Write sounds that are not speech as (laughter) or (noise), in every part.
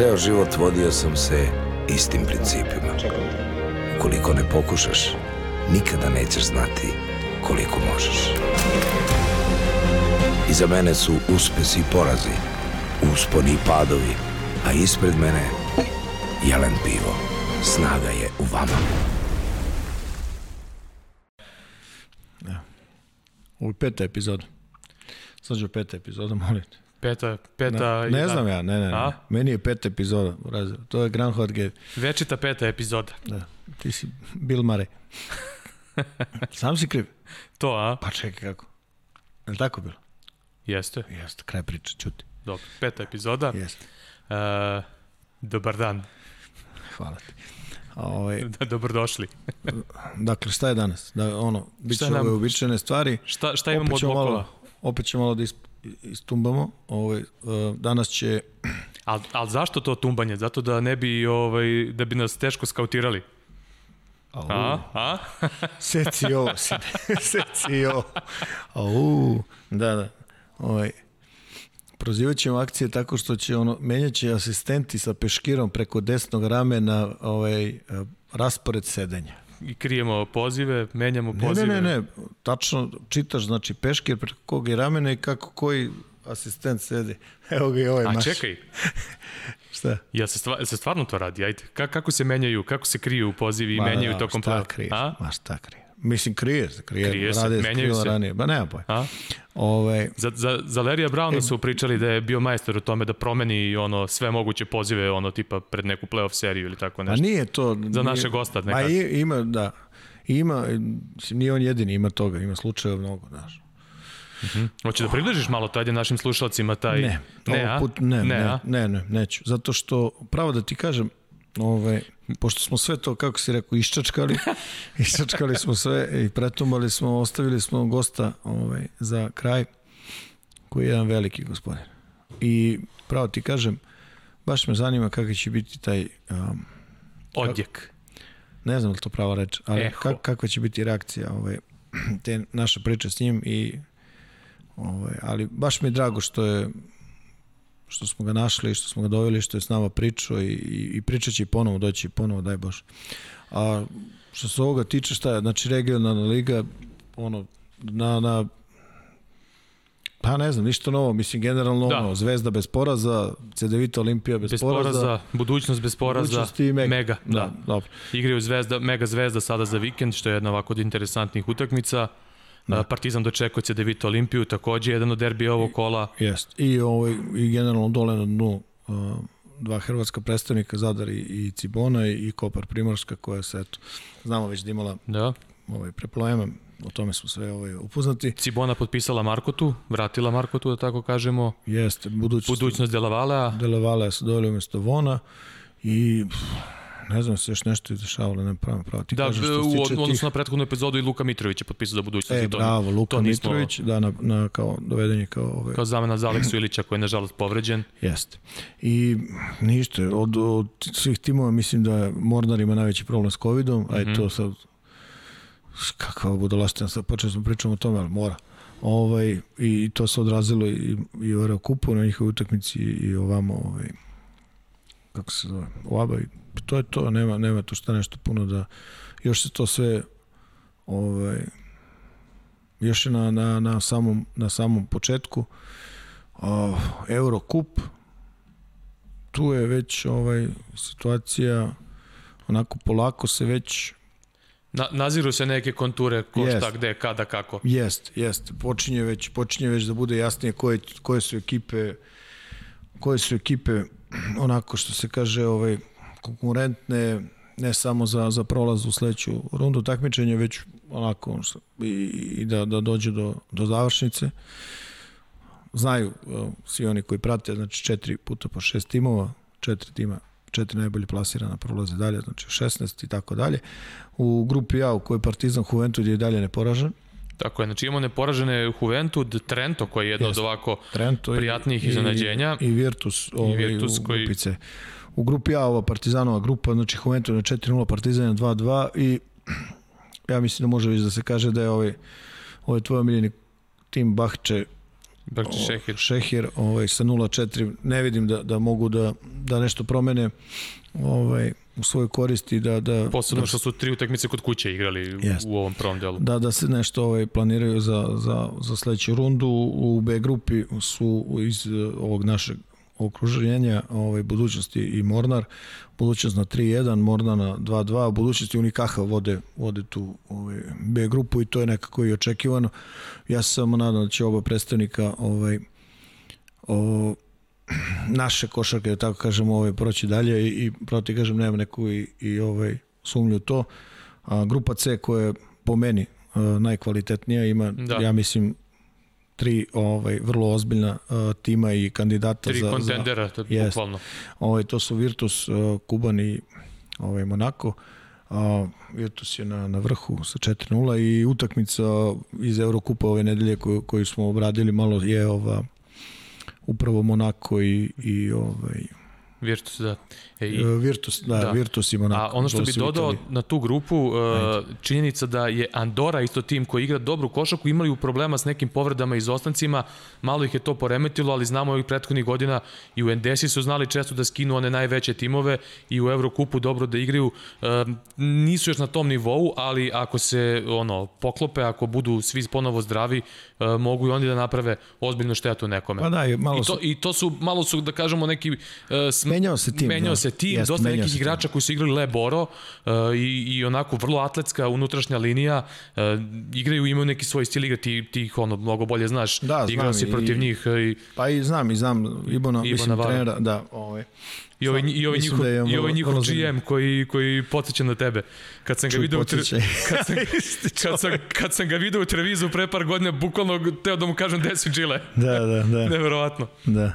Ceo život vodio sam se istim principima. Ukoliko ne pokušaš, nikada nećeš znati koliko možeš. Iza mene su uspesi i porazi, usponi i padovi, a ispred mene jelen pivo. Snaga je u vama. Ovo je peta epizoda. Srđo, peta epizoda, molim te. Peta, peta... Ne, ne znam ja, ne, ne, ne. A? Meni je peta epizoda. To je Groundhog Day. Večita peta epizoda. Da. Ti si Bill Murray. (laughs) (laughs) Sam si kriv. To, a? Pa čekaj kako. Je li tako bilo? Jeste. Jeste, kraj priče, čuti. Dobro, peta epizoda. Jeste. Uh, dobar dan. Hvala ti. Ovaj, (laughs) Dobrodošli. (laughs) dakle, šta je danas? Da, ono, bit će Šta nam- ove uobičajene stvari. Šta, šta imamo od bokova? malo, opet ćemo malo da isp, istumbamo. Ovaj, uh, danas će... Al, al zašto to tumbanje? Zato da ne bi, ovaj, da bi nas teško skautirali. A? A? Seci ovo. (laughs) Seci ovo. Au, da, da. Ovaj, prozivat ćemo akcije tako što će ono, menjat će asistenti sa peškirom preko desnog ramena ovaj, raspored sedenja. I krijemo pozive, menjamo Ne, pozive. ne, ne, ne, tačno čitaš, znači peškir preko kog je ramena i kako koji asistent sedi. (laughs) Evo ga i ovaj A maš. čekaj, (laughs) Šta? jel se, stva, jel se stvarno to radi? Ajde, Ka, kako se menjaju, kako se kriju pozivi i Ma, menjaju da, tokom Šta play- kriješ? A? Ma šta kriješ? Mislim, krije se, krije. Krije se, Rade je menjaju se. ranije. Ba nema pojma. A? Ovaj, Za, za, za Lerija Browna su pričali da je bio majstor u tome da promeni ono sve moguće pozive ono tipa pred neku playoff seriju ili tako Pa nešto. nije to... Za nije, našeg gosta Ma nekako. i- ima, da. Ima, nije on jedini, ima toga, ima slučajeva mnogo, znaš. Hoće da približiš malo to, ajde našim slušalcima taj... Ne, ne, put, ne, ne, a? ne, ne, neću. Zato što, pravo da ti kažem, ovaj, pošto smo sve to, kako si rekao, iščačkali, (laughs) iščačkali smo sve i pretumali smo, ostavili smo gosta ovaj, za kraj, koji je jedan veliki gospodin. I pravo ti kažem, baš me zanima kakav će biti taj, um, Odjek. ne znam li to prava reč, ali Eho. kak, kakva će biti reakcija ovaj, te naša priča s njim i ovaj, ali baš mi je drago što je što smo ga našli, što smo ga doveli, što je s nama pričao i, i, i pričat će i ponovo, doći ponovo, daj Bož. A što se ovoga tiče, šta je, znači regionalna liga, ono, na, na Pa ne znam, ništa novo, mislim generalno Da. ono, Zvezda bez poraza, CDVita Olimpija bez, Bez poraza, poraza, budućnost bez poraza, budućnost i mega. mega da. da. dobro. Igraju Zvezda, Mega Zvezda sada za vikend, što je jedna ovako od interesantnih utakmica. Da. Partizan dočekuje se Devito Olimpiju, takođe jedan od derbija ovog kola. Jest. I, ovaj, I generalno dole na dnu uh, dva hrvatska predstavnika, Zadar i, i Cibona i, Kopar Primorska koja se, eto, znamo već da imala Da. ovaj, preplojema, o tome smo sve ovaj, upoznati. Cibona potpisala Markotu, vratila Markotu, da tako kažemo. Jeste, budućnost, Budućnost Delavalea. Delevala se doveli umesto Vona i pff, ne znam se još nešto izdešavalo, ne pravim pravo. Ti Da, kažeš što u tiče odnosu tih... na prethodnu epizodu i Luka Mitrović je potpisao za budućnost. E, bravo, Luka to nismo- Mitrović, da, na, na, kao doveden je kao... Ovaj, Kao zamena za Aleksu Ilića koji je nažalost povređen. Jeste. I ništa, od, od svih timova mislim da Mornar ima najveći problem s covidom, a Mhm. je to sad kakva budalaština, sad počeli smo pričamo o tome, ali mora. Ovaj, I to se odrazilo i, i u Kupu na njihovoj utakmici i ovamo, ovaj, kako se zove, u ABA. I to je to, nema, nema tu šta nešto puno da, još se to sve ovaj, još je na, na, na, samom, na samom početku uh, Eurocup tu je već ovaj situacija onako polako se već Na, naziru se neke konture ko Jest. šta, gde, kada, kako. jest, jest, počinje već počinje već da bude jasnije koje, koje su ekipe koje su ekipe onako što se kaže ovaj konkurentne ne samo za, za prolaz u sledeću rundu takmičenja, već onako i, i da, da dođe do, do završnice. Znaju uh, svi oni koji prate, znači četiri puta po šest timova, četiri tima, četiri najbolje plasirana prolaze dalje, znači 16 i tako dalje. U grupi A u kojoj Partizan Juventud je i dalje neporažen, Tako je, znači imamo neporažene Juventud, Trento koji je jedno od ovako Trento prijatnijih i, iznenađenja. I, i Virtus, ovaj, Virtus u koji- grupi C. U grupi A ova Partizanova grupa, znači Juventus na 4-0, Partizan na 2-2 i ja mislim da može već da se kaže da je ovaj, ovaj tvoj omiljeni tim Bahče Bakče Šehir. Šehir ovaj, sa 0-4 ne vidim da, da mogu da, da nešto promene ovaj, u svojoj koristi da, da, Posebno da, što su tri utakmice kod kuće igrali Jest. u ovom prvom delu. da, da se nešto ovaj, planiraju za, za, za sledeću rundu. U B grupi su iz eh, ovog našeg okruženja ovaj, budućnosti i Mornar. Budućnost na 3-1, Mornar na 2-2. U budućnosti Unikaha vode, vode tu ovaj, B grupu i to je nekako i očekivano. Ja se samo nadam da će oba predstavnika ovaj, o, naše košarke, da tako kažemo, ovaj, proći dalje i, i proti, kažem, nema neku i, i ovaj, sumnju u to. A, grupa C koja je po meni najkvalitetnija, ima, da. ja mislim, tri ovaj, vrlo ozbiljna a, tima i kandidata Tri za, za, kontendera, to je Jest. bukvalno. Ovaj, to su Virtus, uh, Kuban i ovaj, Monako. A, Virtus je na, na vrhu sa 4-0 i utakmica iz Eurokupa ove nedelje koju, koju smo obradili malo je ova upravo Monako i, i ovaj, Virtus, da. E, I, i, Virtus, da, da. Virtus i Monako. A ono što to bi dodao na tu grupu, uh, činjenica da je Andora isto tim koji igra dobru košaku, imali u problema s nekim povredama i izostancima, malo ih je to poremetilo, ali znamo ovih prethodnih godina i u Endesi su znali često da skinu one najveće timove i u Evrokupu dobro da igraju. Uh, nisu još na tom nivou, ali ako se ono poklope, ako budu svi ponovo zdravi, uh, mogu i oni da naprave ozbiljnu štetu nekome. Pa da, i malo I to, su, I to su, malo su, da kažemo, neki... Uh, Menjao se tim, Menjao da. se tim, Jeste, dosta nekih se tim. igrača koji su igrali Le Boro uh, i, i onako vrlo atletska unutrašnja linija. Uh, igraju, imaju neki svoj stil igre, ti, ti ih ono, mnogo bolje znaš. Da, Igrao si i- protiv njih uh, i, pa i znam, i znam Ibona, mislim, Vara. trenera, da, ovaj, i ovaj, i ovaj njihov, da i ovaj njihov GM koji, koji podsjeća na tebe. Kad sam ga Čuj, video u tre- (laughs) kad sam, (laughs) kad, sam, kad sam ga video u televizu pre par godina, bukvalno teo da mu kažem gde si Gile. da, da, da, (laughs) Neverovatno. da.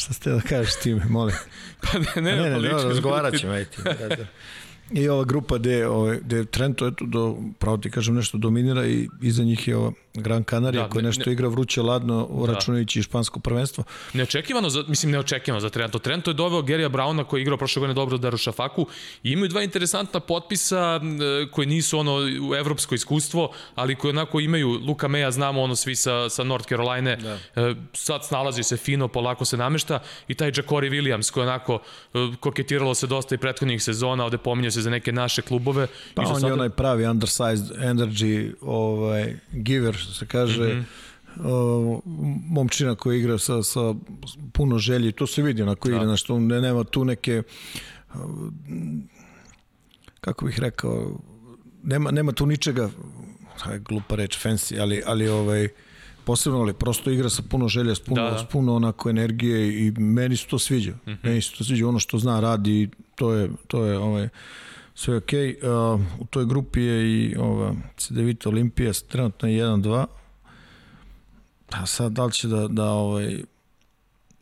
Šta ste da kažeš time, molim? Pa ne, ne, Ne, ne, pa ne, liči- razgovarat ćemo, (laughs) ajte. I ova grupa gde, ovaj, gde Trento, eto, do, pravo ti kažem, nešto dominira i iza njih je ova Gran Canaria, Da, da, koja ne- nešto ne- igra vruće ladno, računajući i špansko prvenstvo. Neočekivano, za, mislim neočekivano za Trento. Trento je doveo Gerija Brauna koji je igrao prošle godine dobro u Darušafaku i imaju dva interesantna potpisa e, koji nisu ono u evropsko iskustvo, ali koji onako imaju, Luka Meja znamo ono svi sa, sa North Caroline, da. e, sad snalazi se fino, polako se namešta i taj Jacori Williams koji onako e, koketiralo se dosta i prethodnih sezona, ovde pominje se za neke naše klubove. Pa I on je onaj pravi undersized energy ovaj, giver, što se kaže, mm -hmm. momčina koja igra sa, sa puno želji, to se vidi onako igra, znaš, tu ne, nema tu neke uh, kako bih rekao nema, nema tu ničega aj, glupa reč, fancy, ali, ali ovaj, posebno, ali prosto igra sa puno želja, s puno, Da, da, da. S puno onako energije i meni se to sviđa. Mm -hmm. Meni se to sviđa, ono što zna radi, to je, to je ovaj, sve ok. Uh, u toj grupi je i ova CDVita Olimpija, trenutno je 1-2. A sad da li će da, da ovaj,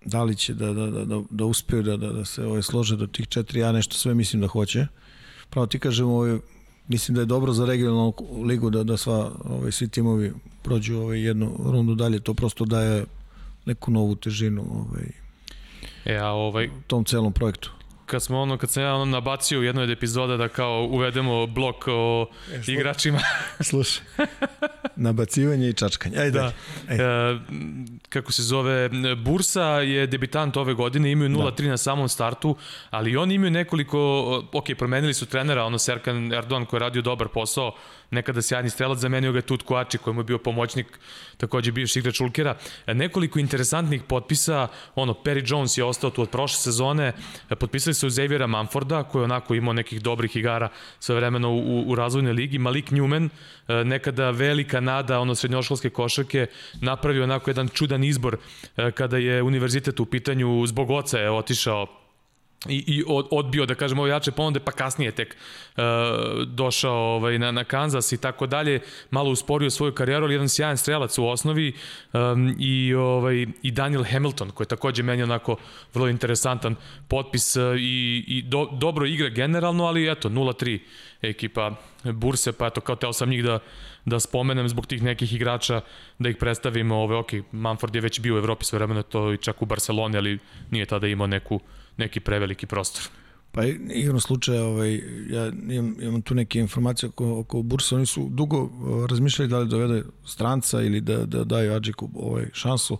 da li će da, da, da, da, da uspeju da, da, da se ovaj, slože do tih četiri, ja nešto sve mislim da hoće. Pravo ti kažem, ovaj, mislim da je dobro za regionalnu ligu da, da sva, ovaj, svi timovi prođu ovaj, jednu rundu dalje, to prosto daje neku novu težinu ovaj, E, a ovaj, tom celom projektu. Kad smo ono, kad sam ja ono nabacio u jednoj od epizoda da kao uvedemo blok o igračima. (laughs) Slušaj, nabacivanje i čačkanje. Ajde, Da. Ajde. E, kako se zove, Bursa je debitant ove godine, imaju 0-3 da. na samom startu, ali oni imaju nekoliko, ok, promenili su trenera, ono Serkan Erdogan koji je radio dobar posao, nekada sjajni strelac, zamenio ga je Tut Koači koji mu je bio pomoćnik, takođe bivši igrač Ulkera. E, Nekoliko interesantnih potpisa, ono, Perry Jones je ostao tu od prošle sezone, e, potpisali su Xaviera Manforda, koji je onako imao nekih dobrih igara sve vremeno u, u razvojnoj ligi, Malik Newman, e, nekada velika nada ono srednjoškolske košarke, napravio onako jedan čudan izbor e, kada je univerzitet u pitanju, zbog oca je otišao i, i od, odbio, da kažemo, ove jače ponude, pa kasnije tek uh, došao ovaj, na, na Kansas i tako dalje, malo usporio svoju karijeru, ali jedan sjajan strelac u osnovi um, i, ovaj, i Daniel Hamilton, koji je takođe meni onako vrlo interesantan potpis uh, i, i do, dobro igra generalno, ali eto, 0-3 ekipa Burse, pa eto, kao teo sam njih da, da spomenem zbog tih nekih igrača, da ih predstavimo, ove, ok, Manford je već bio u Evropi sve vremena, to i čak u Barceloni, ali nije tada imao neku neki preveliki prostor. Pa igrom slučaja, ovaj, ja imam, imam tu neke informacije oko, oko Bursa, oni su dugo uh, razmišljali da li dovede stranca ili da, da daju Adžiku ovaj, šansu.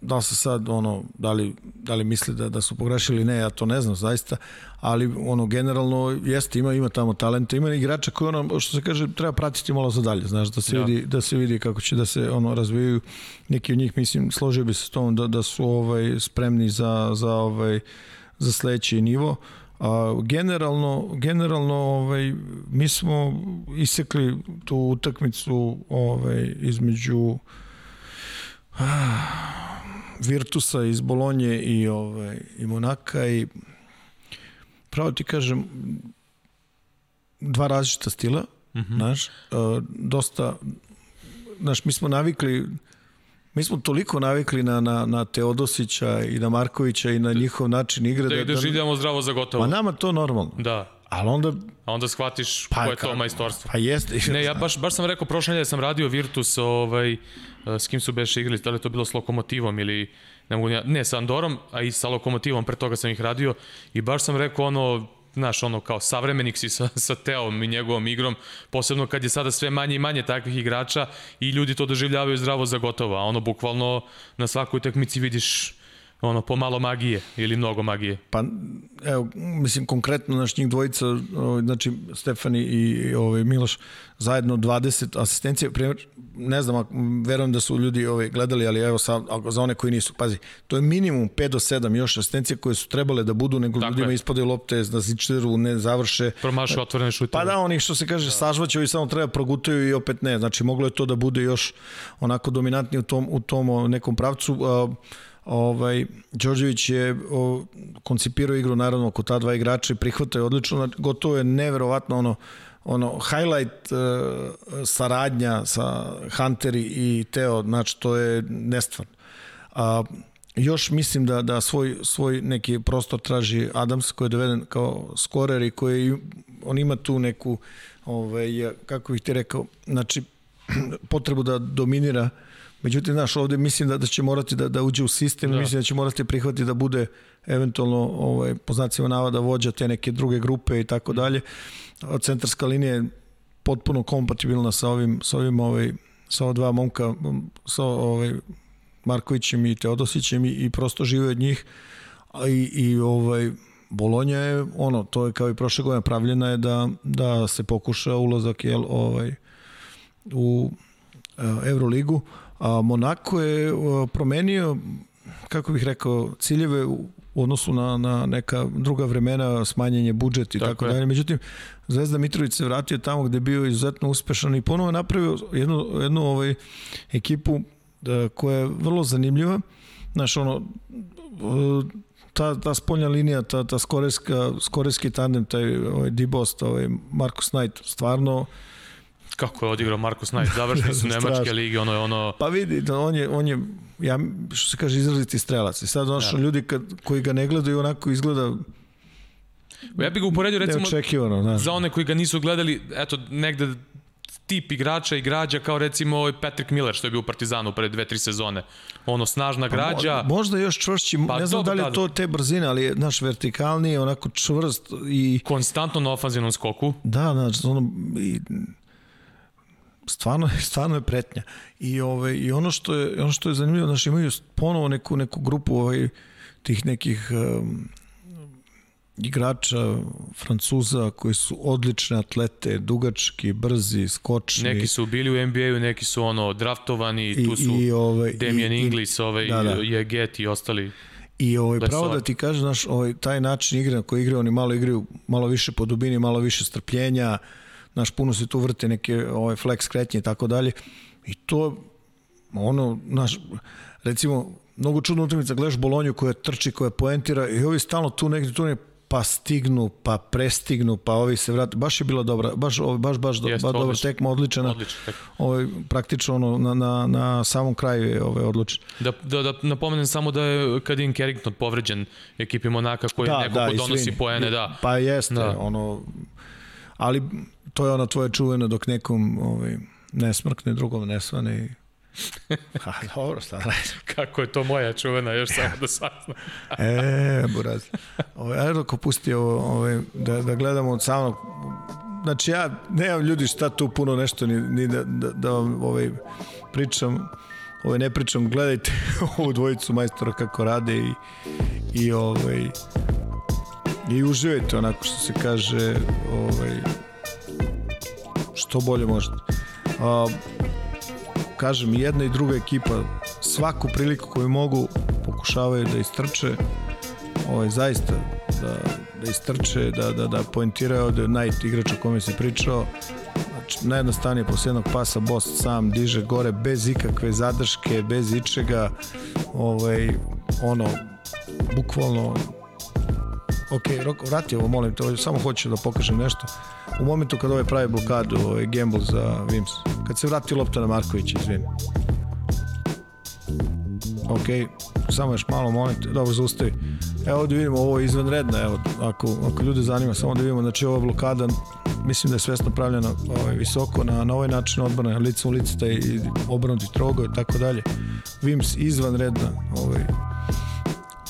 Da se sad, ono, da li, da li misle da, da su pogrešili, ne, ja to ne znam zaista, ali ono, generalno jeste, ima, ima tamo talenta, ima igrača koji ono, što se kaže, treba pratiti malo za dalje, znaš, da se, ja. vidi, da se vidi kako će da se ono razvijaju. Neki od njih, mislim, složio bi se s tom da, da su ovaj, spremni za, za, ovaj, za sledeći nivo. A, generalno, generalno ovaj, mi smo isekli tu utakmicu ovaj, između (sighs) Virtusa iz Bolonje i, ovaj, i Monaka i pravo ti kažem dva različita stila, mm -hmm. znaš, uh, dosta, znaš, mi smo navikli mi smo toliko navikli na, na, na Teodosića i na Markovića i na njihov način igre. Da, da, da življamo zdravo za gotovo. Ma nama to normalno. Da. Ali onda... A onda shvatiš pa, koje je to majstorstvo. Pa jeste. Ne, ja baš, baš sam rekao, prošle nedelje sam radio Virtus, ovaj, s kim su beše igrali, da li to bilo s Lokomotivom ili ne mogu ne, sa Andorom, a i sa Lokomotivom, pre toga sam ih radio. I baš sam rekao ono, znaš, ono kao savremenik si sa, sa Teom i njegovom igrom, posebno kad je sada sve manje i manje takvih igrača i ljudi to doživljavaju zdravo za gotovo, a ono bukvalno na svakoj tekmici vidiš ono, po malo magije ili mnogo magije? Pa, evo, mislim, konkretno, naš njih dvojica, znači, Stefani i ovaj, Miloš, zajedno 20 asistencije, primjer, ne znam, verujem da su ljudi ovaj, gledali, ali evo, sa, za one koji nisu, pazi, to je minimum 5 do 7 još asistencije koje su trebale da budu, nego Tako ljudima ispadaju lopte, da zičeru, ne završe. Promašu otvorene šutove. Pa da, oni što se kaže, da. sažvaćaju i samo treba progutaju i opet ne, znači, moglo je to da bude još onako dominantni u tom, u tom nekom pravcu. Uh, Ovaj, Đorđević je o, koncipirao igru naravno oko ta dva igrača i prihvatao je odlično, gotovo je neverovatno ono, ono highlight uh, saradnja sa Hunteri i Teo, znači to je nestvarno. A, još mislim da da svoj svoj neki prostor traži Adams koji je doveden kao skorer i koji on ima tu neku ovaj kako bih ti rekao znači (clears throat) potrebu da dominira uh, Međutim, znaš, ovde mislim da, da će morati da, da uđe u sistem, da. mislim da će morati prihvatiti da bude eventualno ovaj, po znacima navoda vođa te neke druge grupe i tako dalje. Centarska linija je potpuno kompatibilna sa ovim, sa ovim ovaj, sa ova dva momka, sa ovaj, Markovićem i Teodosićem i, i prosto žive od njih. A i, i ovaj, Bolonja je ono, to je kao i prošle godine pravljena je da, da se pokuša ulazak jel, ovaj, u Euroligu A Monako je promenio, kako bih rekao, ciljeve u odnosu na, na neka druga vremena, smanjenje budžet i tako, tako dalje. Međutim, Zvezda Mitrović se vratio tamo gde je bio izuzetno uspešan i ponovo napravio jednu, jednu ovaj, ekipu da, koja je vrlo zanimljiva. Znaš, ono, ta, ta spoljna linija, ta, ta skoreska, skoreski tandem, taj ovaj, Dibost, ovaj, Markus Knight, stvarno Kako je odigrao Markus Knight, završili su (laughs) Nemačke lige, ono je ono... Pa vidi, da on je, on je, ja, što se kaže, izraziti strelac. I sad, ono što ja. ljudi kad, koji ga ne gledaju, onako izgleda Ja bih ga uporedio recimo da. za one koji ga nisu gledali, eto, negde tip igrača i građa kao recimo ovaj Patrick Miller što je bio u Partizanu pre dve, tri sezone. Ono, snažna pa građa. Pa, možda još čvršći, pa, ne znam da li je to te brzine, ali je naš vertikalni, onako čvrst i... Konstantno na ofanzivnom skoku. Da, znači, ono, i, stvarno, (laughs) stvarno je pretnja. I, ovaj, i ono, što je, ono što je zanimljivo, znači imaju ponovo neku, neku grupu ovaj, tih nekih um, igrača Francuza koji su odlične atlete, dugački, brzi, skočni. Neki su bili u NBA-u, neki su ono draftovani, I, tu su i, ovaj, Damian i, Inglis, ovaj, da, da. Jeget i ostali. I ovaj, pravo da ti kažem, znaš, ovaj, taj način igre na koji igraju, oni malo igraju malo više po dubini, malo više strpljenja, naš puno se tu vrte neke ovaj flex kretnje i tako dalje i to ono naš recimo mnogo čudna utakmica, gledaš Bolonju koja trči, koja poentira i ovi stalno tu negde, tu negde, pa stignu, pa prestignu, pa ovi se vrate. Baš je bila dobra, baš baš baš, do, baš dobra tekma, odlična. Odlična. Ovaj praktično ono na na na samom kraju je ovaj odlučen. Da, da, da napomenem samo da je Kadin Carrington povređen ekipi Monaka koji je neko ko donosi poene, da. Pa jeste, Da. da. ono ali to je ona tvoja čuvena dok nekom ovaj ne smrkne, drugom ne svane i (laughs) Ha, dobro, šta radim? Kako je to moja čuvena, još samo da saznam. (laughs) E, buraz. Ovaj, ajde ako pusti ovo, ovaj, da, da gledamo od samog... Znači ja nemam ljudi šta tu puno nešto ni, ni da, da, da vam ovaj, pričam ovaj, ne pričam, gledajte (laughs) ovu dvojicu majstora kako rade i, i ovaj i uživajte onako što se kaže ovaj, što bolje možete. A, kažem, jedna i druga ekipa svaku priliku koju mogu pokušavaju da istrče ovaj, zaista da, da istrče, da, da, da poentiraju ovde Knight igrač o kome se pričao znači, najjednostavnije posle jednog pasa Bost sam diže gore bez ikakve zadrške, bez ičega ovaj, ono bukvalno ok, Roko, vrati ovo, molim te, samo hoću da pokažem nešto. U momentu kad ovaj pravi blokadu, ovaj gamble za Vims, kad se vrati lopta na Markovića, izvini. Ok, samo još malo, molim te, dobro, zaustavi. Evo ovdje vidimo, ovo je izvanredno, evo, ako, ako ljude zanima, samo da vidimo, znači ova blokada, mislim da je svesno pravljena ovaj, visoko, na, na ovaj način odbrana, lice u lice, taj obrnuti trogo i tako dalje. Vims izvanredna, ovaj,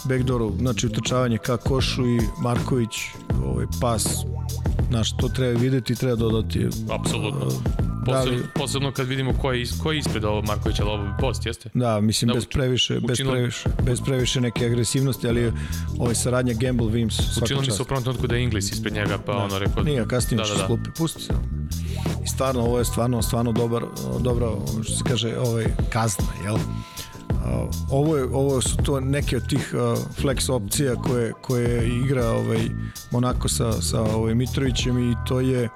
backdooru, znači utrčavanje ka košu i Marković, ovaj pas, znaš, to treba videti i treba dodati. Apsolutno. Da Posebno, li- posebno kad vidimo ko je, ko je ispred ovo Markovića, ali ovo post, jeste? Da, mislim Da, bez previše, bez učinilo- previše, bez previše neke agresivnosti, ali ovaj saradnja Gamble Vims svaka Učinilo mi se u prvom trenutku da je Inglis ispred njega, pa ono rekao... Nije, kasnije da, da, da, da. slupi, pusti se. I stvarno, ovo je stvarno, stvarno dobar, dobra, ono što se kaže, ovaj, kazna, jel? Ovo, je, ovo su to neke od tih flex opcija koje, koje igra ovaj Monako sa, sa ovaj Mitrovićem i to je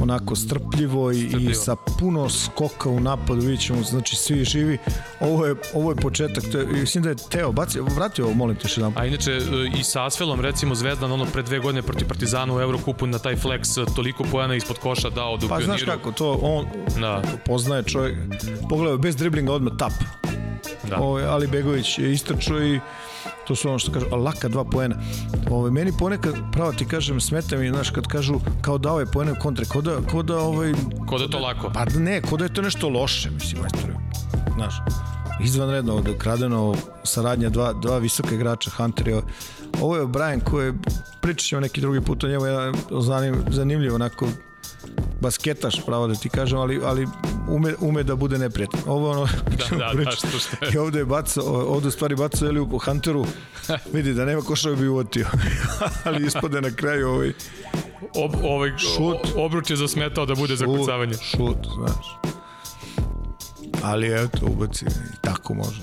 onako strpljivo i, i Strpljivo. sa puno skoka u napadu vidjet ćemo, znači svi živi. Ovo je, ovo je početak to je, mislim da je Teo bacio, vrati ovo molim te još jedan A inače, e, i sa Asfelom, recimo Zvezdan, ono pre dve godine protiv Partizana u Eurokupu na taj flex e, toliko pojena ispod koša dao da u pa znaš pioniru. kako to on Da, poznaje čovjek. Pogledaj bez driblinga odmah tap da. Ovaj Ali Begović je istrčao i to su ono što kažu, laka dva poena. Ovaj meni ponekad, pravo ti kažem, smeta mi, znaš, kad kažu kao dao je poene u kontre, kao da, kao da ovaj, Ko da je to lako. pa ne, kao da je to nešto loše, mislim, majstore. Znaš, izvanredno ovde kradeno saradnja dva, dva visoka igrača Hunter je ovo je Brian koji je pričat ćemo neki drugi put o njemu jedan zanim, zanimljiv onako basketaš pravo da ti kažem ali, ali ume, ume da bude neprijatan ovo ono (laughs) Da, (laughs) da, da, što što je. i ovde je bacao, ovde stvari bacao Eliju po Hunteru, vidi da nema košao bi uvotio, (laughs) ali ispade na kraju ovaj Ob, ovaj, Šut. obruč je zasmetao da bude zakucavanje. šut, znaš. Ali eto, ubaci tako može.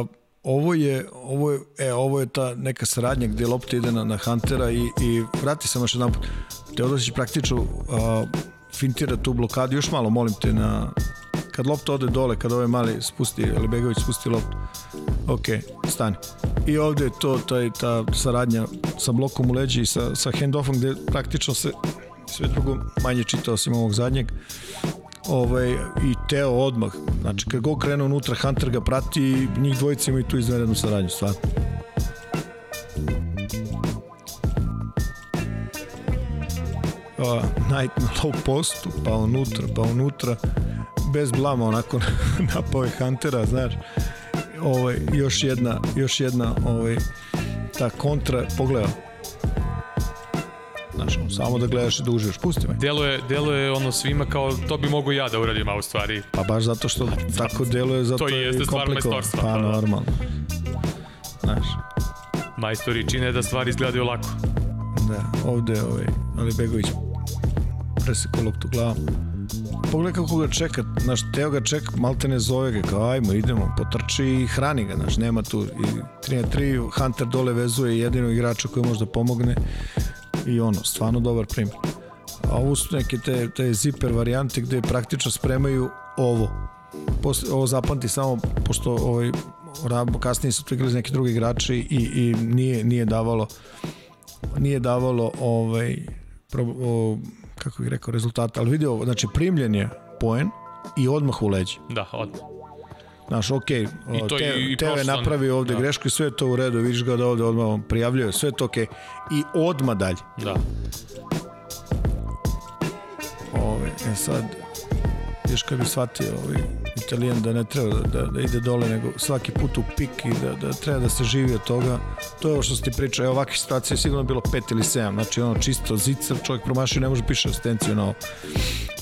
Uh, ovo je, ovo je, e, ovo je ta neka saradnja gde lopta ide na, na Huntera i, i vrati se još jedan put. Teodosić praktično uh, fintira tu blokadu, još malo molim te na kad lopta ode dole, kad ovaj mali spusti, Lebegović spusti loptu, ok, stani. I ovde je to, taj, ta saradnja sa blokom u leđi i sa, sa handoffom gde praktično se sve drugo manje čita osim ovog zadnjeg ovaj, i Teo odmah. Znači kad god krene unutra Hunter ga prati i njih dvojica imaju tu izvanrednu saradnju stvarno. Uh, Knight na low postu pa unutra, pa unutra bez blama onako (laughs) napao je Huntera znaš. Ovaj, još jedna još jedna ovaj, ta kontra pogledao Znaš, samo da gledaš i da uživaš, pusti me. Deluje, deluje ono svima kao to bi mogu ja da uradim, a u stvari Pa baš zato što tako deluje, zato To i jeste stvar majstorstva, Pa normalno. Znaš, majstori čine da stvari izgledaju lako. da, ovde ovaj, Ali Begović presekao loptu glavom. Pogledaj kako ga čeka, znaš, Teo ga čeka, malte ne zove ga, kao ajmo, idemo, potrči i hrani ga, znaš, nema tu. I 3 na 3, Hunter dole vezuje jedinog igrača koji može da pomogne i ono, stvarno dobar primjer. A ovo su neke te, te ziper varijante gde praktično spremaju ovo. posle, ovo zapamti samo pošto ovaj, kasnije su tu igrali neki drugi igrači i, i nije, nije davalo nije davalo ovaj, pro, o, kako bih rekao, rezultata, ali vidio, znači primljen je poen i odmah u leđi. Da, odmah. Znaš, ok, I to te, i, TV je napravio ovde da. grešku i sve je to u redu, vidiš ga da ovde odmah prijavljuje, sve je to ok. I odmah dalje. Da. Ove, e sad, još kad bi shvatio ovaj italijan da ne treba da, da, da ide dole nego svaki put u pik i da, da treba da se živi od toga to je ovo što se ti priča evo ovakve situacije je sigurno bilo pet ili sedam znači ono čisto zicar čovjek promašio ne može piše asistenciju na ovo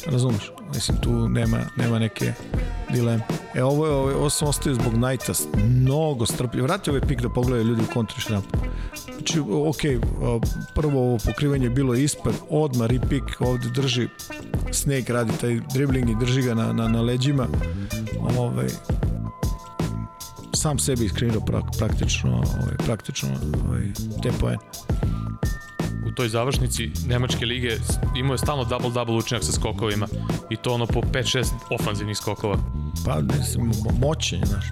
razumeš mislim tu nema, nema neke dileme. E ovo je ovo, ovo sam ostavio zbog Najta mnogo strpljivo vrati ovaj pik da pogledaju ljudi u kontri štampu znači ok prvo ovo pokrivanje je bilo ispred odmah ripik ovde drži Snake radi taj dribling i drži ga na, na, na leđima. Ovaj, sam sebi iskrenirao prak, praktično, ovaj, praktično ovaj, te poene u toj završnici Nemačke lige imao je stalno double-double učinak sa skokovima i to ono po 5-6 ofanzivnih skokova. Pa, mislim, moćenje, znaš.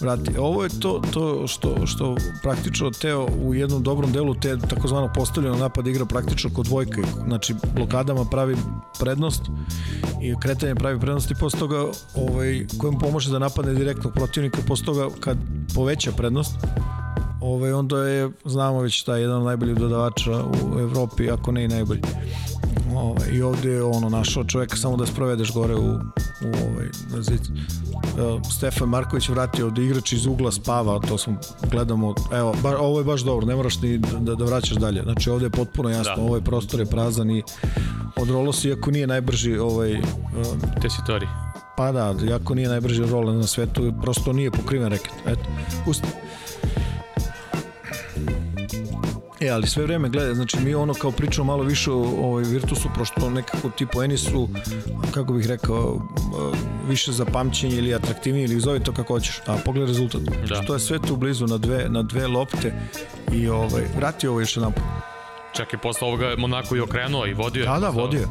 Vrati, ovo je to, to što, što praktično Teo u jednom dobrom delu te takozvano postavljeno napad igra praktično kod dvojke, znači blokadama pravi prednost i kretanje pravi prednost i posle toga ovaj, kojem pomože da napadne direktnog protivnika, posle toga kad poveća prednost ovaj, onda je, znamo već taj jedan od najboljih dodavača u Evropi, ako ne i najbolji. Ovaj, I ovde je ono našao čoveka samo da sprovedeš gore u, u ovaj, na zid. Uh, Stefan Marković vratio od igrač iz ugla spava, to smo gledamo, evo, ba, ovo je baš dobro, ne moraš ni da, da vraćaš dalje. Znači ovde je potpuno jasno, da. ovaj prostor je prazan i od se, iako nije najbrži ovaj, uh, Tesitori. Pa da, iako nije najbrži rol na svetu, prosto nije pokriven reket. Eto, pusti. E, ali sve vreme gleda, znači mi ono kao pričamo malo više o ovaj, Virtusu, prošto nekako ti poeni su, kako bih rekao, više za pamćenje ili atraktivnije ili zove to kako hoćeš. A pogledaj rezultat. Da. Što je sve tu blizu na dve, na dve lopte i ovaj, vrati ovo još jedan. Čak je posle ovoga Monako i okrenuo i vodio. Da, da, vodio.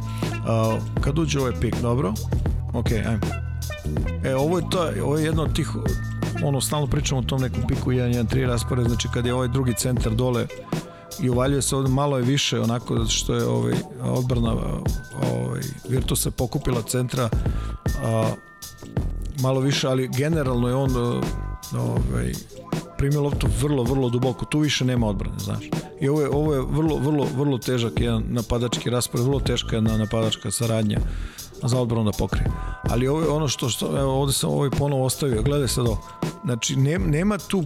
A, kad uđe ovaj pik, dobro? Ok, ajmo. E, ovo je, to, ovo je jedno od tih ono, stalno pričamo o tom nekom piku 1-1-3 raspored, znači kad je ovaj drugi centar dole i uvaljuje se ovde malo je više onako što je ovaj odbrana ovaj Virtusa pokupila centra a, malo više ali generalno je on ovaj primio loptu vrlo vrlo duboko. Tu više nema odbrane znaš. I ovo je ovo je vrlo vrlo vrlo težak jedan napadački raspored vrlo teška jedna napadačka saradnja za odbranu da pokrije. Ali ovo je ono što, što evo, ovde sam ovaj ponovo ostavio, gledaj sad ovo. Znači, nema, nema tu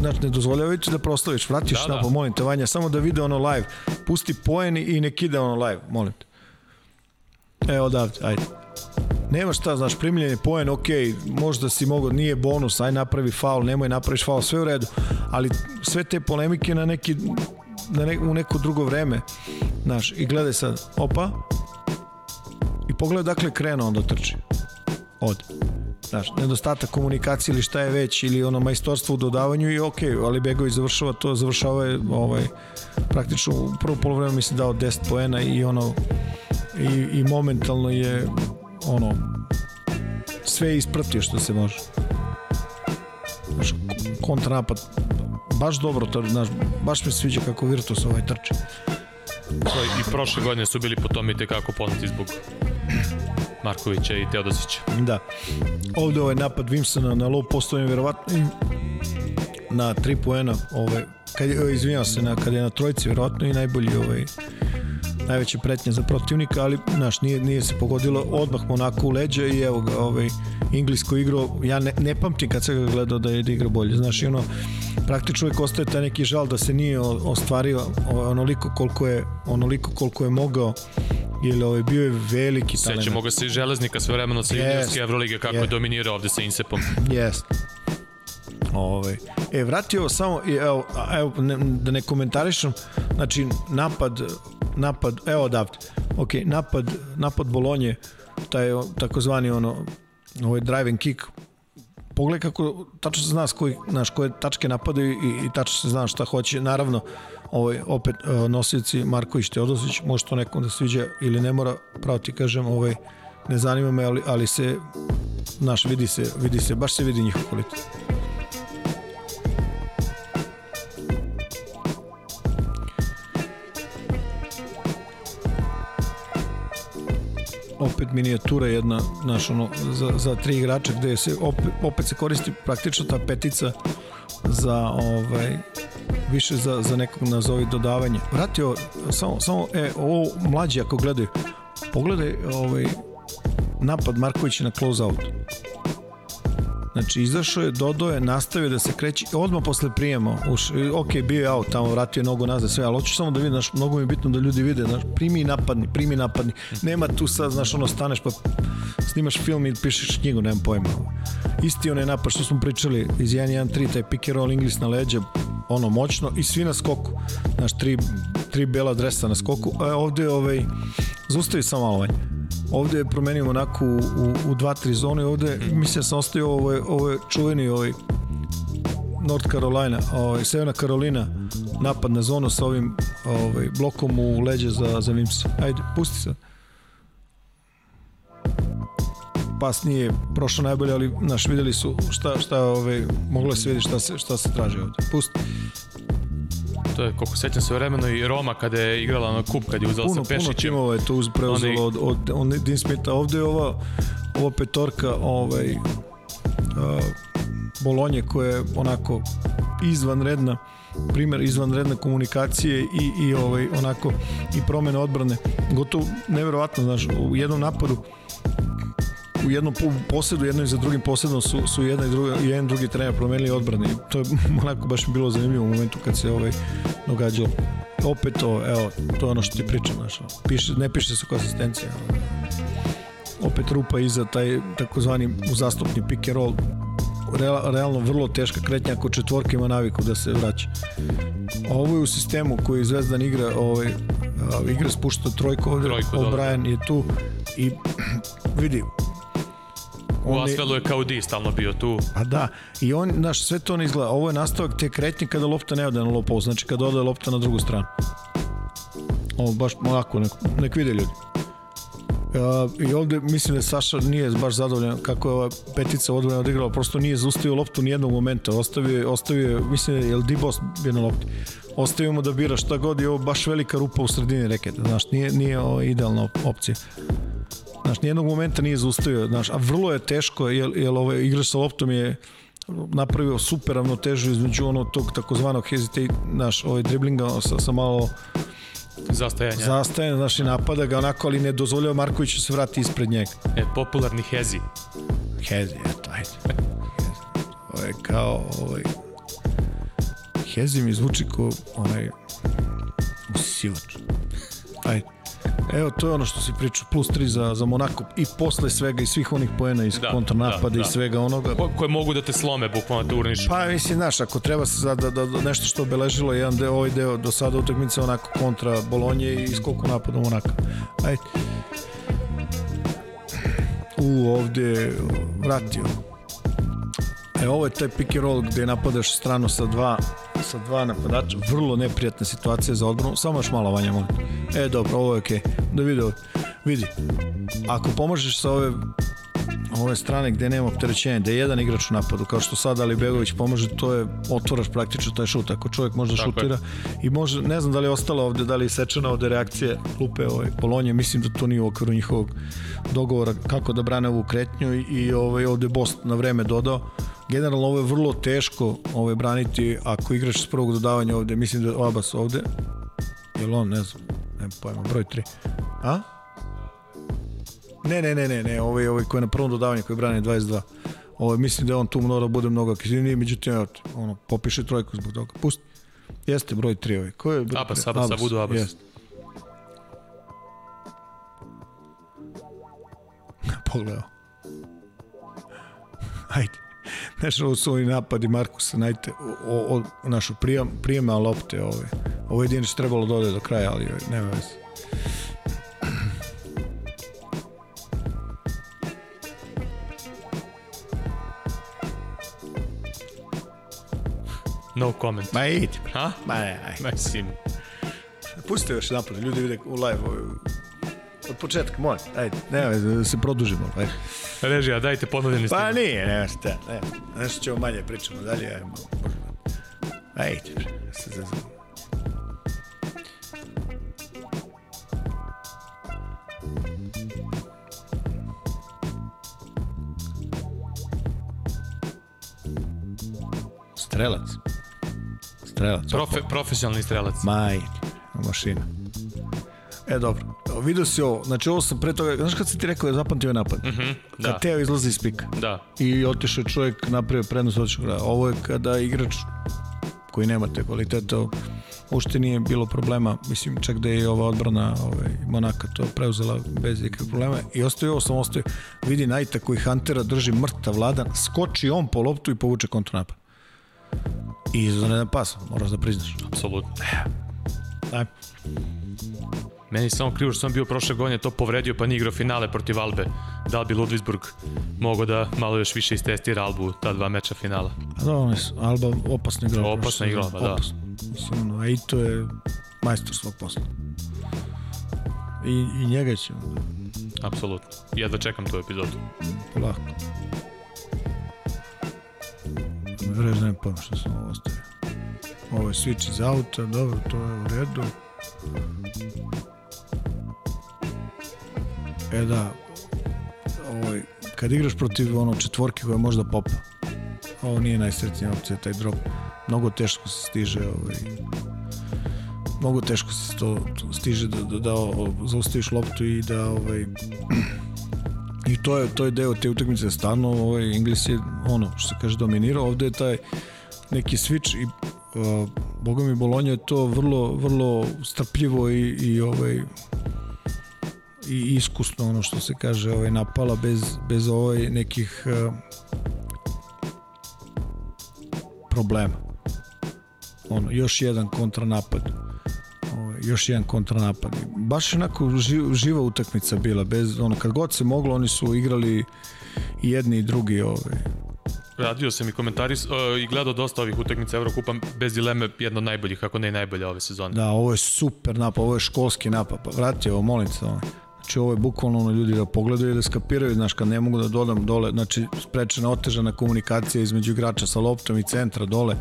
znači ne dozvoljavajući da proslaviš, vratiš da, na da. molim te Vanja, samo da vide ono live, pusti poen i nek ide ono live, molim te. Evo odavde, ajde. Nema šta, znaš, primljen je poen, ok, možda si mogo, nije bonus, aj napravi faul, nemoj napraviš faul, sve u redu, ali sve te polemike na neki, na ne, u neko drugo vreme, znaš, i gledaj sad, opa, pogledaj dakle krenuo onda trči. Od znaš, nedostatak komunikacije ili šta je već, ili ono majstorstvo u dodavanju i ok, ali Begović završava to, završava je ovaj, praktično u prvo polovreme mislim dao 10 poena i ono i, i momentalno je ono sve je ispratio što se može znaš, kontranapad baš dobro, to, znaš, baš mi se sviđa kako Virtus ovaj trče I prošle godine su bili po tome i tekako poznati zbog (clears throat) Markovića i Teodosića. Da. Ovde ovaj napad Vimsona na low postojem verovatno na 3 poena, ovaj, kad je, izvinjao se, na, kad je na trojici verovatno i najbolji ovaj, najveće pretnje za protivnika, ali naš nije, nije se pogodilo odmah Monako u leđa i evo ga ovaj Inglijsko igro, ja ne, ne pamtim kad se ga gledao da je da igra bolje, znaš i ono praktično uvijek ostaje taj neki žal da se nije ostvario onoliko koliko je onoliko koliko je mogao ili ovaj bio je veliki talent. Sećamo ga se i Železnika sve vremeno sa yes. juniorske Evrolige kako yes. je dominirao ovde sa Insepom. Jest. Ovaj. E, vratio samo, evo, evo ne, da ne komentarišem, znači napad, napad, evo odavde, ok, napad, napad Bolonje, taj takozvani ono, ovaj driving kick, pogledaj kako tačno se zna s koji, znaš, koje tačke napadaju i, i tačno se zna šta hoće. Naravno, ovaj, opet uh, nosioci Marković Teodosić, može to nekom da sviđa ili ne mora, pravo ti kažem, ovaj, ne zanima me, ali, ali se naš, vidi se, vidi se, baš se vidi njihov kvalitet. Opet minijatura jedna naš, ono, za, za tri igrača gde se opet, opet se koristi praktično ta petica za ovaj više za, za nekog nazovi dodavanje. Vratio, samo, samo e, ovo mlađi ako gledaju, pogledaj ovaj, napad Markovića na close out. Znači, izašao je, dodao je, nastavio da se kreće, odmah posle prijema, uš, ok, bio je out, tamo vratio je nogu nazad, sve, ali hoću samo da vidim, znaš, mnogo mi je bitno da ljudi vide, znaš, primi i napadni, primi i napadni, nema tu sad, znaš, ono, staneš pa snimaš film i pišeš knjigu, nemam pojma. Isti onaj napad što smo pričali iz 1-1-3, taj pick and roll Inglis na leđa, ono, moćno, i svi na skoku, znaš, tri, tri bela dresa na skoku, a ovde, ovaj, zaustavi samo malo vanje ovde je promenio onako u, u, u dva, tri zone, ovde mm. mislim da sam ostavio ovo, ovo je čuveni ovaj North Carolina, ovaj, Severna Karolina, napad na zonu sa ovim ovaj, blokom u leđe za, za Vimsa. Ajde, pusti sad. Pas nije prošao najbolje, ali naš videli su šta, šta ovaj, moglo se vidi šta se, šta se traži ovde. Pusti to je, koliko sećam se vremeno, i Roma kada je igrala na kup, kad je uzela puno, sa Pešićem. Puno timova je to uz, preuzelo Oni... od, od, od Dean Smitha. Ovde je ova, ova petorka ovaj, a, Bolonje koja je onako izvanredna primer izvanredne komunikacije i, i ovaj onako i promene odbrane gotovo neverovatno znaš u jednom napadu u jednom posedu, jedno i za drugim posedom su, su jedna i druga, jedan drugi trener promenili odbrane. To je (laughs) onako baš bilo zanimljivo u momentu kad se ovaj događalo. Opet to, evo, to je ono što ti pričam, znaš, piše, ne piše se konsistencija. Opet rupa iza taj takozvani uzastopni pick and roll Real, realno vrlo teška kretnja ako četvorka ima naviku da se vraća. Ovo je u sistemu koji Zvezdan igra, ovaj, igra spušta trojku ovde, O'Brien je tu i (clears throat) vidi, U Asvelu je kao di stalno bio tu. A da, i on, znaš, sve to ne izgleda. Ovo je nastavak te kretnje kada lopta ne ode na lopov, znači kada ode lopta na drugu stranu. Ovo baš ovako, nek, nek vide ljudi. Uh, I ovde mislim da Saša nije baš zadovoljan kako je ova petica odvojena odigrala, prosto nije zaustavio loptu ni jednog momenta, ostavio, ostavio mislim je li Dibos bio na lopti. Ostavio mu da bira šta god i ovo baš velika rupa u sredini reketa, znaš, nije, nije idealna opcija. Znaš, nijednog momenta nije zaustavio, znaš, a vrlo je teško, jer, jer ovaj igrač sa loptom je napravio super ravnotežu između ono tog takozvanog hesitate, naš, ovaj driblinga sa, sa malo zastajanja. Zastajanja, znaš, i napada ga onako, ali ne dozvoljava Markoviću da se vrati ispred njega. E, popularni Hezi. Hezi, eto, ajde. Ovo je kao, ovaj, Hezi mi zvuči kao onaj usisivač. Ajde. Evo, to je ono što si pričao, plus 3 za, za Monako i posle svega i svih onih poena iz da, kontranapada da, da. i svega onoga. Ko, koje mogu da te slome, bukvalno te urniš. Pa, mislim, znaš, ako treba se da, da, da nešto što obeležilo jedan deo, ovaj deo do sada utakmice onako kontra Bolonje i skoku napada Monaka. Ajde. U, ovde vratio. E, ovo je taj pick and roll gde napadaš stranu sa dva sa dva napadača, vrlo neprijatna situacija za odbranu, samo još malo vanja molim. E, dobro, ovo je okej. Okay. Da vidi ovo. Vidi. Ako pomožeš sa ove ove strane gde nema opterećenja, da je jedan igrač u napadu, kao što sad Ali Begović pomaže, to je, otvaraš praktično taj šut, ako čovjek može da šutira i može, ne znam da li je ostalo ovde, da li je sečena ovde reakcije Lupe ovaj, Polonje, mislim da to nije u okviru njihovog dogovora kako da brane ovu kretnju i, i ovaj, ovde Bost na vreme dodao, generalno ovo je vrlo teško ovaj, braniti ako igraš s prvog dodavanja ovde, mislim da je Abas ovde, je on, ne znam, ne pojma, broj 3. A? Ne, ne, ne, ne, ne, ovaj, ovaj koji je na prvom dodavanju, koji brani 22. Ovaj, mislim da on tu mora da bude mnogo aktivniji, međutim, evo, ono, popiše trojku zbog toga. Pusti. Jeste broj 3 ovaj. Ko je broj Abas, Abas, Abas, Abudu Abas. Jeste. (laughs) Pogledao. Ajde. Znaš, ovo su ovi napadi Markusa, najte, o, o, našu prijem, prijema lopte ove. Ovo je jedino što trebalo dode do kraja, ali nema veze. No comment. Ma idi. Ha? Ma ne, aj. Mislim. Pustite još napad, ljudi vide u live. Od početka, molim, ajde, veze, da se produžimo, ajde. Režija, dajte ponovljeni stil. Pa nije, nema šta, nema. Nešto ćemo manje pričamo dalje. Ajde, bre, da se zezamo. Strelac. Strelac. Profe, profesionalni strelac. Majke, mašina. E, dobro. Vidio si ovo, znači ovo sam pre toga, znaš kad sam ti rekao da zapamtio ovaj napad? Mm -hmm, da. Kad Teo izlazi iz pika. Da. I otišao je čovjek, napravio prednost, otišao da. Ovo je kada igrač koji nema te kvalitete, ušte nije bilo problema, mislim čak da je ova odbrana ovaj, Monaka to preuzela bez ikakve problema i ostaje ovo sam ostaje, vidi Najta koji Huntera drži mrtav vladan, skoči on po loptu i povuče kontranapad. I izvanredan pas, moraš da priznaš. Apsolutno. Ajde. Meni je samo krivo što sam bio prošle godine to povredio pa nije igrao finale protiv Albe. Da li bi Ludwigsburg mogao da malo još više istestira Albu ta dva meča finala? A da, on je Alba opasno igrao. Opasno igrao, pa da. Mislim, no, a i to je majstor svog posla. I, i njega ćemo. Apsolutno. Ja da čekam tu epizodu. Polako. Vreš, nemam pojma što sam ovo ostavio. Ovo je switch iz auta, dobro, to je u redu. E da, ovaj, kad igraš protiv ono četvorke koja možda popa, ovo nije najsretnija opcija, taj drop. Mnogo teško se stiže, ovaj, mnogo teško se to, to stiže da, da, da zaustaviš loptu i da ovaj, (clears throat) i to je to je deo te utakmice stvarno ovaj Ingles je ono što se kaže dominirao ovde je taj neki switch i uh, boga mi je to vrlo vrlo strpljivo i, i ovaj i iskusno ono što se kaže ovaj napala bez bez ovaj nekih uh, problema. Ono još jedan kontranapad. Ovaj još jedan kontranapad. Baš onako živa utakmica bila bez ono kad god se moglo oni su igrali i jedni i drugi ovaj Radio sam i komentari uh, i gledao dosta ovih utakmica Evrokupa bez dileme jedna od najboljih, ako ne i najbolja ove sezone. Da, ovo je super napad, ovo je školski napad. Pa vrati ovo, molim se. Ovaj. Znači ovo je bukvalno ono ljudi da pogledaju i da skapiraju, znaš, kad ne mogu da dodam dole, znači sprečena otežana komunikacija između igrača sa loptom i centra dole,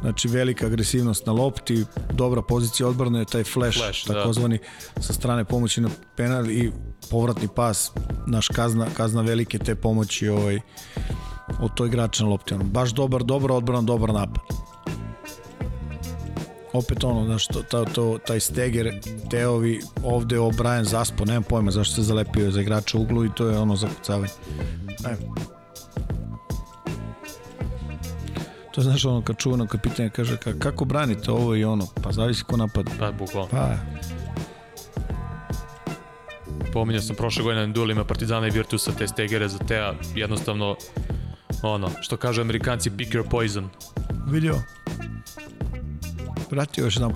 znači velika agresivnost na lopti, dobra pozicija odbrane, taj flash, flash da. takozvani da. sa strane pomoći na penal i povratni pas, naš kazna, kazna velike te pomoći ovaj, od toj igrača na lopti. Ono, baš dobar, dobra odbrana, dobar napad opet ono, znaš, to, to, to, taj Steger, Teovi, ovde O'Brien zaspo, nemam pojma zašto se zalepio za igrača u uglu i to je ono zakucavanje. Ajmo. To znaš ono kad čuvano kad pitanje kaže ka, kako branite ovo i ono, pa zavisi ko napada. Pa, bukvalno. Pa, Pominjao sam prošle godine na duelima Partizana i Virtusa te Stegere za Tea, jednostavno ono, što kažu amerikanci, pick your poison. Vidio. Vratio još jedan.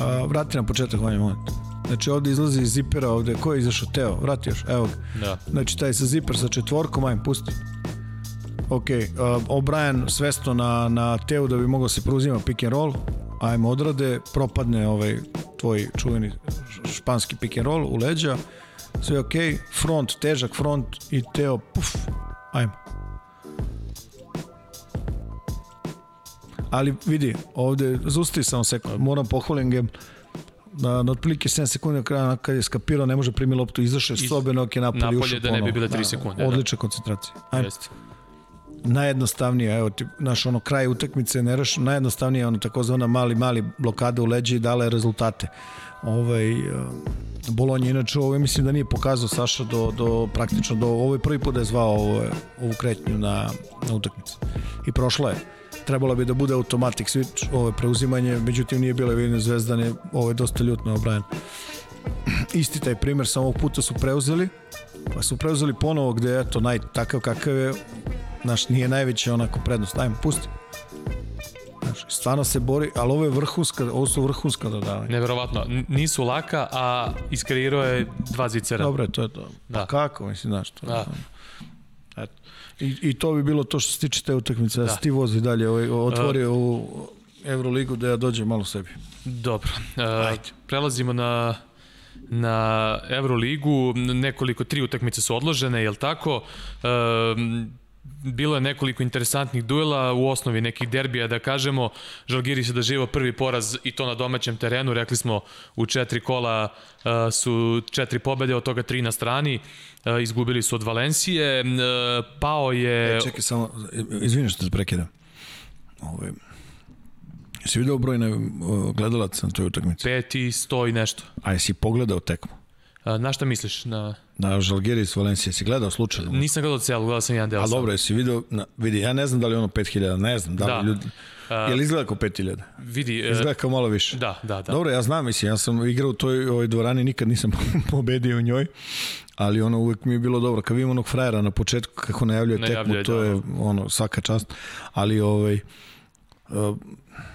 A, vrati na početak ovaj moment. Znači ovde izlazi iz zipera, ovde, ko je izašao? Teo, vrati još, evo ga. Da. Znači taj sa ziper sa četvorkom, ajmo, pusti. Ok, uh, O'Brien svesto na, na Teu da bi mogao se preuzima pick and roll, ajmo odrade, propadne ovaj tvoj čuveni španski pick and roll u leđa, sve ok, front, težak front i Teo, puf, ajmo. Ali vidi, ovde, zustavi samo sekund, moram pohvalim ga, na, na otprilike 7 sekundi na kraju kad je skapirao, ne može primi loptu, izašao iz sobe, nok je napolje ušao da ne bi bile 3 da, sekunde. Odlična da. koncentracija. Ajde. Jeste. Najjednostavnije, evo ti, naš ono kraj utakmice ne reš, najjednostavnije ono takozvana mali mali blokada u leđi i dala je rezultate. Ovaj uh, Bolonja inače ovo mislim da nije pokazao Saša do, do praktično do ovo je prvi put da je zvao ovo, ovu kretnju na, na utakmicu. I prošla je trebalo bi da bude automatic switch, ovo je preuzimanje, međutim nije bilo vidim zvezdane, ovo je dosta ljutno Brian. Isti taj primer, samo ovog puta su preuzeli, pa su preuzeli ponovo gde eto, naj, takav kakav je, naš nije najveća onako prednost, ajmo, pusti. Znaš, stvarno se bori, ali ovo je vrhunska, ovo su vrhunska dodavanja. Neverovatno, nisu laka, a iskreirao je dva zicera. Dobro, to je to. Da. Pa kako, mislim, znaš, to da. I, I to bi bilo to što se tiče te utakmice, da, da ti vozi dalje, ovaj, otvorio uh, u Euroligu da ja dođem malo sebi. Dobro. Uh, prelazimo na na Euroligu, nekoliko, tri utakmice su odložene, je li tako? E, bilo je nekoliko interesantnih duela, u osnovi nekih derbija da kažemo. Žalgiri se doživao prvi poraz i to na domaćem terenu, rekli smo u četiri kola uh, su četiri pobede, od toga tri na strani, uh, izgubili su od Valencije, uh, pao je... E, čekaj samo, izvini što te prekidam. Ove, jesi vidio broj gledalaca na toj utakmici? Peti, sto i nešto. A jesi pogledao tekmu? Na šta misliš? Na... Na Žalgiris Valencija, si gledao slučajno? Nisam gledao celu, gledao sam jedan deo. A dobro, jesi vidio, na, vidi, ja ne znam da li ono 5000, ne znam, da li da. ljudi... Uh, je li izgleda kao 5000? Vidi. Uh, izgleda kao malo više. Da, da, da. Dobro, ja znam, mislim, ja sam igrao u toj ovoj dvorani, nikad nisam (laughs) pobedio u njoj, ali ono uvek mi je bilo dobro. Kad vidim onog frajera na početku kako najavljuje, najavljuje tekmu, to da, je ono, svaka čast, ali ovaj... Uh,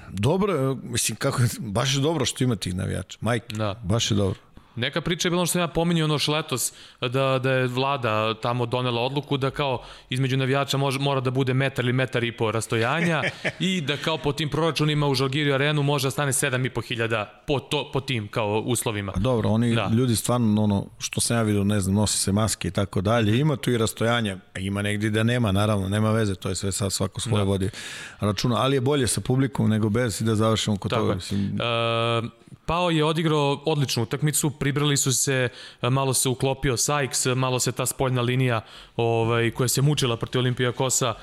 dobro, mislim, kako, baš je dobro što ima tih navijača. Majke, da. baš je dobro. Neka priča je bilo što sam ja pominio ono letos, da, da je vlada tamo donela odluku da kao između navijača može, mora da bude metar ili metar i po rastojanja (laughs) i da kao po tim proračunima u Žalgiriju arenu može da stane 7,5 hiljada po, to, po tim kao uslovima. A dobro, oni da. ljudi stvarno, ono, što sam ja vidio, ne znam, nosi se maske i tako dalje, ima tu i rastojanje, ima negdje da nema, naravno, nema veze, to je sve sad svako svoje da. vodi računa, ali je bolje sa publikom nego bez i da završimo kod toga. Mislim. Uh, Pao je odigrao odličnu utakmicu, pribrali su se, malo se uklopio Sykes, malo se ta spoljna linija ovaj, koja se mučila protiv Kosa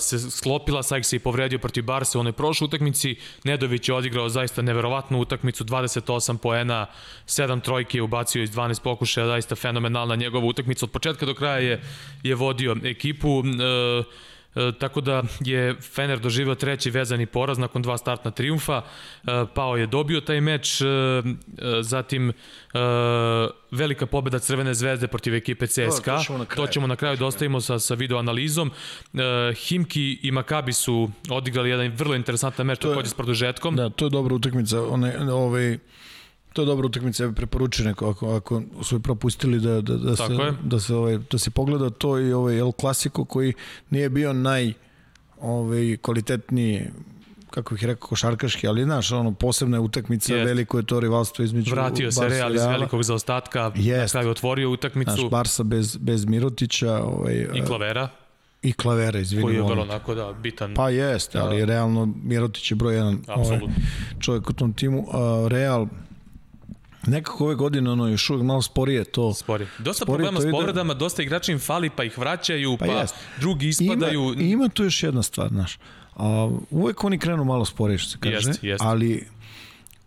se sklopila, Sykes se i povredio protiv Barse u onoj prošloj utakmici, Nedović je odigrao zaista neverovatnu utakmicu, 28 poena, 7 trojke je ubacio iz 12 pokušaja, zaista fenomenalna njegova utakmica, od početka do kraja je, je vodio ekipu, e, E, tako da je Fener doživao treći vezani poraz nakon dva startna triumfa. E, Pao je dobio taj meč, e, e zatim velika pobeda Crvene zvezde protiv ekipe CSKA. To, to ćemo na kraju dostavimo sa, sa video analizom. Himki i Makabi su odigrali jedan vrlo interesantan meč takođe s produžetkom. Da, to je dobra utakmica. One, ovaj, To je dobra utakmica, ja bih preporučio neko, ako, ako su propustili da, da, da, se, da, se, ovaj, da se pogleda to i ovaj El Clasico koji nije bio naj ovaj, kvalitetniji kako bih rekao, košarkaški, ali znaš, ono, posebna je utakmica, yes. veliko je to rivalstvo između Vratio se Real iz velikog zaostatka, yes. na kraju otvorio utakmicu. Znaš, Barsa bez, bez Mirotića. Ovaj, I Klavera. I Klavera, izvini. Koji je vrlo onako, da, bitan. Pa jeste, ali da. realno Mirotić je broj jedan ovaj, čovjek u tom timu. Real, Nekako ove godine ono još uvijek malo sporije to. Sporije. Dosta sporije problema s povredama, dosta igrača im fali pa ih vraćaju, pa, pa jest. drugi ispadaju. Ima, ima tu još jedna stvar, znaš. A, uvek oni krenu malo sporije, što se kaže, jest, jest. ali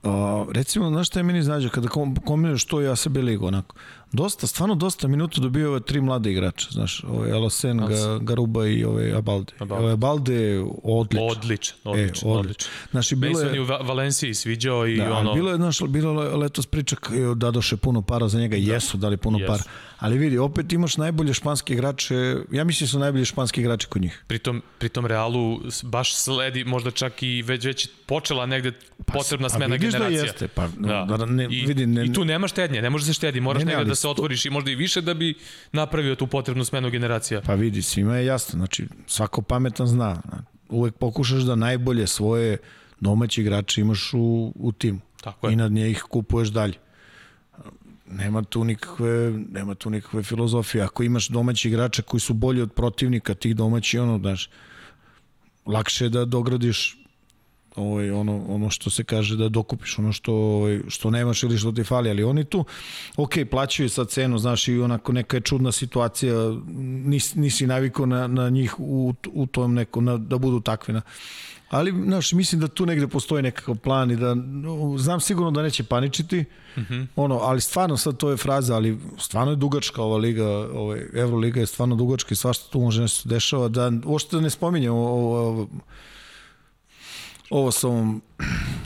a, recimo, znaš šta je meni znađe, kada kombinuješ to ja sa ligu, onako, dosta, stvarno dosta minuta dobio ove tri mlade igrača, znaš, ovaj Alasen, Ga, Garuba i ovaj Abalde. Abalde. Ovaj Abalde odličan. Odličan, odličan, e, odličan. Znaš, bilo je... u Valenciji sviđao i da, ono... Bilo je, znaš, bilo je letos priča da doše puno para za njega, da. jesu dali puno jesu. para. Ali vidi, opet imaš najbolje španske igrače, ja mislim da su najbolji španski igrači kod njih. Pritom, pritom Realu baš sledi, možda čak i već, već počela negde pa, potrebna smena pa generacija. Da jeste, pa, da. da ne, I, vidi, ne, I tu nema štednje, ne može se štedi, moraš ne, ne, negde da se otvoriš i možda i više da bi napravio tu potrebnu smenu generacija. Pa vidi, svima je jasno, znači svako pametan zna. Uvek pokušaš da najbolje svoje domaće igrače imaš u, u timu. Tako je. I nad nje ih kupuješ dalje. Nema tu nikakve, nema tu nikakve filozofije. Ako imaš domaći igrača koji su bolji od protivnika, tih domaći, ono, znaš, lakše je da dogradiš ovaj, ono, ono što se kaže da dokupiš ono što, ovaj, što nemaš ili što ti fali, ali oni tu, ok, plaćaju sa cenu, znaš, i onako neka je čudna situacija, nis, nisi navikao na, na njih u, u tom nekom, na, da budu takvi, na, Ali, znaš, mislim da tu negde postoji nekakav plan i da, no, znam sigurno da neće paničiti, mm -hmm. ono, ali stvarno sad to je fraza, ali stvarno je dugačka ova liga, ovaj, Euroliga je stvarno dugačka i svašta tu može nešto dešava, da uopšte da ne spominjem ovo, ovo ovo sa ovom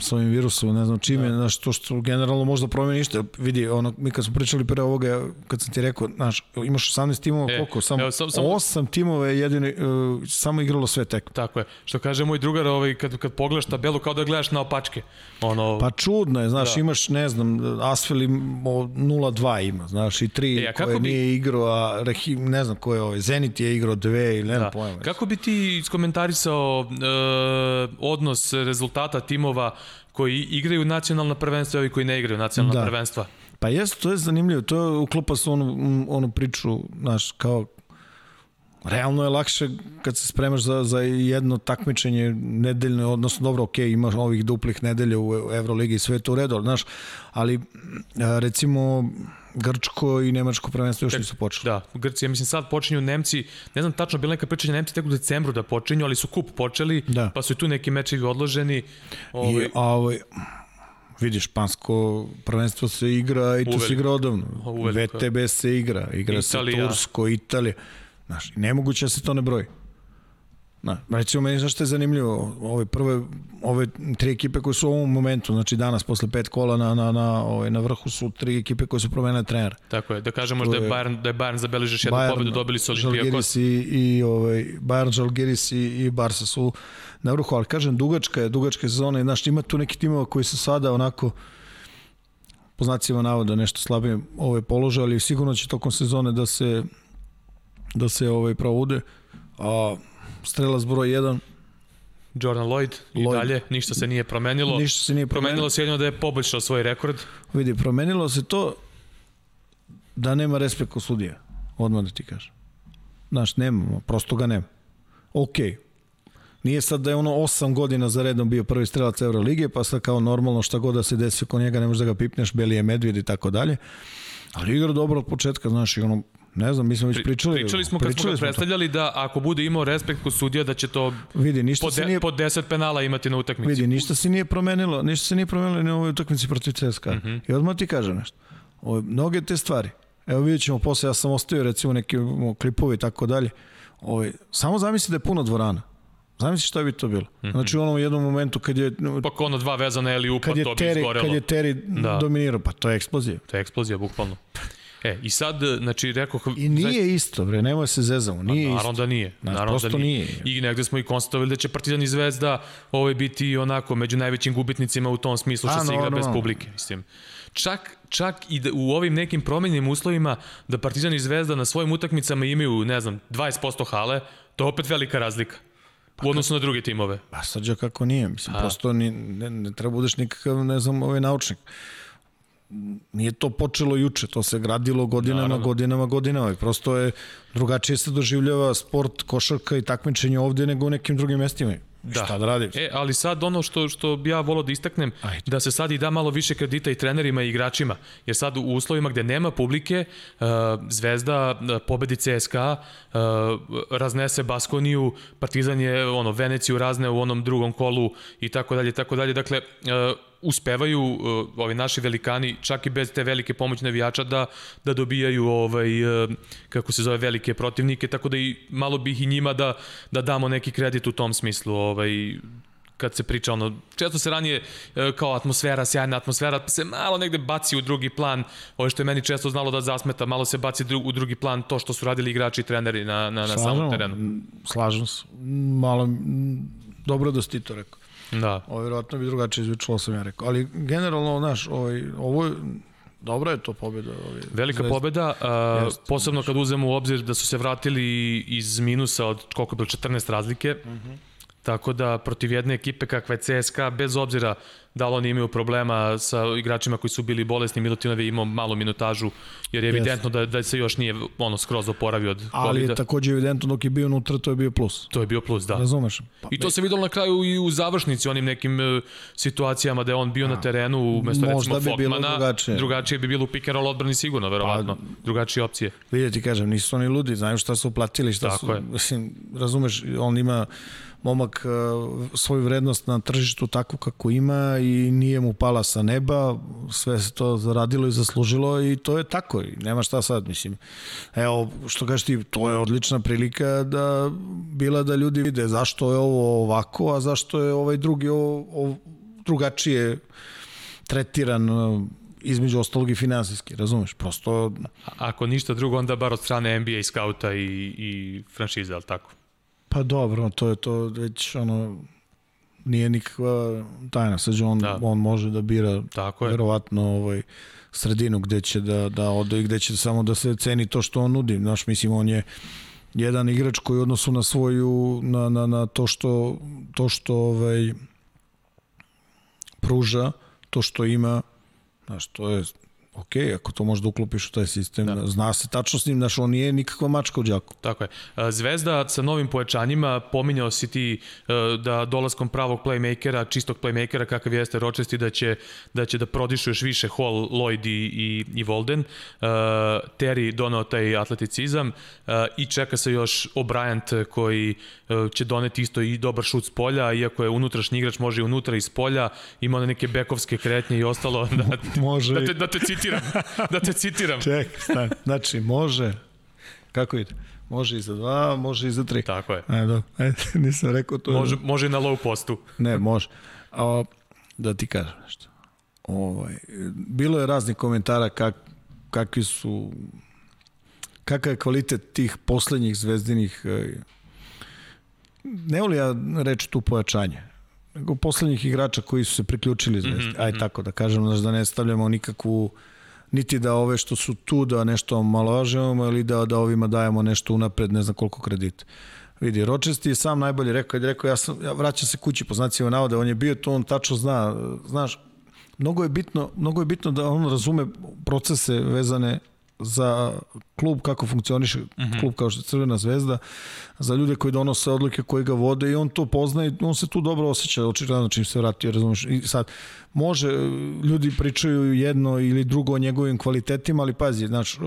sa ovim virusom, ne znam čime, da. znaš, to što generalno možda promeni ništa. Vidi, ono, mi kad smo pričali pre ovoga, kad sam ti rekao, znaš, imaš 18 timova, e, koliko? Samo, evo, sam, sam... 8 timova je jedini, uh, samo igralo sve tek. Tako je. Što kaže moj drugar, ovaj, kad, kad pogledaš tabelu, kao da gledaš na opačke. Ono... Pa čudno je, znaš, da. imaš, ne znam, Asfeli 0-2 ima, znaš, i 3 e, koje bi... nije igrao, a Rahim, ne znam ko je ovaj, Zenit je igrao 2 ili ne da. pojma. Kako bi ti iskomentarisao uh, odnos rezultata timova koji igraju nacionalna prvenstva i ovi koji ne igraju nacionalna da. prvenstva? Pa jeste, to je zanimljivo, to je uklopa se onu, onu priču, znaš, kao realno je lakše kad se spremaš za, za jedno takmičenje nedeljno, odnosno dobro, ok, imaš ovih duplih nedelja u Euroligi i sve to u redu, znaš, ali recimo Grčko i Nemačko prvenstvo još nisu počeli. Da, Grci, ja mislim sad počinju Nemci, ne znam tačno, bila neka pričanja Nemci tek u decembru da počinju, ali su kup počeli, da. pa su i tu neki mečevi odloženi. Ovaj... I, a, ovaj, vidiš, špansko prvenstvo se igra i to se igra odavno. VTB se igra, igra Italija. se Tursko, Italija. Znaš, nemoguće da se to ne broji. Na, recimo, meni znaš što je zanimljivo, ove prve, ove tri ekipe koje su u ovom momentu, znači danas posle pet kola na, na, na, ove, na vrhu su tri ekipe koje su promenile trenera. Tako je, da kažemo da je Bayern, da je Bayern zabeležiš jednu Bayern, pobedu, dobili su Olimpijakos. i, i ovaj, Bayern, Žalgiris i, i Barca su na vrhu, ali kažem, dugačka je, dugačka je sezona i znaš, ima tu neki timova koji su sada onako po znacima navoda nešto slabije ove polože, ali sigurno će tokom sezone da se da se ovaj provude. A strelac broj 1 Jordan Lloyd i Lloyd. dalje, ništa se nije promenilo. Ništa se nije promenilo. Promenilo se jedino da je poboljšao svoj rekord. Vidi, promenilo se to da nema respekt kod sudija. Odmah da ti kažem. Znaš, nema, prosto ga nema. Okej, okay. Nije sad da je ono 8 godina za redom bio prvi strelac Euroligije, pa sad kao normalno šta god da se desi oko njega, ne možeš da ga pipneš, Beli je medvjed i tako dalje. Ali igra dobro od početka, znaš, i ono, Ne znam, mi smo već pričali. Pričali smo kad pričali smo ga predstavljali to. da ako bude imao respekt kod sudija da će to vidi, ništa po, de, nije, po 10 penala imati na utakmici. Vidi, ništa se nije promenilo, ništa se nije promenilo na ovoj utakmici protiv CSKA. Mm -hmm. I odmah ti kažem nešto. O, mnoge te stvari. Evo vidjet ćemo posle, ja sam ostavio recimo neke klipovi i tako dalje. Ovaj, samo zamisli da je puno dvorana. Zamisli šta bi to bilo. Mm -hmm. Znači u onom jednom momentu kad je... Pa ono dva vezana ili upa, to bi izgorelo. Kad je Teri da. dominirao, pa to je eksplozija. To je eksplozija, bukvalno. E, i sad, znači, rekao... I nije zaista... isto, bre, nemoj se zezamo, nije naravno isto. Da nije, znači, naravno da nije. nije. I negde smo i konstatovali da će Partizan i Zvezda ovaj biti onako među najvećim gubitnicima u tom smislu što A, se igra no, bez publike, mislim. Čak, čak i da u ovim nekim promenjenim uslovima da Partizan i Zvezda na svojim utakmicama imaju, ne znam, 20% hale, to je opet velika razlika. Pa u odnosu na druge timove. Pa sad kako nije, mislim, A. prosto ni, ne, ne treba budeš nikakav, ne znam, ovaj naučnik nije to počelo juče, to se gradilo godinama, Naravno. godinama, godinama i prosto je drugačije se doživljava sport, košarka i takmičenje ovde nego u nekim drugim mestima. Da. Šta da radim? E, ali sad ono što, što bi ja volao da istaknem, Ajde. da se sad i da malo više kredita i trenerima i igračima. Jer sad u uslovima gde nema publike, uh, Zvezda uh, pobedi CSKA, uh, raznese Baskoniju, Partizan je ono, Veneciju razne u onom drugom kolu i tako dalje, tako dalje. Dakle, uh, uspevaju uh, ovi naši velikani čak i bez te velike pomoći navijača da da dobijaju ovaj uh, kako se zove velike protivnike tako da i malo bih i njima da da damo neki kredit u tom smislu ovaj kad se priča ono, često se ranije uh, kao atmosfera, sjajna atmosfera, pa se malo negde baci u drugi plan, ovo što je meni često znalo da zasmeta, malo se baci u drugi plan to što su radili igrači i treneri na, na, na samom terenu. Slažem se. Malo, dobro da si ti to rekao. Da. Ovo vjerojatno bi drugačije izvučilo sam ja rekao. Ali generalno, znaš, ovaj, ovo je, Dobra je to pobjeda. Ovaj, Velika zvezda. pobjeda, a, Jest, posebno kad uzmemo u obzir da su se vratili iz minusa od koliko je bilo 14 razlike. Uh mhm. -huh. Tako da protiv jedne ekipe kakva je CSKA, bez obzira da li oni imaju problema sa igračima koji su bili bolesni, Milutinov je imao malu minutažu, jer je evidentno da, da se još nije ono skroz oporavio od COVID-a. Ali je takođe evidentno dok je bio unutra, to je bio plus. To je bio plus, da. Razumeš? Pa, I to se videlo na kraju i u završnici, onim nekim uh, situacijama da je on bio A, na terenu umesto recimo bi Fogmana. Drugačije. drugačije bi bilo u pick and roll odbrani sigurno, verovatno. Pa, drugačije opcije. Vidjeti, kažem, nisu oni ludi, znaju šta su uplatili, šta Tako su, je. mislim, razumeš, on ima momak e, svoju vrednost na tržištu takvu kako ima i nije mu pala sa neba, sve se to zaradilo i zaslužilo i to je tako i nema šta sad, mislim. Evo, što kažeš ti, to je odlična prilika da bila da ljudi vide zašto je ovo ovako, a zašto je ovaj drugi o, o, drugačije tretiran e, između ostalog i finansijski, razumeš? Prosto... Ako ništa drugo, onda bar od strane NBA skauta i, i franšiza, ali tako? Pa dobro, to je to već ono nije nikakva tajna. Sad on, da. on može da bira Tako je. verovatno ovaj, sredinu gde će da, da ode i gde će samo da se ceni to što on nudi. Znaš, mislim, on je jedan igrač koji u odnosu na svoju, na, na, na to što, to što ovaj, pruža, to što ima, znaš, to je ok, ako to možda uklopiš u taj sistem, da. zna se tačno s njim, znaš, on nije nikakva mačka u džaku. Tako je. E, Zvezda sa novim pojačanjima, pominjao si ti e, da dolaskom pravog playmakera, čistog playmakera kakav jeste Ročesti, da će da, će da prodišu još više Hall, Lloyd i, i, i Volden. Uh, Terry donao taj atleticizam i čeka se još O'Brien koji će doneti isto i dobar šut s polja, iako je unutrašnji igrač, može i unutra iz polja, ima one neke bekovske kretnje i ostalo. (laughs) Da, može. Da te, da te citiram. Da te citiram. Ček, stan. Znači, može, kako ide? Može i za dva, može i za tri. Tako je. Ajde, do, ajde nisam rekao to. Može, može i na low postu. Ne, može. A, da ti kažem nešto. Ovaj, bilo je raznih komentara kak, kakvi su kakav je kvalitet tih poslednjih zvezdinih e, ne volim ja reći tu pojačanje nego poslednjih igrača koji su se priključili zvezdi. Mm -hmm. Aj tako da kažem, znaš, da ne stavljamo nikakvu niti da ove što su tu da nešto malovažemo ili da, da ovima dajemo nešto unapred, ne znam koliko kredita. Vidi, Ročesti je sam najbolje rekao, je rekao ja, sam, ja vraćam se kući po znacima navode, on je bio to, on tačno zna, znaš, mnogo je bitno, mnogo je bitno da on razume procese vezane za klub kako funkcioniše mm -hmm. klub kao što je Crvena zvezda, za ljude koji donose odluke, koji ga vode i on to poznaje, on se tu dobro osjeća, očigledno čim se vratio, razumiješ. I sad, može, ljudi pričaju jedno ili drugo o njegovim kvalitetima, ali pazi, znači,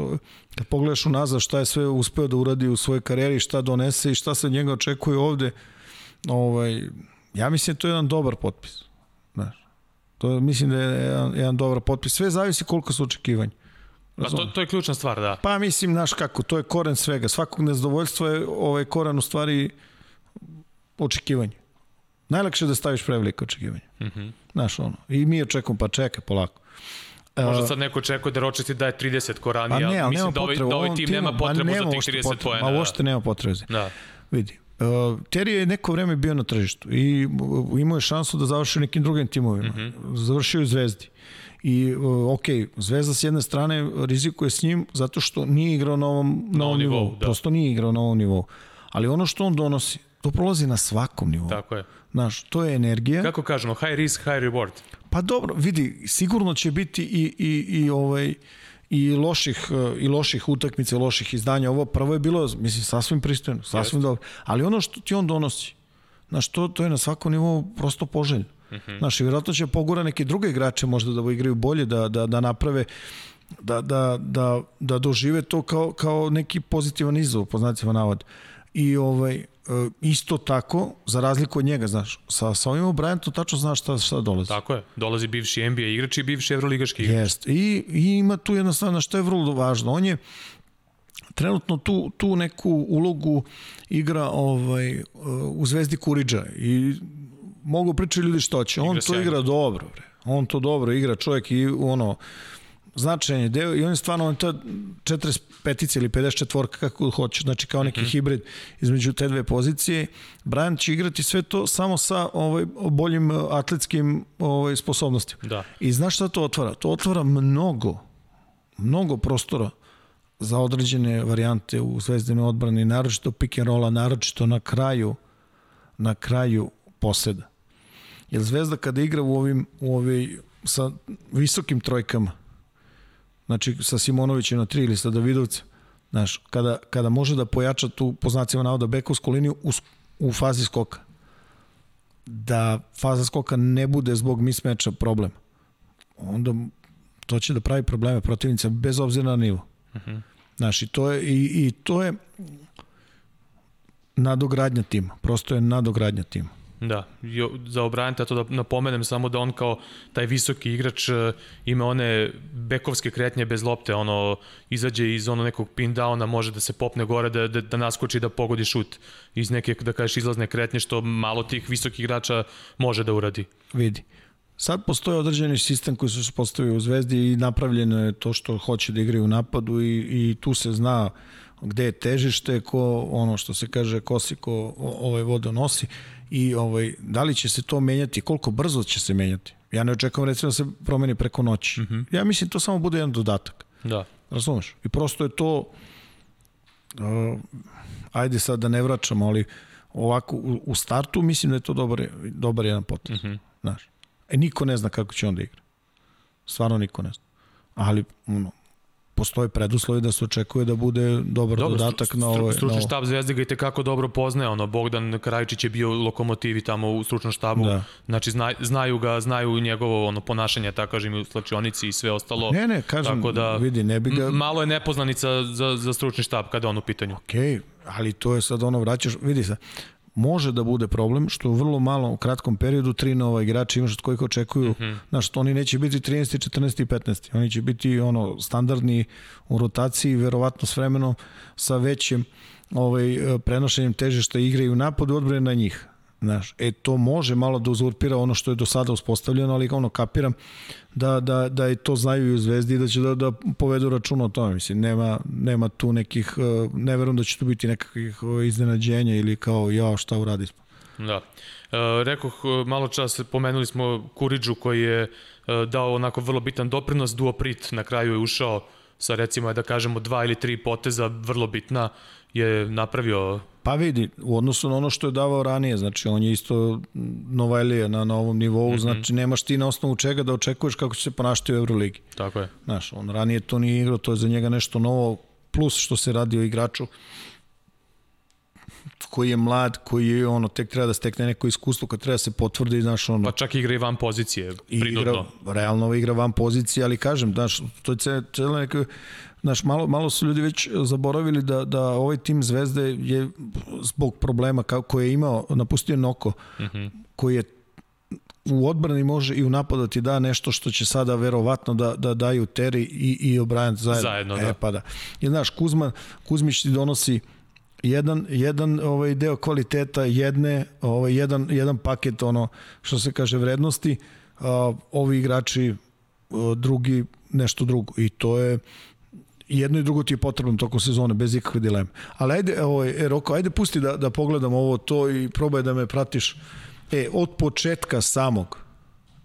kad pogledaš unazad šta je sve uspeo da uradi u svojoj karijeri, šta donese i šta se od njega očekuje ovde, ovaj, ja mislim da to je jedan dobar potpis. Znaš, to mislim da je jedan, jedan dobar potpis. Sve zavisi koliko su očekivanja. Pa to, to je ključna stvar, da. Pa mislim, znaš kako, to je koren svega. Svakog nezadovoljstva je ovaj koren u stvari očekivanje. Najlakše je da staviš preveliko očekivanje. Mm -hmm. Znaš, ono. I mi očekujemo, pa čekaj, polako. Možda sad neko očekuje da Ročesti daje 30 korani, pa ne, ali mislim da ovaj, da ovaj tim nema potrebu nema za tih 30 pojena. Ma da. uopšte nema potrebe. Da. Vidi, Uh, Terry je neko vreme bio na tržištu i imao je šansu da završi nekim drugim timovima. Mm -hmm. Završio u Zvezdi. I, ok, Zvezda s jedne strane rizikuje s njim zato što nije igrao na ovom, na ovom nivou. nivou da. Prosto nije igrao na ovom nivou. Ali ono što on donosi, to prolazi na svakom nivou. Tako je. Znaš, to je energija. Kako kažemo, high risk, high reward. Pa dobro, vidi, sigurno će biti i, i, i ovaj i loših i loših utakmica, loših izdanja. Ovo prvo je bilo, mislim, sasvim pristojno, sasvim dobro. Ali ono što ti on donosi, znaš, to, to je na svakom nivou prosto poželjno. Mm -hmm. Znaš, vjerojatno će pogura neke druge igrače možda da igraju bolje, da, da, da naprave da, da, da, da dožive to kao, kao neki pozitivan izazov, po znacima navod. I ovaj, e, isto tako, za razliku od njega, znaš, sa, sa ovim Bryantom tačno znaš šta, šta dolazi. Tako je, dolazi bivši NBA igrač i bivši evroligaški igrač. Jest, I, i ima tu jednostavno što je vrlo važno. On je trenutno tu, tu neku ulogu igra ovaj, e, u Zvezdi Kuriđa i mogu pričati ljudi što će. On to igra dobro, bre. On to dobro igra, čovjek i ono, značajan je deo i on je stvarno on to 45 ili 54 kako hoće, znači kao neki mm -hmm. hibrid između te dve pozicije. Brian će igrati sve to samo sa ovaj boljim atletskim ovaj sposobnostima. Da. I znaš šta to otvara? To otvara mnogo mnogo prostora za određene varijante u zvezdinoj odbrani, naročito pick and rolla, naročito na kraju na kraju poseda. Jer Zvezda kada igra u ovim, u ovoj, sa visokim trojkama, znači sa Simonovićem na tri ili sa Davidovcem, znaš, kada, kada može da pojača tu, po znacima navoda, bekovsku liniju u, u fazi skoka, da faza skoka ne bude zbog mismeča problem, onda to će da pravi probleme protivnica bez obzira na nivo. Uh mhm. -huh. Znaš, i to je, i, i to je nadogradnja tima. Prosto je nadogradnja tima. Da, za obranite, to da napomenem samo da on kao taj visoki igrač e, ima one bekovske kretnje bez lopte, ono izađe iz ono nekog pin downa, može da se popne gore, da, da, da naskoči da pogodi šut iz neke, da kažeš, izlazne kretnje, što malo tih visokih igrača može da uradi. Vidi. Sad postoji određeni sistem koji se postavio u Zvezdi i napravljeno je to što hoće da igraju u napadu i, i tu se zna gde je težište, ko ono što se kaže kosi ko ovaj vodo nosi i ovaj, da li će se to menjati, koliko brzo će se menjati. Ja ne očekujem recimo da se promeni preko noći. Mm -hmm. Ja mislim to samo bude jedan dodatak. Da. Razumeš? I prosto je to uh, ajde sad da ne vraćamo, ali ovako u, u startu mislim da je to dobar, dobar jedan potez. Mm -hmm. Znaš. E, niko ne zna kako će on da igra. Stvarno niko ne zna. ali ono, postoje preduslovi da se očekuje da bude dobar Dobro, dodatak na ovo. Stručni štab Zvezde ga i tekako dobro poznaje, ono, Bogdan Krajičić je bio lokomotivi tamo u stručnom štabu, da. znači zna, znaju ga, znaju njegovo ono, ponašanje, tako kažem, u slačionici i sve ostalo. Ne, ne, kažem, tako da, vidi, ne bi ga... Malo je nepoznanica za, za stručni štab kada je on u pitanju. Okej, okay, ali to je sad ono, vraćaš, vidi se, može da bude problem što u vrlo malo u kratkom periodu tri nova igrača imaš od kojih očekuju, mm -hmm. znaš, oni neće biti 13, 14 i 15. Oni će biti ono standardni u rotaciji, verovatno s vremenom sa većim ovaj, prenošenjem težišta igre i u napadu odbrane na njih. Znaš, e, to može malo da uzurpira ono što je do sada uspostavljeno, ali ono kapiram da, da, da i to znaju i u Zvezdi i da će da, da povedu računa o tome. Mislim, nema, nema tu nekih, e, ne verujem da će tu biti nekakvih e, iznenađenja ili kao ja šta uradi smo. Da. E, rekoh, e, malo čas pomenuli smo Kuriđu koji je dao onako vrlo bitan doprinos, Duoprit na kraju je ušao sa recimo da kažemo dva ili tri poteza vrlo bitna je napravio Pa vidi, u odnosu na ono što je davao ranije, znači on je isto Novajlija na, na ovom nivou, mm -hmm. znači nemaš ti na osnovu čega da očekuješ kako će se ponašati u Euroligi. Tako je. Znaš, on ranije to nije igrao, to je za njega nešto novo, plus što se radi o igraču koji je mlad, koji je ono tek treba da stekne neko iskustvo kad treba da se potvrdi, znaš, ono... Pa čak igra i van pozicije, prinudno. Igra, realno igra van pozicije, ali kažem, znaš, to je cijela neka Znaš, malo, malo su ljudi već zaboravili da, da ovaj tim Zvezde je zbog problema koje je imao, napustio Noko, mm -hmm. koji je u odbrani može i u napadu ti da nešto što će sada verovatno da, da daju Teri i, i O'Brien zajedno. Zajedno, da. E, pa da. I znaš, Kuzma, Kuzmić ti donosi jedan, jedan ovaj deo kvaliteta jedne, ovaj jedan, jedan paket ono što se kaže vrednosti, a, ovi igrači drugi nešto drugo i to je jedno i drugo ti je potrebno tokom sezone, bez ikakve dileme. Ali ajde, ovaj, e, Roko, ajde pusti da, da pogledam ovo to i probaj da me pratiš. E, od početka samog,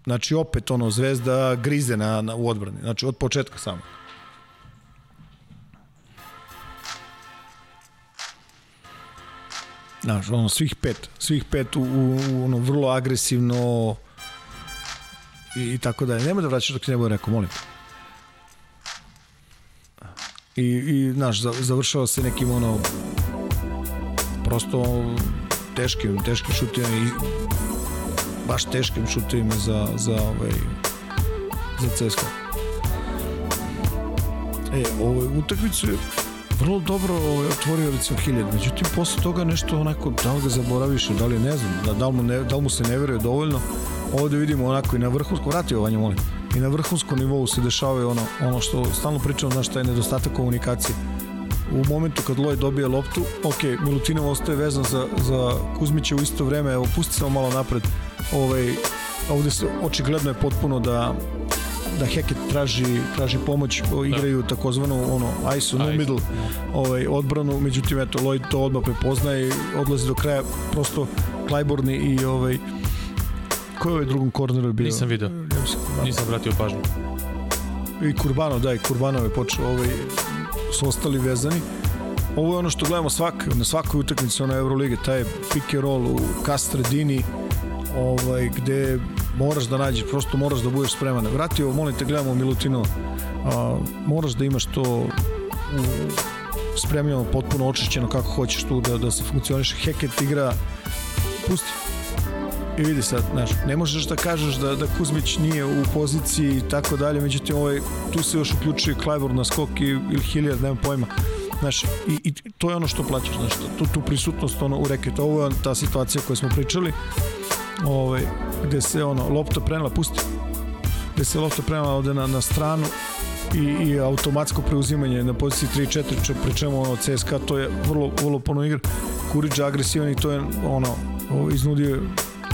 znači opet ono, zvezda grize na, na, u odbrani, znači od početka samog. Znaš, ono, svih pet, svih pet u, u, u ono, vrlo agresivno i, i tako dalje. Nema da vraćaš dok ne bude rekao, molim te i, i znaš, završava se nekim ono prosto teškim, teškim šutima i baš teškim šutima za, za ovaj za CSKA. E, ovoj utakmicu je vrlo dobro ovaj, otvorio recimo hiljad, međutim posle toga nešto onako, da li ga zaboraviš, da li ne znam, da, da, li, mu ne, da li mu se ne veruje dovoljno, ovde vidimo onako i na vrhunsku, vrati ovanje molim, i na vrhunskom nivou se dešavaju ono, ono što stalno pričamo, znaš, taj nedostatak komunikacije. U momentu kad Loj dobije loptu, ok, Milutinov ostaje vezan za, za Kuzmića u isto vreme, evo, pusti samo malo napred, ovaj, ovde se očigledno je potpuno da da Heket traži, traži pomoć, igraju da. takozvanu ono, ice no middle ovaj, odbranu, međutim eto, Lloyd to odmah prepoznaje i odlazi do kraja, prosto Klajborni i ovaj, Ko je ovaj drugom korneru bio? Nisam video. Nisam vratio pažnju. I Kurbano, da, i Kurbano je počeo, ovaj, su ostali vezani. Ovo je ono što gledamo svak, na svakoj utakmici na Euroligi, taj pick and roll u Kastredini, ovaj, gde moraš da nađeš, prosto moraš da budeš spreman. Vratio, molim te, gledamo Milutino, a, moraš da imaš to spremljeno, potpuno očišćeno kako hoćeš tu da, da se funkcioniše. Heket igra, pusti, I vidi sad, znaš, ne možeš da kažeš da, da Kuzmić nije u poziciji i tako dalje, međutim ovaj, tu se još uključuje Klajbor na skok i, ili Hilliard, nemam pojma. Znaš, i, i to je ono što plaćaš, znaš, tu, tu prisutnost ono, u reketu. Ovo je ta situacija koju smo pričali, ovaj, gde se ono, lopta prenela, pusti, gde se lopta prenela ovde na, na stranu i, i automatsko preuzimanje na poziciji 3-4, pri čemu ono CSKA to je vrlo, vrlo puno igra. Kurić agresivan i to je ono, iznudio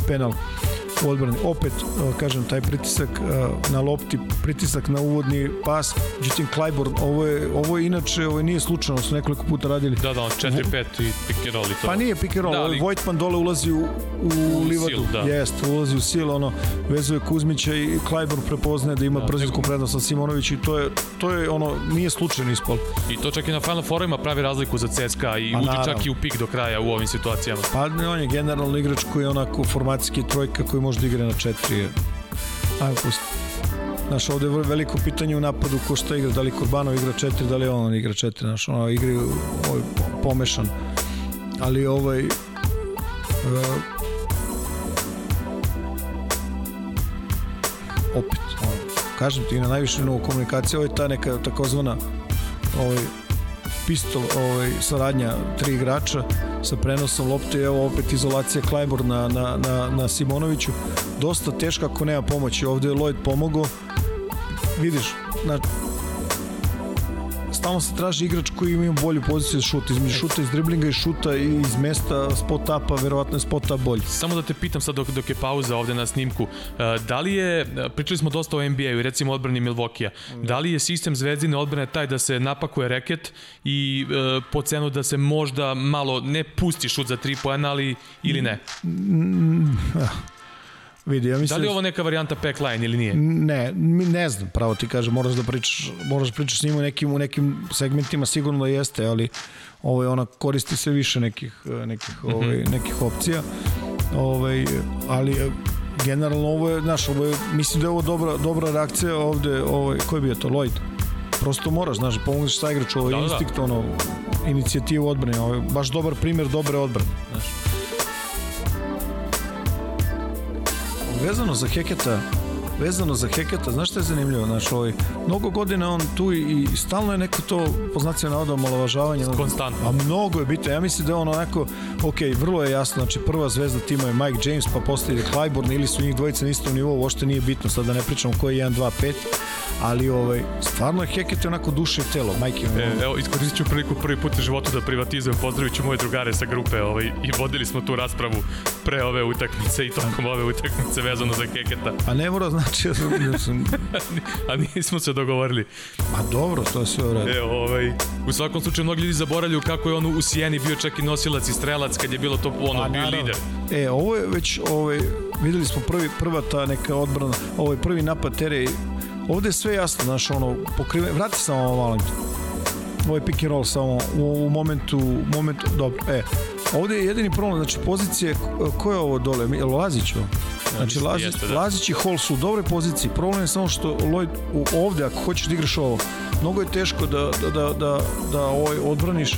panel. U odbrani. Opet, e, kažem, taj pritisak e, na lopti, pritisak na uvodni pas, međutim Clyburn, ovo je, ovo je inače, ovo je nije slučajno, su nekoliko puta radili. Da, da, 4-5 i pick and roll i to. Pa nije roll, da, ali... Vojtman dole ulazi u, u, u livadu. Sil, da. Jest, ulazi u sil, ono, vezuje Kuzmića i Clyburn prepoznaje da ima da, brzinsku prednost sa Simonović i to je, to je ono, nije slučajno ispol. I to čak i na Final Fourima pravi razliku za CSKA i uđe čak i u pik do kraja u ovim situacijama. Pa on je generalno igrač koji je onako formacijski trojka koji može da igra na četiri. Ajmo pusti. Znaš, ovde je veliko pitanje u napadu ko šta igra, da li Kurbanov igra četiri, da li on igra četiri, znaš, ono, igri ovaj, pomešan. Ali ovaj, uh, opet, ovaj, kažem ti, na najviše novu komunikaciju, ovo je ta neka takozvana ovaj, pistol, ovaj, saradnja tri igrača sa prenosom lopte, evo opet izolacija Klajbor na, na, na, na Simonoviću, dosta teška ako nema pomoći, ovde je Lloyd pomogao, vidiš, na, stalno se traži igrač koji ima bolju poziciju za šut, između šuta iz driblinga i šuta i iz mesta spot upa, verovatno je spot up bolji. Samo da te pitam sad dok, dok je pauza ovde na snimku, e, da li je, pričali smo dosta o NBA-u i recimo odbrani Milvokija, da li je sistem zvezdine odbrane taj da se napakuje reket i e, po cenu da se možda malo ne pusti šut za tri pojena, ali ili ne? Mm, mm, Vidi, ja mislim... Da li je ovo neka varijanta pack line ili nije? Ne, ne znam, pravo ti kažem, moraš da pričaš, moraš da pričaš s njim u nekim, u nekim segmentima, sigurno da jeste, ali ovaj, ona koristi se više nekih, nekih, mm -hmm. ovaj, nekih opcija. Ovaj, ali generalno ovo je, znaš, ovo je, mislim da je ovo dobra, dobra reakcija ovde, ovaj, ko je bio to, Lloyd? Prosto moraš, znaš, pomogneš sa igraču, ovo je da, da, instinkt, da. ono, inicijativu odbrane, ovo je baš dobar primjer dobre odbrane, znaš. Vezano za Heketa, vezano za Heketa, znaš što je zanimljivo, znaš, ovaj, mnogo godina on tu i, i stalno je neko to, po znacima navoda, omalovažavanje. Konstantno. A mnogo je bitno, ja mislim da je on onako, ok, vrlo je jasno, znači prva zvezda tima je Mike James, pa posle ide Clyburn, ili su njih dvojice na istom nivou, uopšte nije bitno, sad da ne pričamo ko je 1, 2, 5, ali ovaj, stvarno je Heket onako duše i telo, majke. E, evo, iskoristit ću priliku prvi put u životu da privatizujem, pozdravit ću moje drugare sa grupe ovaj, i vodili smo tu raspravu pre ove utakmice i tokom ove utakmice vezano za Heketa. A ne mora znači, ja sam... (laughs) A nismo se dogovorili. Ma dobro, to je sve u redu. E, ovaj, u svakom slučaju mnogi ljudi zaboravljaju kako je on u Sijeni bio čak i nosilac i strelac kad je bilo to ono, A, bio naravno. lider. E, ovo je već, ovaj, videli smo prvi, prva ta neka odbrana, ovaj prvi napad Tere Ovde je sve jasno, znaš, ono, pokrive, vrati samo ovo malo. Ovo je pick and roll samo u, u momentu, momentu, dobro, e, ovde je jedini problem, znači pozicije, ko je ovo dole, je Lazić ovo? Znači, Lazić, jeste, da. Lazić i Hall su u dobre poziciji. Problem je samo što Lloyd ovde, ako hoćeš da igraš ovo, mnogo je teško da, da, da, da, da ovaj odbraniš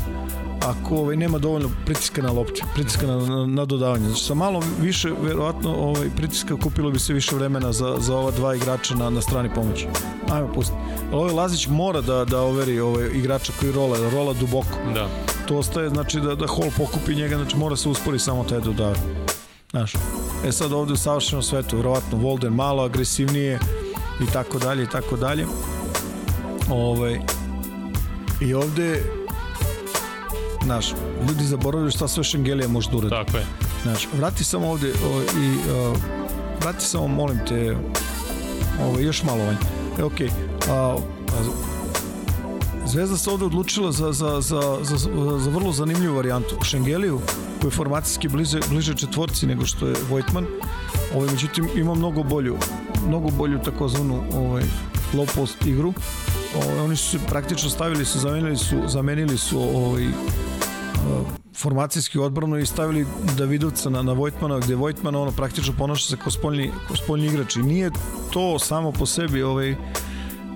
ako ovaj, nema dovoljno pritiska na lopte, pritiska na, na, na dodavanje. Znači, sa malo više, verovatno, ovaj, pritiska kupilo bi se više vremena za, za ova dva igrača na, na strani pomoći. Ajmo pusti. Ovaj Lazić mora da, da overi ovaj, igrača koji rola, rola duboko. Da. To ostaje, znači, da, da Hall pokupi njega, znači mora se uspori samo taj dodavanje. Znaš, e sad ovde u savršenom svetu, verovatno Volden malo agresivnije i tako dalje i tako dalje. Ovaj, I ovde Znaš, ljudi zaboravljaju šta sve Šengelija može da uradi. Tako je. Znaš, vrati samo ovde o, i o, vrati samo, molim te, ovo, još malo vanje. E, okej, okay. a, a, Zvezda se ovde odlučila za, za, za, za, za vrlo zanimljivu varijantu. Šengeliju, koji je formacijski bliže, bliže četvorci nego što je Vojtman, ovaj, međutim ima mnogo bolju, mnogo bolju takozvanu ovaj, low post igru. Ovaj, oni su se praktično stavili su, zamenili su, zamenili su ovaj, formacijski odbranu i stavili Davidovca na, na Vojtmana, gde Vojtman ono praktično ponaša se kao spoljni, kao spoljni igrač i nije to samo po sebi ovaj,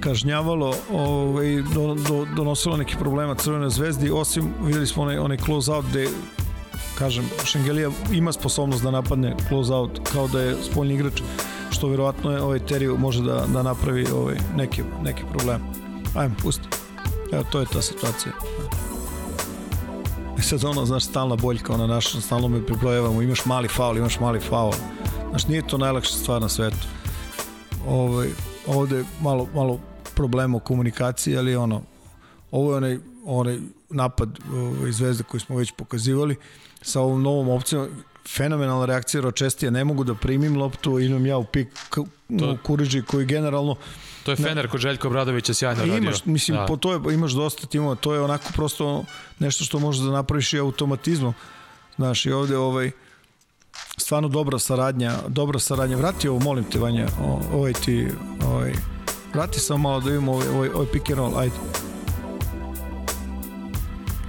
kažnjavalo, ovaj, do, do, donosilo neki problema Crvene zvezdi, osim videli smo onaj, onaj close out gde kažem, Šengelija ima sposobnost da napadne close out kao da je spoljni igrač, što verovatno je ovaj Teriju može da, da napravi ovaj, neki, neki problem. Ajmo, pusti. Evo, to je ta situacija. I sad ono, znaš, stalna boljka, ona naša, stalno me pribrojevamo, imaš mali faul, imaš mali faul. Znaš, nije to najlakša stvar na svetu. Ovaj, ovde malo, malo problema u komunikaciji, ali ono, ovo je onaj, onaj napad ovaj, zvezde koji smo već pokazivali sa ovom novom opcijom fenomenalna reakcija Ročestija, ne mogu da primim loptu, imam ja u pik to... u Kuriđi koji generalno To je Fener kod Željko Obradovića sjajno radio. Imaš, mislim, da. po to je, imaš dosta timova, to je onako prosto nešto što možeš da napraviš i automatizmom. Znaš, i ovde ovaj, stvarno dobra saradnja, dobra saradnja. Vrati ovo, molim te, Vanja, ovaj ti, ovaj, vrati samo malo da vidimo ovaj, ovaj, ovaj pick and roll, ajde.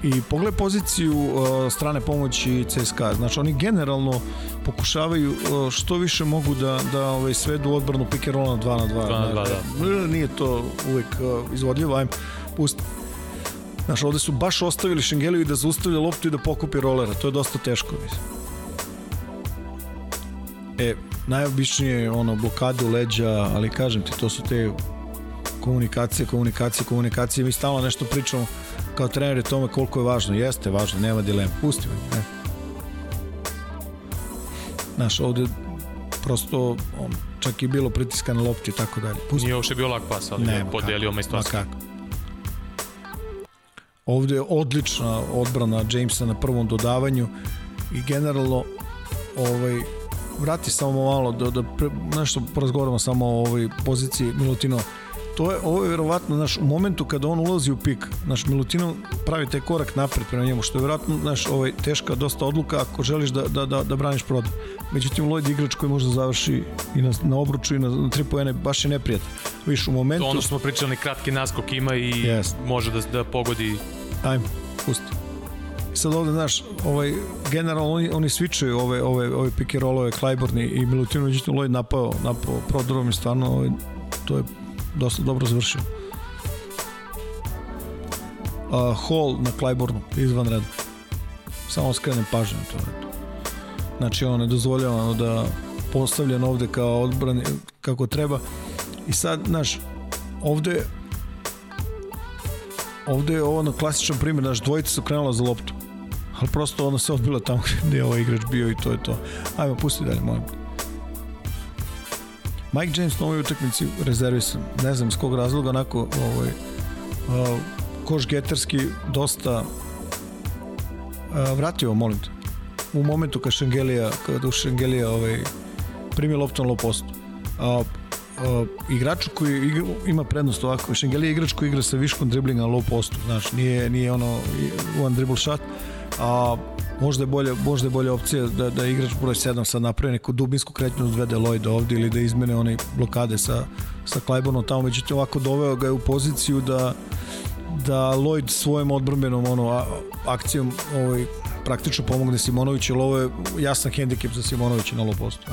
I pogledaj poziciju uh, strane pomoći CSKA. Znači oni generalno pokušavaju uh, što više mogu da, da ovaj, svedu odbranu pick and roll na 2 na 2. 2 na 2, da. Nije to uvek uh, izvodljivo, ajmo, pusti. Znaš, ovde su baš ostavili Šengeliju da zaustavlja loptu i da pokupi rolera. To je dosta teško, mislim. E, najobičnije je ono blokade u leđa, ali kažem ti, to su te komunikacije, komunikacije, komunikacije. Mi stalno nešto pričamo kao treneri o tome koliko je važno. Jeste važno, nema dilema. Pusti me. Ne. Znaš, ovde prosto on, čak i bilo pritiska na lopti i tako dalje. Pusti. Nije uopšte bio lak pas, ali ne, je podelio majstorski. kako. Ovde je odlična odbrana Jamesa na prvom dodavanju i generalno ovaj, vrati samo malo da, da pre, nešto porazgovaramo samo o ovoj poziciji Milutino to je, ovo je verovatno, znaš, u momentu kada on ulazi u pik, znaš, Milutino pravi taj korak napred prema njemu, što je verovatno, znaš, ovaj, teška dosta odluka ako želiš da, da, da, da braniš prodaj. Međutim, Lloyd igrač koji može da završi i na, na obruču i na, na tri pojene, baš je neprijatno. Viš, u momentu... To ono što smo pričali, kratki naskok ima i yes. može da, da pogodi... Ajmo, pusti. I sad ovde, znaš, ovaj, generalno oni, oni switchuju ove, ove, ove rollove, Clyburn i Milutino, međutim Lloyd napao, napao prodorom i stvarno ovaj, to je dosta dobro završio. Uh, Hall na Clyburnu, izvan reda. Samo skrenem pažnju na to. Znači, ono ne dozvoljava da postavljen ovde kao odbrani kako treba. I sad, znaš, ovde ovde je ovo na klasičan primjer, znaš, dvojica su krenula za loptu. Ali prosto ona se odbila tamo gde je ovaj igrač bio i to je to. Ajmo, pusti dalje, molim. Mike James na ovoj utakmici rezervisan. Ne znam s kog razloga, onako, ovaj, uh, koš geterski dosta uh, vratio, molim te. U momentu kad Šengelija, kad Šengelija ovaj, primi loptu na low postu. Uh, uh, igraču koji igra, ima prednost ovako, Šengelija je igrač koji igra sa viškom driblinga na low postu, znaš, nije, nije ono one dribble shot, a možda je bolja, možda je bolja opcija da, da igrač broj 7 sad napravi neku dubinsku kretnju odvede Lloyd ovde ili da izmene one blokade sa, sa Clyburnom tamo, međutim ovako doveo ga je u poziciju da da Lloyd svojom odbrbenom ono, akcijom ovaj, praktično pomogne Simonoviću, jer ovo je jasan hendikep za Simonovića na low postu.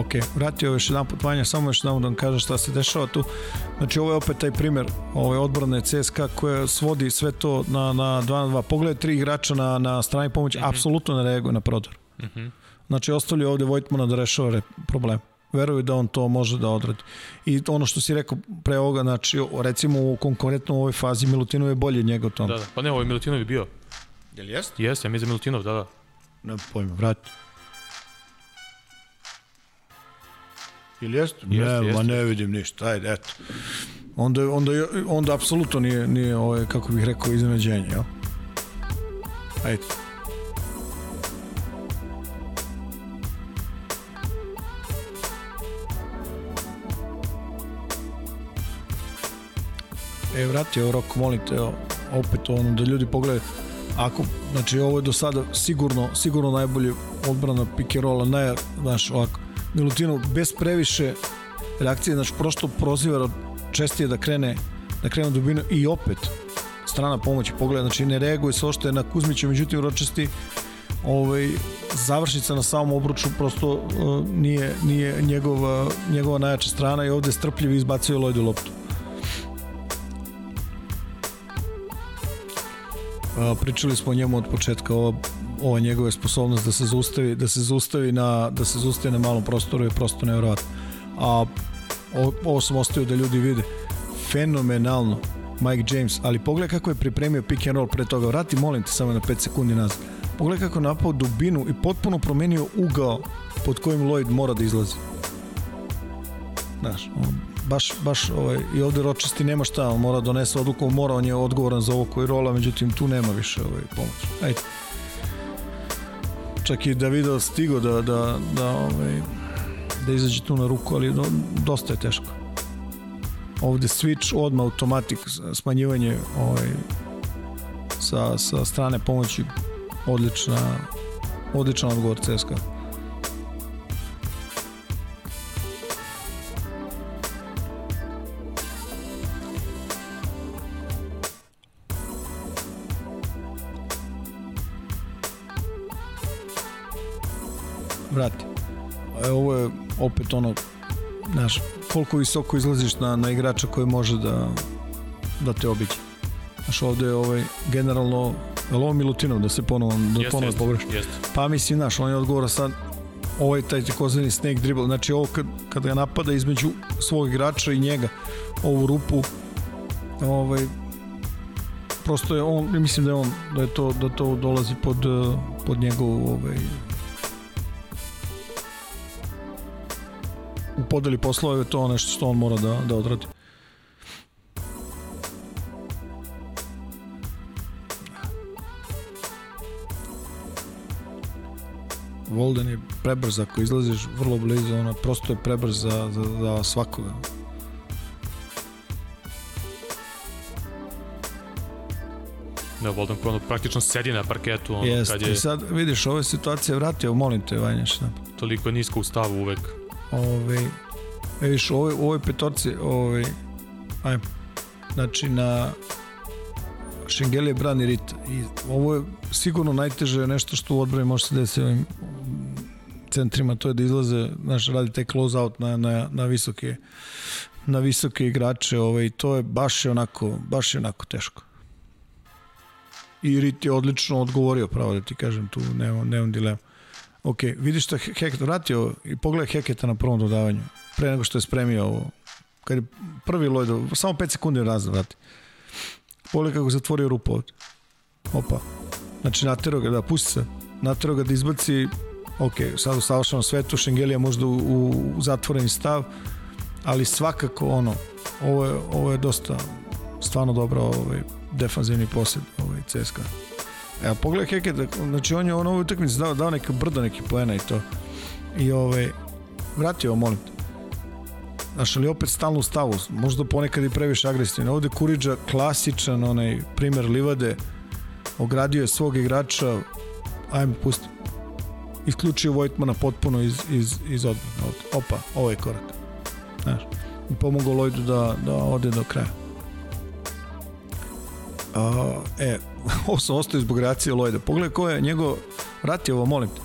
Ok, vratio još jedan put Vanja, samo još jedan da vam kažem šta se dešava tu. Znači ovo je opet taj primer ove odbrane CSKA koja svodi sve to na, na 2 na 2. Pogledaj tri igrača na, na strani pomoći, mm -hmm. apsolutno ne reaguje na prodor. Mm -hmm. Znači ostavlja ovde Vojtmana da rešava problem. Veruju da on to može da odradi. I ono što si rekao pre ovoga, znači recimo u konkurentno u ovoj fazi Milutinov je bolje njega od tome. Da, da. Pa ne, ovo je Milutinov je bio. Jel jest? Jeste, ja mi za Milutinov, da, da. Ne pojma, vrati. Ili jeste? Ne, jeste. ma ne vidim ništa, ajde, eto. Onda, onda, onda apsolutno nije, nije ovaj, kako bih rekao, iznenađenje, jel? Ajde. E, vrati ovo rok, molim te, opet ono, da ljudi pogledaju. Ako, znači, ovo je do sada sigurno, sigurno najbolji odbrana pikerola, naj, znaš, ovako, Milutinu bez previše reakcije, znači prosto proziva čestije da krene da krene dubinu i opet strana pomoći pogleda, znači ne reaguje se ošte na Kuzmića, međutim Ročesti ovaj, završnica na samom obruču prosto uh, nije, nije njegova, njegova najjača strana i ovde strpljivo izbacio Lojdu loptu. Uh, pričali smo o njemu od početka, ova ova njegove sposobnost da se zaustavi, da se zaustavi na, da se zaustavi na malom prostoru je prosto nevjerojatno. A ovo, ovo sam ostavio da ljudi vide. Fenomenalno Mike James, ali pogledaj kako je pripremio pick and roll pre toga. Vrati, molim te, samo na 5 sekundi nazad. Pogledaj kako je napao dubinu i potpuno promenio ugao pod kojim Lloyd mora da izlazi. Znaš, on, baš, baš ovaj, i ovde Ročesti nema šta, on mora da donese odluku, mora, on je odgovoran za ovo koji rola, međutim tu nema više ovaj, pomoć. Ajde čak i Davido stigo da, da, da, ovaj, da izađe tu na ruku, ali do, dosta je teško. Ovde switch, odmah automatik, smanjivanje ovaj, sa, sa strane pomoći odlična, odličan odgovor CSKA. Vrati. E, ovo je opet ono, znaš, koliko visoko izlaziš na, na igrača koji može da, da te obiđe. Znaš, ovde je ovaj, generalno, je li ovo Milutinov da se ponovo, da Jeste, ponovo jeste, pogreši? jeste. Pa mislim, znaš, on je odgovora sad, ovaj taj takozvani snake dribble, znači ovo kad, kad ga napada između svog igrača i njega, ovu rupu, ovaj, prosto je on, mislim da je on, da je to, da to dolazi pod, eh, pod njegovu, ovaj, u podeli poslova je to nešto što on mora da, da odradi. Volden je prebrz ako izlaziš vrlo blizu, ona prosto je prebrz za, za, za svakoga. Da, Voldan koji ono praktično sedi na parketu, ono, Jeste, kad i je sad vidiš ove situacije vratio, molim te Vanjaš, da. toliko nisko u stavu uvek. Ove, e, vidiš, u ovoj, ovoj petorci, ove, ajmo, znači na Šengelije brani Rita i ovo je sigurno najteže nešto što u odbrani može se desiti ovim centrima, to je da izlaze, znaš, radi taj close out na, na, na visoke na visoke igrače, ovaj, to je baš je onako, baš je onako teško. I Rit je odlično odgovorio, pravo da ti kažem, tu nemam, nemam dilema. Ok, vidiš šta Heket vratio i pogledaj Heketa na prvom dodavanju, pre nego što je spremio ovo. Kad je prvi Lloyd, samo 5 sekundi razda vrati. Pogledaj kako zatvorio rupu ovde. Opa. Znači natero ga da pusti se. Natero ga da izbaci ok, sad u savršenom svetu Šengelija možda u, u, zatvoreni stav, ali svakako ono, ovo je, ovo je dosta stvarno dobro ovaj, defanzivni posjed ovaj, CSKA. Evo, pogledaj Heket, znači on je on ovoj utakmici dao, dao neka brda neki poena i to. I ovaj, vratio, molim te. Znaš, ali opet stalno u stavu, možda ponekad i previše agresivno. Ovde Kuriđa klasičan onaj primer livade, ogradio je svog igrača, ajme, pusti. Isključio Vojtmana potpuno iz, iz, iz odbrana. Opa, ovo je korak. Znaš, i pomogao Lloydu da, da ode do kraja. A, e, (laughs) ovo sam ostao zbog reakcije Lloyda. Pogledaj ko je njegov, vrati ovo, molim te.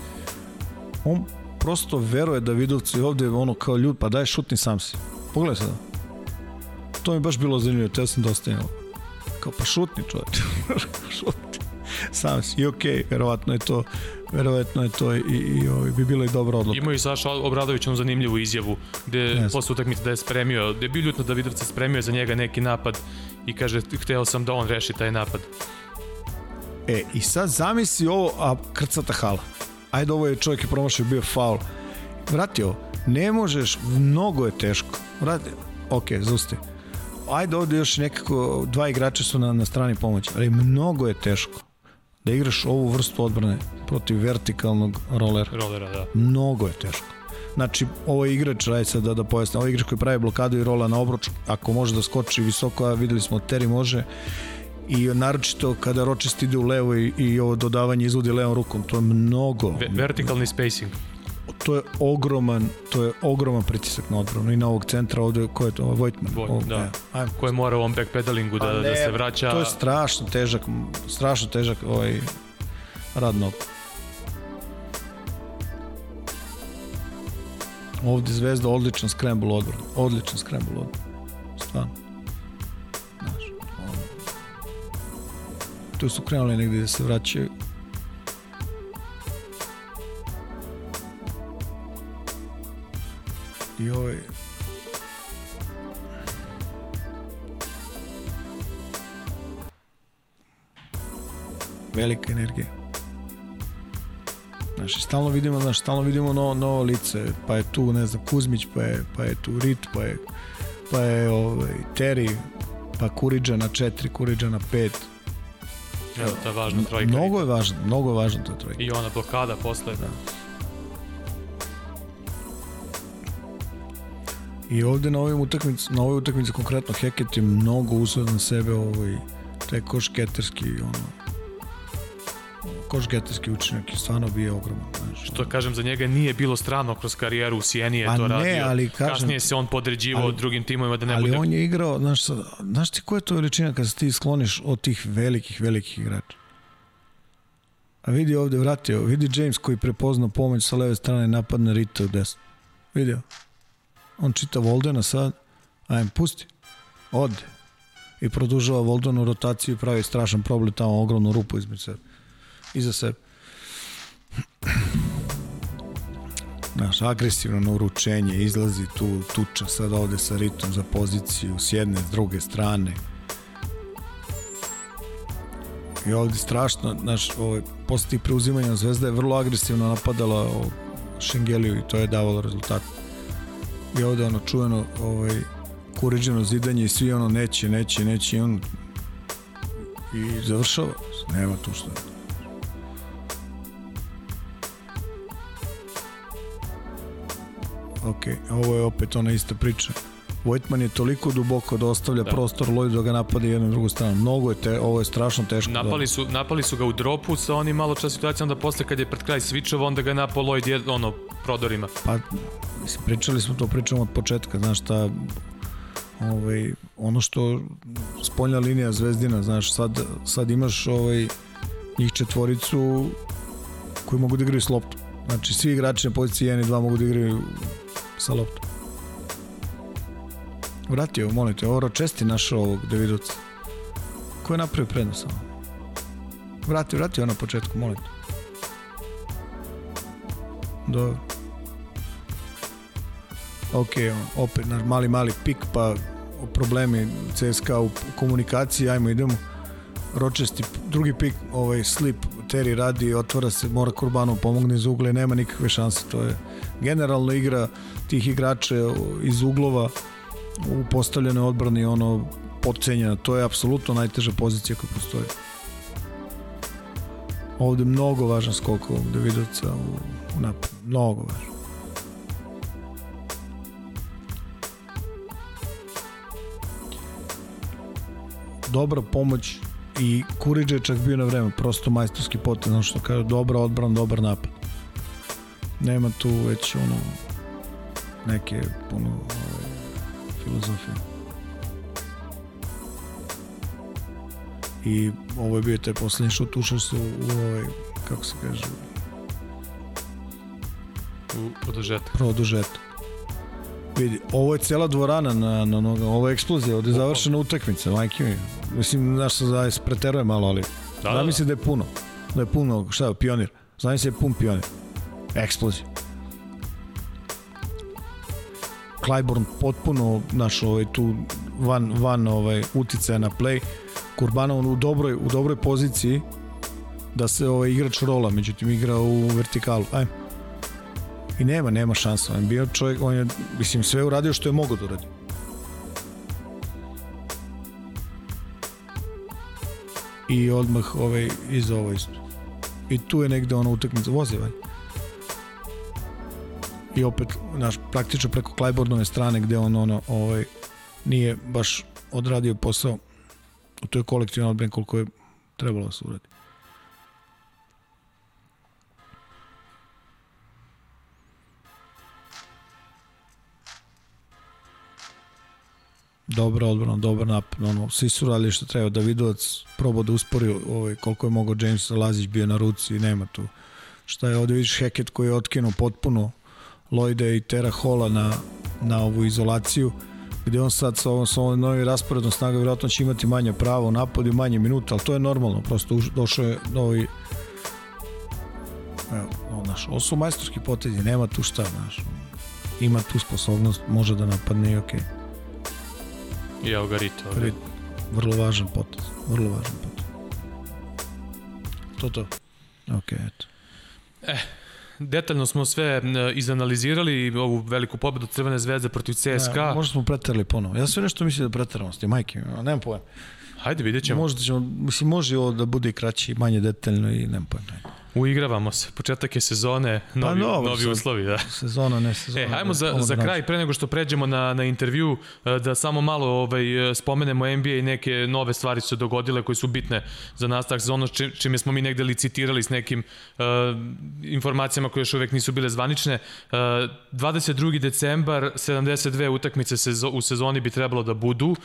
On prosto veruje da Vidovci ovde ono kao ljud, pa daj šutni sam si. Pogledaj sada. To mi baš bilo zanimljivo, te ja sam dosta imao. Kao pa šutni čovječ. (laughs) šutni. Sam si. I okej, okay, verovatno je to verovatno je to i, i, i bi bila i dobra odluka. Imao i Saša Obradović onu zanimljivu izjavu gde yes. posle utakmice da je spremio, da je bio ljutno da Vidovca spremio za njega neki napad i kaže hteo sam da on reši taj napad. E, i sad zamisli ovo, a krcata hala. Ajde, ovo je čovjek je promašio, bio faul. Vrati ovo, ne možeš, mnogo je teško. Vrati, ok, zusti. Ajde ovde još nekako, dva igrača su na, na strani pomoći, ali mnogo je teško da igraš ovu vrstu odbrane protiv vertikalnog rolera. Rolera, da. Mnogo je teško. Znači, ovo je igrač, radi sad da, da pojasne, ovo je igrač koji pravi blokadu i rola na obruč, ako može da skoči visoko, a videli smo, Terry može, i naročito kada Ročest ide u levo i, i ovo dodavanje izvodi levom rukom, to je mnogo. Ve vertikalni spacing. To je ogroman, to je ogroman pritisak na odbranu i na ovog centra ovde, ko je to, Vojtman? Vojt, ovog, da. Ajmo. Koje mora u ovom backpedalingu da, ne, da se vraća. To je strašno težak, strašno težak ovaj rad nog. Ovde Zvezda odličan scramble odbrana, odličan scramble odbrana. Stvarno. Znaš. Tu su krenuli negde da se vraćaju. I ovaj velika energija. Znaš, stalno vidimo, znaš, stalno vidimo novo, novo lice, pa je tu, ne znam, Kuzmić, pa je, pa je tu Rit, pa je, pa je ovaj, Terry, pa Kuriđa na 4, Kuriđa na 5. Evo, ta važna trojka. Mnogo je važno, mnogo je važno ta trojka. I ona blokada posle. Da. I ovde na ovim utakmici, na ovoj utakmici konkretno Heket je mnogo uzeo na sebe ovaj taj košketerski ono košgetarski učinak je stvarno bio ogroman. Znaš. Što kažem, za njega nije bilo strano kroz karijeru u Sijeni je Pa to ne, radio. ali kažem Kasnije se on podređivao ali- drugim timovima da ne Ali bude... on je igrao, znaš, znaš ti koja je to veličina kad se ti skloniš od tih velikih, velikih igrača? A vidi ovde, vratio, vidi James koji prepoznao pomoć sa leve strane napadne Rita u desno. Vidio? On čita Voldena sad, ajme, pusti. Ode. I produžava Voldenu rotaciju i pravi strašan problem tamo, ogromnu rupu između sebe. Iza sebe. Znaš, agresivno na uručenje, izlazi tu tuča sad ovde sa ritom za poziciju s jedne, s druge strane. I ovde strašno, znaš, ovaj, posle tih preuzimanja Zvezda je vrlo agresivno napadala Šengeliju i to je davalo rezultat. I ovde ono čujeno ovaj, kuriđeno zidanje i svi ono neće, neće, neće i on i završava. Nema tu što. Ok, ovo je opet ona ista priča. Vojtman je toliko duboko da ostavlja da. prostor Lloyd da ga napade jednu drugu stranu. Mnogo je te, ovo je strašno teško. Napali su, napali su ga u dropu sa onim malo čas situacijom da posle kad je pred kraj switchova onda ga je napao Lloyd jed, ono, prodorima. Pa, mislim, pričali smo to, pričamo od početka, znaš šta, ovaj, ono što spoljna linija Zvezdina, znaš, sad, sad imaš ovaj, njih četvoricu koji mogu da igraju s loptom. Znači, svi igrači na poziciji 1 i 2 mogu da igraju sa loptom. Vratio, molim te, ovo česti našao ovog Davidovca. Ko je napravio prednost samo? Vratio, vratio na početku, molim te. Dobro. Ok, opet naš mali, mali pik, pa problemi CSKA u komunikaciji, ajmo idemo. Ročesti, drugi pik, ovaj slip, Terry radi, otvara se, mora Kurbanov pomogne iz ugla i nema nikakve šanse. To je generalno igra tih igrača iz uglova u postavljenoj odbrani ono podcenjena. To je apsolutno najteža pozicija koja postoji. Ovde mnogo važan skok ovog Davidovca u, u napad. Mnogo važan. dobra pomoć i Kuriđa je čak bio na vreme, prosto majstorski potez, znači što kaže, dobra odbran, dobar napad. Nema tu već ono neke puno filozofije. I ovo je bio taj poslednji šut, ušao se u, u ovaj, kako se kaže, U produžetak. produžetak. Vidi, ovo je cela dvorana na, na noga, ovo je eksplozija, ovde je završena utakmica, majke mi. Mislim, znaš što zavis preteruje malo, ali Da, da, da, misli da je puno. Da je puno, šta je, pionir. Znam se je pun pionir. Eksplozija. Clyburn potpuno naš ovaj tu van van ovaj uticaja na play. Kurbanov u dobroj u dobroj poziciji da se ovaj igrač rola, međutim igra u vertikalu. Ajme. I nema, nema šansa. On je bio čovjek, on je, mislim, sve uradio što je mogao da uradi. I odmah ovaj, iz ovo isto. I tu je negde ona utakmica, ovaj. I opet, naš, praktično preko Klajbornove strane gde on ono, ovaj, nije baš odradio posao u toj kolektivnoj odbrani koliko je trebalo da se uradi. Dobra odbrana, dobar napad, ono, svi su radili što treba. Davidovac probao da uspori ovaj, koliko je mogao James Lazić bio na ruci i nema tu. Šta je ovde vidiš Heket koji je otkinuo potpuno Lloyda i Tera Hola na, na ovu izolaciju gde on sad sa ovom, sa ovom novim rasporedom snaga vjerojatno će imati manje pravo u napadu i manje minuta, ali to je normalno, prosto došao je novi evo, no, naš, ovo su majstorski potezi, nema tu šta, znaš, ima tu sposobnost, može da napadne i okej. Okay. I Rito. Rit, vrlo važan potez, vrlo važan potez. To to. Ok, eto. Detaljno smo sve e, izanalizirali ovu veliku pobedu Crvene zvezde protiv CSKA. Ja, možda smo preterali ponovo. Ja sve nešto mislim da preteramo s tim, majke, nemam pojma. Hajde, vidjet ćemo. Možda ćemo, mislim, može ovo da bude i kraće i manje detaljno i nemam pojma. Uigravamo se, početak je sezone, novi, Pa dobro, novi uslovi, da. Sezona, ne sezona. E, hajmo za, za da kraj, pre nego što pređemo na, na intervju, e, da samo malo ovaj, e, spomenemo NBA i neke nove stvari su se dogodile koje su bitne za nastavak sezona, či, čime smo mi negde licitirali s nekim uh, informacijama koje još uvek nisu bile zvanične. Uh, 22. decembar, 72 utakmice sezo, u sezoni bi trebalo da budu. Uh,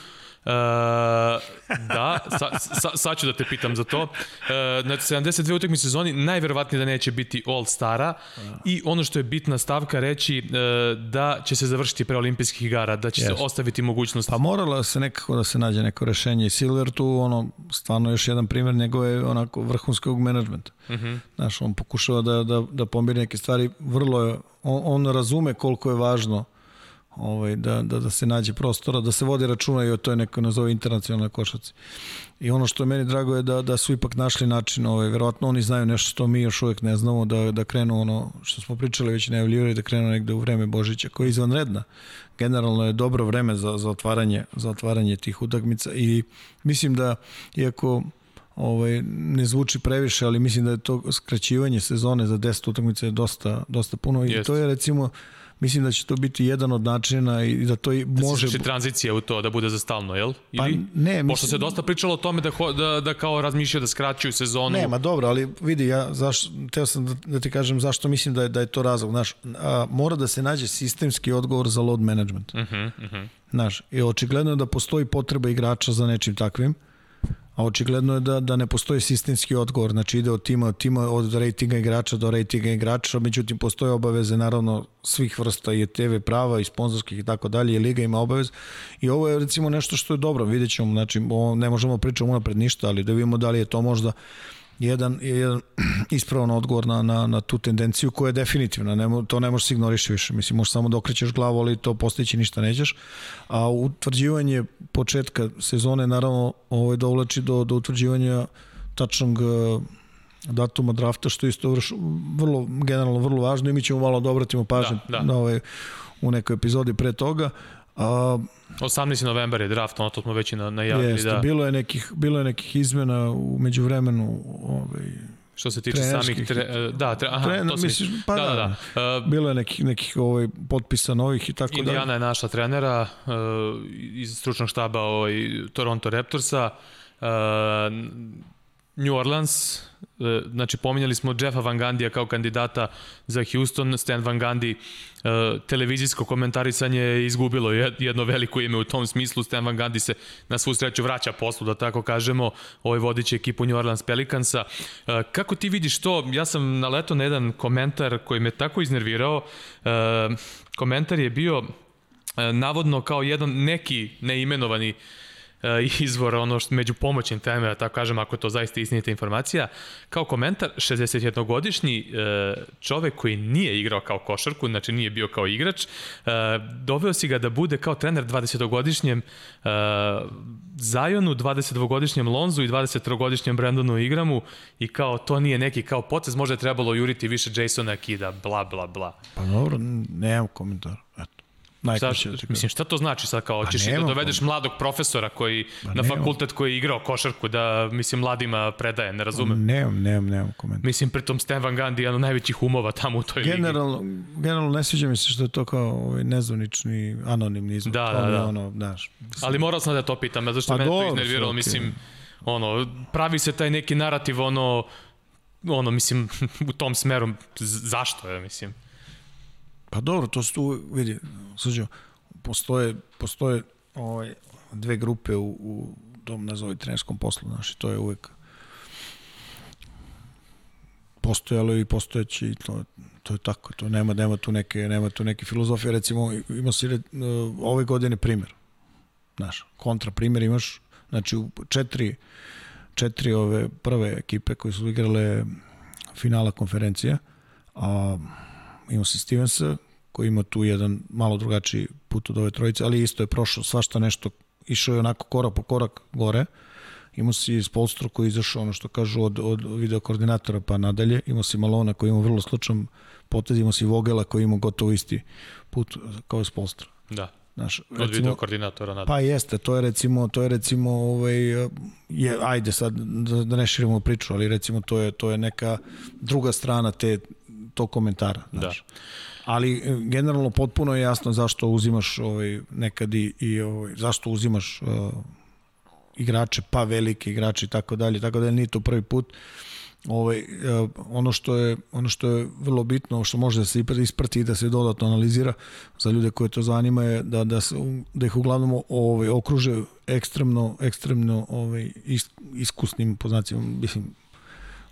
da, sa, sa, sad ću da te pitam za to. Uh, znači, 72 utakmice sezoni, najverovatnije da neće biti All-Stara i ono što je bitna stavka reći uh, da će se završiti pre olimpijskih igara, da će Jeste. se ostaviti mogućnost Pa moralo se nekako da se nađe neko rešenje i Silver tu ono stvarno još jedan primjer njegove onako vrhunskog menadžmenta. Uh Mhm. -huh. Znaš, on pokušava da, da, da pomiri neke stvari, vrlo je, on, on razume koliko je važno ovaj, da, da, da se nađe prostora, da se vodi računa i o toj nekoj nazove internacionalnoj košaci. I ono što je meni drago je da, da su ipak našli način, ovaj, verovatno oni znaju nešto što mi još uvek ne znamo, da, da krenu ono što smo pričali već najavljivali, da krenu negde u vreme Božića, koja je izvanredna. Generalno je dobro vreme za, za, otvaranje, za otvaranje tih utakmica i mislim da, iako ovaj, ne zvuči previše, ali mislim da je to skraćivanje sezone za 10 utakmica je dosta, dosta puno i Jest. to je recimo mislim da će to biti jedan od načina i da to i da može se tranzicija u to da bude za stalno, jel? Pa Ili? ne, Pošto mislim- se dosta pričalo o tome da, ho, da, da kao razmišljaju da skraćuju sezonu. Ne, ma dobro, ali vidi, ja zašto, teo sam da, da ti kažem zašto mislim da je, da je to razlog. Znaš, a, mora da se nađe sistemski odgovor za load management. Uh -huh, uh -huh. Znaš, i očigledno da postoji potreba igrača za nečim takvim, a očigledno je da, da ne postoji sistemski odgovor. Znači ide od tima, od tima, od ratinga igrača do ratinga igrača, međutim postoje obaveze naravno svih vrsta i TV prava i sponzorskih i tako dalje i liga ima obavez. I ovo je recimo nešto što je dobro, vidjet ćemo, znači ovo ne možemo pričati unapred ništa, ali da vidimo da li je to možda jedan, jedan (clears throat) ispravan odgovor na, na, na tu tendenciju koja je definitivna, ne, mo- to ne možeš se ignoriši više, mislim možeš samo da okrećeš glavu, ali to postići ništa nećeš, a utvrđivanje početka sezone naravno ovaj, dovlači do, do utvrđivanja tačnog eh, datuma drafta, što isto vrš, vrlo, generalno vrlo važno i mi ćemo malo da obratimo pažnju Da, da. na ovaj, u nekoj epizodi pre toga. A, 18. novembar je draft, ono to smo već i na, najavili. jeste, Da, bilo, je nekih, bilo je nekih izmena u međuvremenu ovaj, što se tiče samih... Tre, da, tre, aha, Trener, to si, misliš, pa da, da, da. Uh, bilo je nekih, nekih ovaj, potpisa novih i tako Indiana da. je našla trenera uh, iz stručnog štaba ovaj, Toronto Raptorsa. Uh, New Orleans, uh, znači pominjali smo Jeffa Van Gandija kao kandidata za Houston, Stan Van Gundy uh, televizijsko komentarisanje je izgubilo jed- jedno veliko ime u tom smislu, Stan Van Gundy se na svu sreću vraća poslu, da tako kažemo, ovaj vodići ekipu New Orleans Pelicansa. Uh, kako ti vidiš to? Ja sam naletao na jedan komentar koji me tako iznervirao. Uh, komentar je bio e, navodno kao jedan neki neimenovani e, izvor ono što među pomoćnim teme, da tako kažem, ako to zaista istinita informacija, kao komentar 61-godišnji e, čovek koji nije igrao kao košarku, znači nije bio kao igrač, e, doveo si ga da bude kao trener 20-godišnjem e, Zajonu, 22-godišnjem Lonzu i 23-godišnjem Brandonu Igramu i kao to nije neki kao potez, možda je trebalo juriti više Jasona Kida, bla bla bla. Pa dobro, nemam komentar. Eto. Šta, mislim, šta to znači sad kao, ćeš i da dovedeš mladog profesora koji na nema. fakultet koji je igrao košarku da, mislim, mladima predaje, ne razumem. Nemam, nemam, nemam komentar. Mislim, pritom Stan Van Gundy je jedan od najvećih umova tamo u toj ligi. Generalno, generalno ne sviđa mi se što je to kao ovaj nezvanični, anonimni izvor. Da, da, da. Ono, znaš, Ali morao sam da to pitam, zato što Pa pa mene to iznerviralo, okej. mislim, ono, pravi se taj neki narativ, ono, ono, mislim, (laughs) u tom smeru, zašto je, mislim. Pa dobro, to su tu, vidi, suđo, postoje, postoje ovaj, dve grupe u, u tom, nazovi, trenerskom poslu, znaš, to je uvek postojalo i postojeći to, to je tako, to nema, nema tu neke, nema tu neke filozofije, recimo, ima si re- ove godine primer, znaš, kontra primer imaš, znači, u četiri, četiri ove prve ekipe koje su igrale finala konferencije, a imao si Stevensa, koji ima tu jedan malo drugačiji put od ove trojice, ali isto je prošao svašta nešto, išao je onako korak po korak gore, imao si Spolstro koji je izašao ono što kažu od, od video koordinatora pa nadalje, imao si Malona koji ima vrlo slučan potez, imao si Vogela koji ima gotovo isti put kao Spolstro. Da. Znaš, Od video koordinatora, nadam. Pa jeste, to je recimo, to je recimo ovaj, je, ajde sad da, da ne širimo priču, ali recimo to je, to je neka druga strana te, to komentara. Znaš. Da. Ali e, generalno potpuno je jasno zašto uzimaš ovaj, nekad i, i ovaj, zašto uzimaš uh, igrače, pa velike igrače i tako dalje, tako dalje, nije to prvi put. Ovaj, uh, ono, što je, ono što je vrlo bitno, što može da se isprati i da se dodatno analizira za ljude koje to zanima je da, da, se, da ih uglavnom ovaj, okruže ekstremno, ekstremno ovaj, iskusnim poznacima, mislim,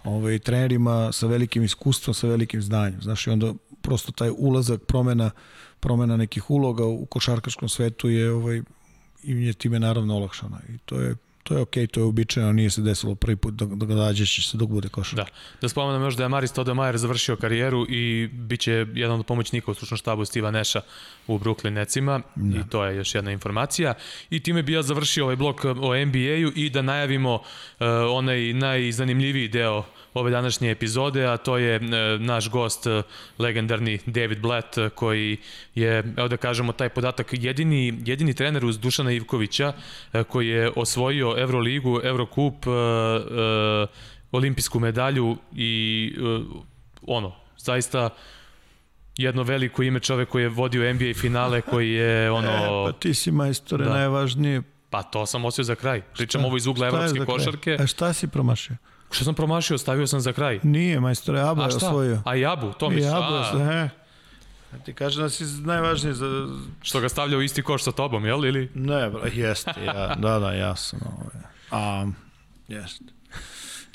ovaj, trenerima sa velikim iskustvom, sa velikim znanjem. Znaš, i onda prosto taj ulazak, promena, promena nekih uloga u košarkaškom svetu je ovaj, i je time naravno olakšana. I to je to je okej, okay, to je uobičajeno, nije se desilo prvi put da, da ga dađeš se dok bude košarka. Da, da spomenem još da je Maris Todemajer završio karijeru i bit će jedan od pomoćnika u stručnom štabu Stiva Neša u Brooklyn Necima da. i to je još jedna informacija. I time bi ja završio ovaj blok o NBA-u i da najavimo uh, onaj najzanimljiviji deo ove današnje epizode, a to je e, naš gost, e, legendarni David Blatt, e, koji je, evo da kažemo, taj podatak, jedini, jedini trener uz Dušana Ivkovića, koji je osvojio Euroligu, Eurokup, olimpijsku medalju i ono, zaista jedno veliko ime čovek koji je vodio NBA finale, koji je (laughs) ono... E, pa ti si majstore da. najvažnije. Pa to sam osio za kraj. Pričam šta, ovo iz ugla evropske košarke. A šta si promašio? Što sam promašio, stavio sam za kraj. Nije, majstor, Abu je osvojio. A Jabu, to misliš? Jabu, a... Ti kaže da si najvažniji za... Što ga stavlja u isti koš sa tobom, jel? Ili? Ne, bro, jeste, ja, da, da, ja sam. Ovaj. A, jeste.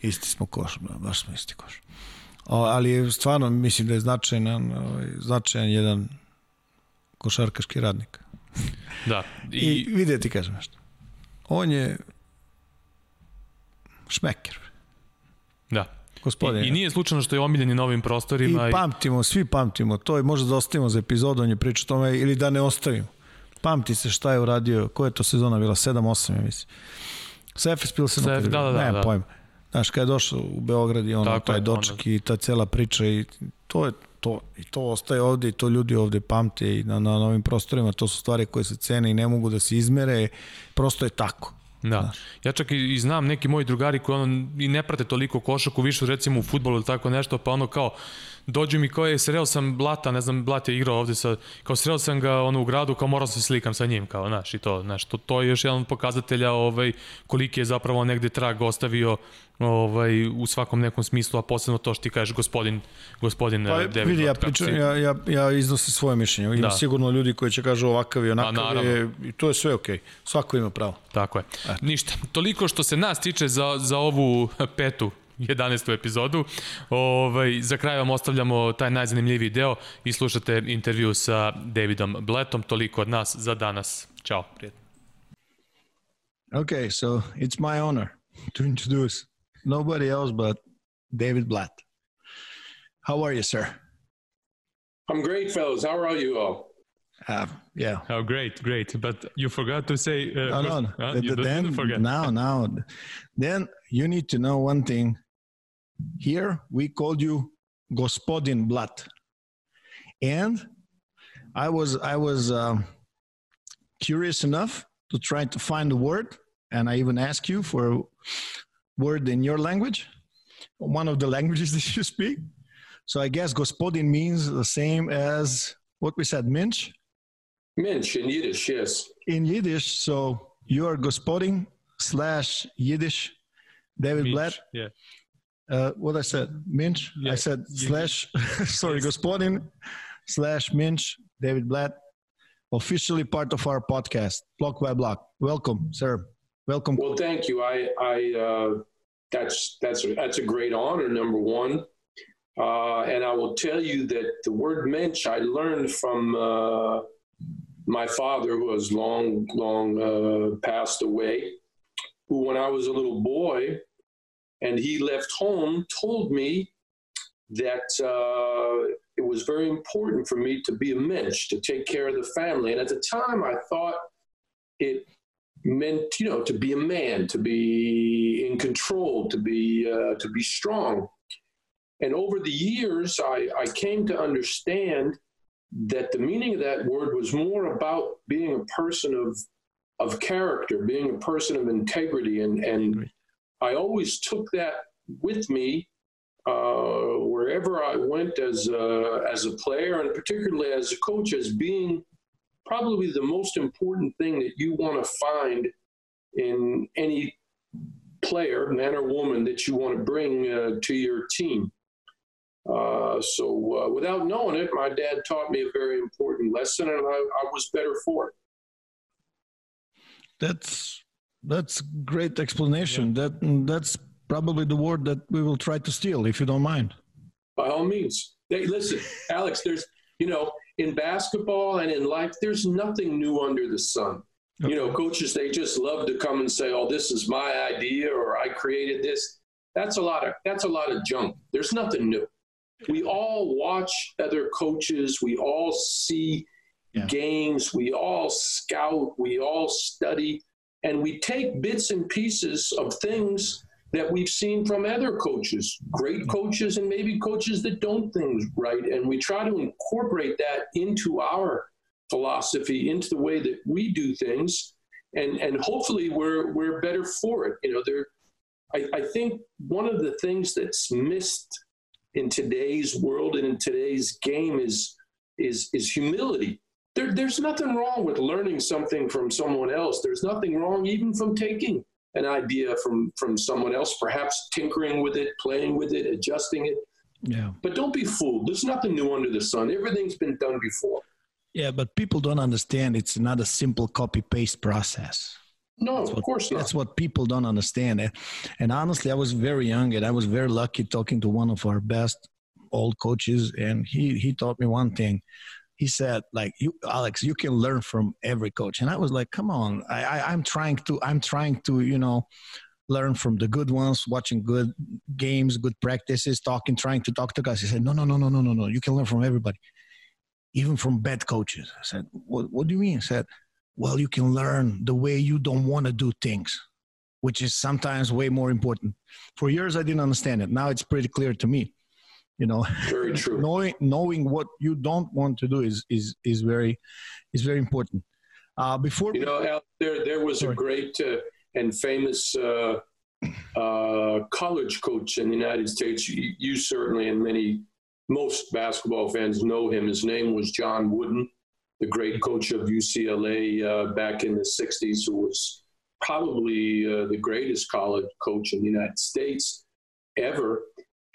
Isti smo koš, bro, baš smo isti koš. O, ali stvarno mislim da je značajan, ovaj, značajan jedan košarkaški radnik. (laughs) Da. I, I vidite ti kažem nešto. On je šmeker. Da. Gospodine. I, I nije slučajno što je omiljen na ovim prostorima. I pamtimo, svi pamtimo. To je možda da ostavimo za epizodu, on je pričao tome, ili da ne ostavimo. Pamti se šta je uradio, koja je to sezona bila, 7-8, ja mislim. Sa Efes Pilsenom. Da, da, da. Ne, da. pojma. Znaš, kada je došao u Beograd i ono, Tako taj doček onda. i ta cela priča i to je to, i to ostaje ovde i to ljudi ovde pamte i na, na novim prostorima, to su stvari koje se cene i ne mogu da se izmere, prosto je tako. Da. Ja čak i, i znam neki moji drugari koji ono, i ne prate toliko košaku, više recimo u futbolu ili tako nešto, pa ono kao dođu mi kao je, sreo sam Blata, ne znam, Blat je igrao ovde sa, kao sreo sam ga ono u gradu, kao morao se slikam sa njim, kao, znaš, i to, znaš, to, to je još jedan od pokazatelja ovaj, koliki je zapravo negde trag ostavio ovaj, u svakom nekom smislu, a posebno to što ti kažeš gospodin, gospodin pa, David vidi, ja, pričam, ja, ja, ja iznosim svoje mišljenje. Ima da. sigurno ljudi koji će kažu ovakav i onakav je, i to je sve okej. Okay. Svako ima pravo. Tako je. Eto. Ništa. Toliko što se nas tiče za, za ovu petu 11. epizodu. Ovaj, za kraj vam ostavljamo taj najzanimljiviji deo i slušate intervju sa Davidom Blettom. Toliko od nas za danas. Ćao, prijatno. Okay, so it's my honor to introduce nobody else but David Blatt. How are you, sir? I'm great, fellas. How are you all? Uh, yeah. Oh, great, great. But you forgot to say. Uh, no, no. Huh? The, the, then, forget. Now, now, then you need to know one thing. Here we called you Gospodin Blatt, and I was I was uh, curious enough to try to find a word, and I even asked you for a word in your language, one of the (laughs) languages that you speak. So I guess Gospodin means the same as what we said, Minch. Minch in Yiddish, yes. In Yiddish, so you are Gospodin slash Yiddish David Minch, Blatt. Yeah. Uh, what I said, Minch. Yeah. I said slash, (laughs) sorry, Gospodin slash Minch, David Blatt, officially part of our podcast, Block by Block. Welcome, sir. Welcome. Well, thank you. I, I, uh, that's that's that's a great honor. Number one, uh, and I will tell you that the word Minch I learned from uh, my father, who has long, long uh, passed away. Who, when I was a little boy, and he left home, told me that uh, it was very important for me to be a mensch, to take care of the family. And at the time, I thought it meant, you know, to be a man, to be in control, to be uh, to be strong. And over the years, I, I came to understand that the meaning of that word was more about being a person of of character, being a person of integrity, and and I always took that with me uh, wherever I went as a, as a player, and particularly as a coach, as being probably the most important thing that you want to find in any player, man or woman, that you want to bring uh, to your team. Uh, so, uh, without knowing it, my dad taught me a very important lesson, and I, I was better for it. That's that's great explanation. Yeah. That that's probably the word that we will try to steal, if you don't mind. By all means. Listen, (laughs) Alex. There's you know in basketball and in life, there's nothing new under the sun. Okay. You know, coaches they just love to come and say, "Oh, this is my idea," or "I created this." That's a lot of that's a lot of junk. There's nothing new we all watch other coaches, we all see yeah. games, we all scout, we all study, and we take bits and pieces of things that we've seen from other coaches, great mm-hmm. coaches, and maybe coaches that don't things right. And we try to incorporate that into our philosophy, into the way that we do things. And, and hopefully we're, we're better for it. You know, there, I, I think one of the things that's missed in today's world and in today's game is is is humility. There, there's nothing wrong with learning something from someone else. There's nothing wrong even from taking an idea from from someone else, perhaps tinkering with it, playing with it, adjusting it. Yeah. But don't be fooled. There's nothing new under the sun. Everything's been done before. Yeah, but people don't understand it's not a simple copy paste process. No, what, of course not. That's what people don't understand. And honestly, I was very young and I was very lucky talking to one of our best old coaches. And he, he taught me one thing. He said, like, you, Alex, you can learn from every coach. And I was like, come on, I, I, I'm trying to, I'm trying to, you know, learn from the good ones, watching good games, good practices, talking, trying to talk to guys. He said, no, no, no, no, no, no, no. You can learn from everybody, even from bad coaches. I said, what, what do you mean? He said, well, you can learn the way you don't want to do things, which is sometimes way more important. For years, I didn't understand it. Now it's pretty clear to me. You know, very (laughs) true. knowing knowing what you don't want to do is is is very is very important. Uh, before you know, Al, there there was sorry. a great uh, and famous uh, uh, college coach in the United States. You, you certainly and many most basketball fans know him. His name was John Wooden the great coach of UCLA uh, back in the 60s, who was probably uh, the greatest college coach in the United States ever.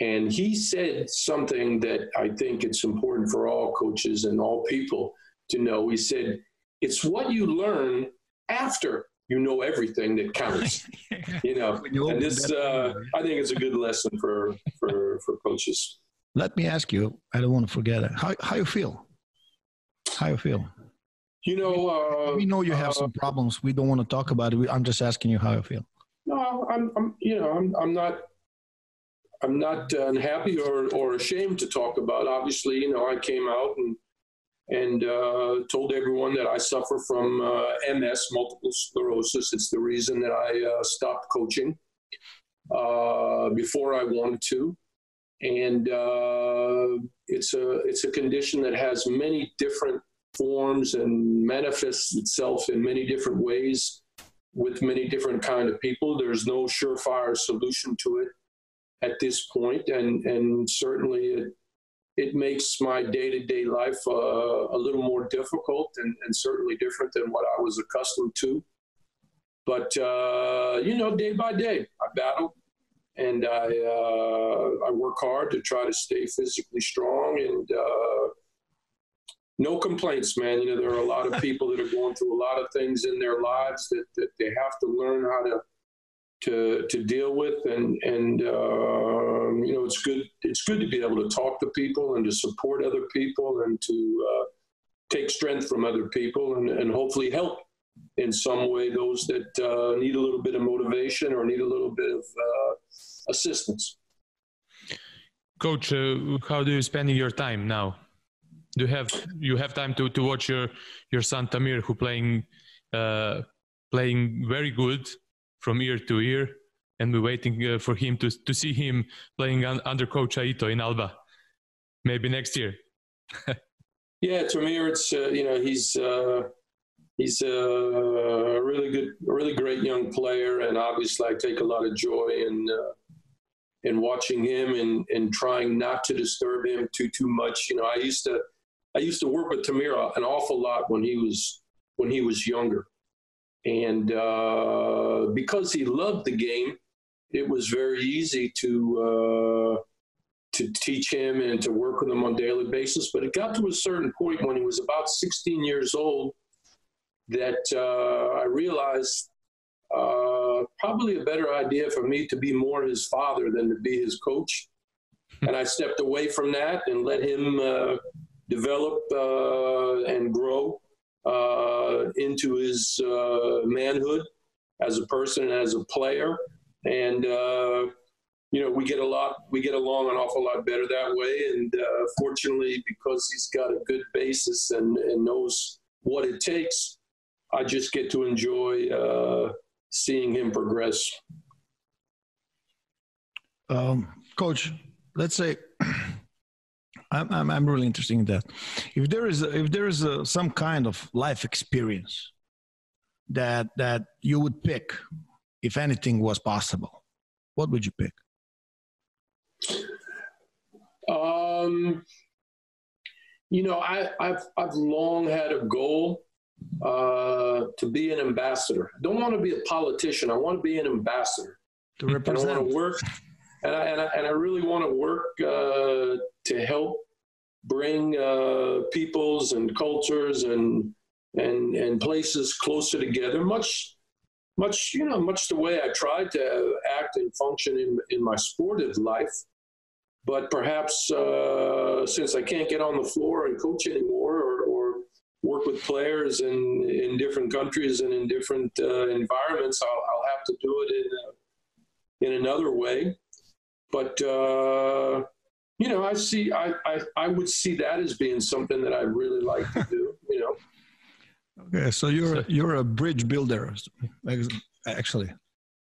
And he said something that I think it's important for all coaches and all people to know. He said, It's what you learn after you know everything that counts. (laughs) you know, and this, uh, I think it's a good lesson for, for, for coaches. Let me ask you, I don't want to forget it. How, how you feel? How you feel? You know, uh, we know you have uh, some problems. We don't want to talk about it. I'm just asking you how you feel. No, I'm, I'm you know, I'm, I'm not, I'm not unhappy or, or ashamed to talk about. Obviously, you know, I came out and and uh, told everyone that I suffer from uh, MS, multiple sclerosis. It's the reason that I uh, stopped coaching uh, before I wanted to and uh, it's a it's a condition that has many different forms and manifests itself in many different ways with many different kind of people. There's no surefire solution to it at this point, and and certainly it it makes my day to day life uh, a little more difficult and, and certainly different than what I was accustomed to. But uh, you know, day by day, I battle and I uh, I work hard to try to stay physically strong and uh, no complaints, man. You know, there are a lot of people that are going through a lot of things in their lives that, that they have to learn how to to to deal with, and and um, you know, it's good it's good to be able to talk to people and to support other people and to uh, take strength from other people and, and hopefully help in some way those that uh, need a little bit of motivation or need a little bit of uh, assistance. Coach, uh, how do you spend your time now? Do you have you have time to, to watch your your son Tamir, who playing uh, playing very good from year to year, and we're waiting uh, for him to to see him playing un, under Coach Aito in Alba, maybe next year. (laughs) Yeah, Tamir, it's uh, you know he's uh, he's a really good, really great young player, and obviously I take a lot of joy in uh, in watching him and and trying not to disturb him too too much. You know, I used to I used to work with Tamir an awful lot when he was when he was younger, and uh, because he loved the game, it was very easy to uh, to teach him and to work with him on a daily basis. But it got to a certain point when he was about 16 years old that uh, I realized uh, probably a better idea for me to be more his father than to be his coach. and I stepped away from that and let him uh, develop uh, and grow into his uh, manhood as a person and as a player. And you know, we get a lot, we get along an awful lot better that way. And uh, fortunately, because he's got a good basis and, and knows what it takes, I just get to enjoy uh, seeing him progress. Um, Coach, let's say (clears throat) I'm, I'm, I'm really interested in that. If there is if there is a, some kind of life experience that that you would pick, if anything was possible, what would you pick? Um, you know, I, I've I've long had a goal uh, to be an ambassador. I don't want to be a politician. I want to be an ambassador. To represent. And I want to work, and I, and I, and I really want to work uh, to help bring uh, peoples and cultures and and and places closer together. Much, much you know, much the way I tried to act and function in in my sportive life. But perhaps uh, since I can't get on the floor and coach anymore, or, or work with players in in different countries and in different uh, environments, I'll, I'll, have to do it in in another way. But uh, you know, I see, I, I I would see that as being something that I really like to do. You know. Okay, so you're you're a bridge builder, actually.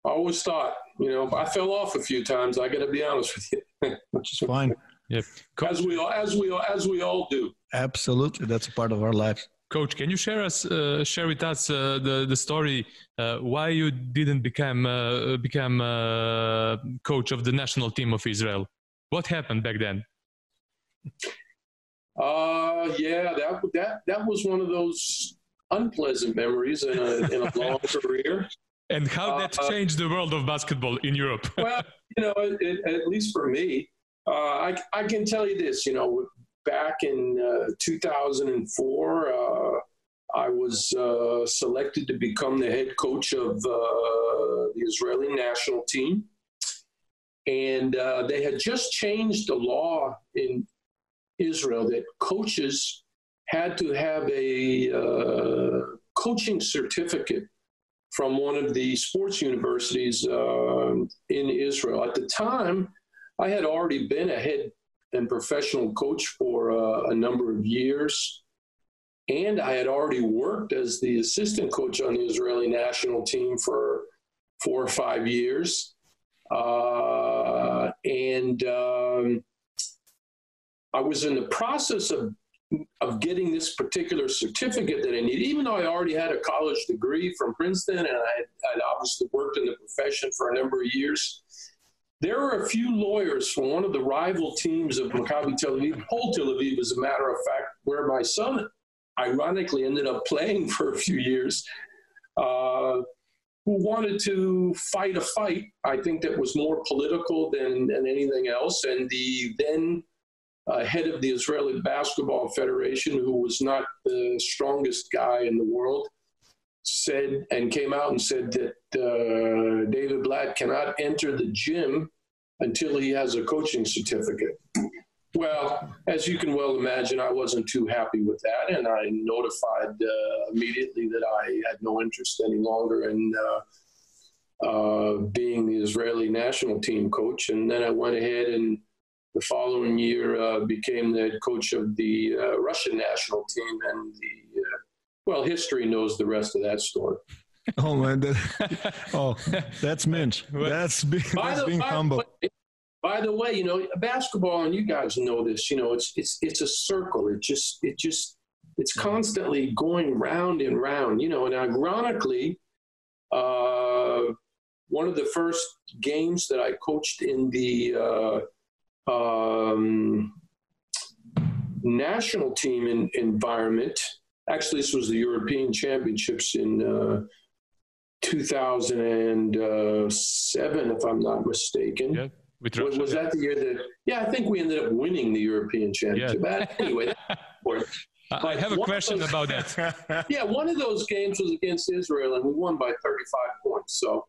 I always thought, you know, I fell off a few times. I got to be honest with you. Which is (laughs) fine. Yep. As we all, as we all, as we all do. Absolutely, that's a part of our lives. Coach, can you share us uh, share with us uh, the the story uh, why you didn't become uh, become uh, coach of the national team of Israel? What happened back then? Uh, yeah, that that that was one of those unpleasant memories in a, in a long (laughs) career. And how that uh, changed the world of basketball in Europe? well, you know, it, it, at least for me, uh, I, I can tell you this. You know, back in uh, 2004, uh, I was uh, selected to become the head coach of uh, the Israeli national team, and they had just changed the law in Israel that coaches had to have a coaching certificate from one of the sports universities uh, in Israel. At the time, I had already been a head and professional coach for uh, a number of years. And I had already worked as the assistant coach on the Israeli national team for four or five years. Uh, and um, I was in the process of of getting this particular certificate that I needed, even though I already had a college degree from Princeton and I had, obviously worked in the profession for a number of years. There were a few lawyers from one of the rival teams of Maccabi Tel Aviv, Pol Tel Aviv, as a matter of fact, where my son ironically ended up playing (laughs) for a few years, uh, who wanted to fight a fight, I think that was more political than, than anything else. And the then uh, head of the Israeli Basketball Federation, who was not the strongest guy in the world, said and came out and said that uh, David Blatt cannot enter the gym until he has a coaching certificate. Well, as you can well imagine, I wasn't too happy with that, and I notified uh, immediately that I had no interest any longer in uh, uh, being the Israeli national team coach. And then I went ahead and the following year uh, became the head coach of the uh, Russian national team, and the well, history knows the rest of that story. Oh man, that, (laughs) oh, that's Minch. That's, be, that's the, being humble. Way, by the way, you know, basketball, and you guys know this. You know, it's it's it's a circle. It just it just it's constantly going round and round. You know, and ironically, uh, one of the first games that I coached in the uh, um, national team in, environment. Actually, this was the European Championships in uh, 2007, if I'm not mistaken. Yeah, with Was, was that the year that? Yeah, I think we ended up winning the European Championship. But anyway. (laughs) I I have a question those- about that. (laughs) yeah, one of those games was against Israel, and we won by 35 points. So,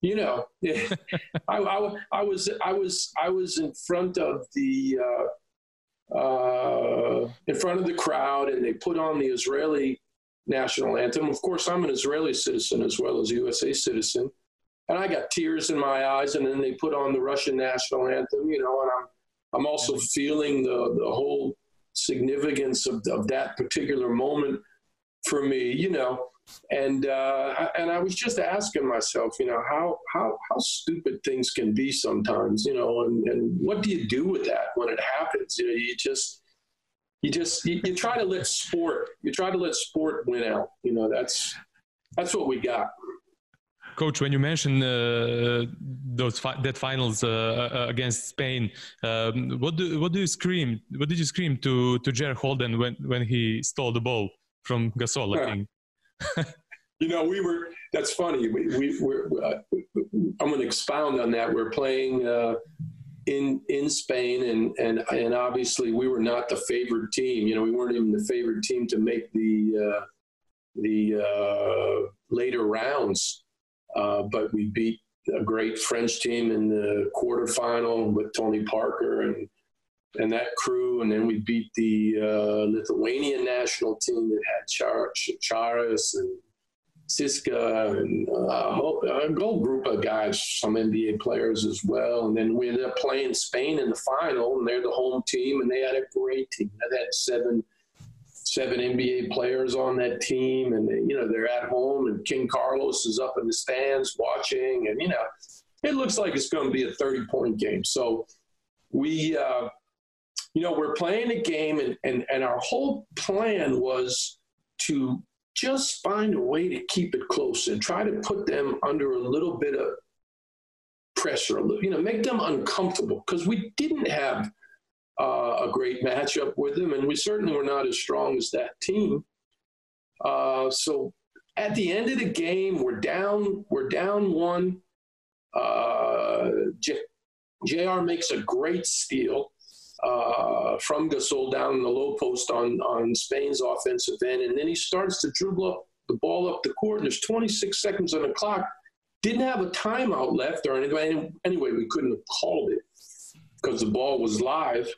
you know, (laughs) I, I, I was I was I was in front of the uh, uh, in front of the crowd, and they put on the Israeli national anthem. Of course, I'm an Israeli citizen as well as a USA citizen, and I got tears in my eyes. And then they put on the Russian national anthem, you know, and I'm I'm also feeling the the whole significance of, of that particular moment for me, you know. And uh, and I was just asking myself, you know, how how how stupid things can be sometimes, you know, and, and what do you do with that when it happens? You know, you just you just you, you try to let sport you try to let sport win out. You know, that's that's what we got. Coach, when you mentioned uh, those fi- that finals uh, uh, against Spain, um, what do what do you scream? What did you scream to to Jared Holden when when he stole the ball from Gasol? I think. (laughs) You know, we were. That's funny. We, we we're. Uh, I'm going to expound on that. We're playing uh, in in Spain, and and and obviously we were not the favored team. You know, we weren't even the favored team to make the uh, the uh, later rounds. Uh, but we beat a great French team in the quarterfinal with Tony Parker and and that crew, and then we beat the uh, Lithuanian national team that had Char- and Siska and uh, a whole a whole group of guys, some NBA players as well. And then we ended up playing Spain in the final, and they're the home team, and they had a great team. They had seven seven NBA players on that team, and you know they're at home, and King Carlos is up in the stands watching, and you know it looks like it's going to be a thirty point game. So we. Uh, you know, we're playing a game, and, and, and our whole plan was to just find a way to keep it close and try to put them under a little bit of pressure, you know, make them uncomfortable because we didn't have uh, a great matchup with them, and we certainly were not as strong as that team. Uh, so at the end of the game, we're down, we're down one. Uh, J- JR makes a great steal uh, from Gasol down in the low post on, on Spain's offensive end. And then he starts to dribble up the ball up the court, there's 26 seconds on the clock. Didn't have a timeout left or anything. Anyway, we couldn't have called it because the ball was live.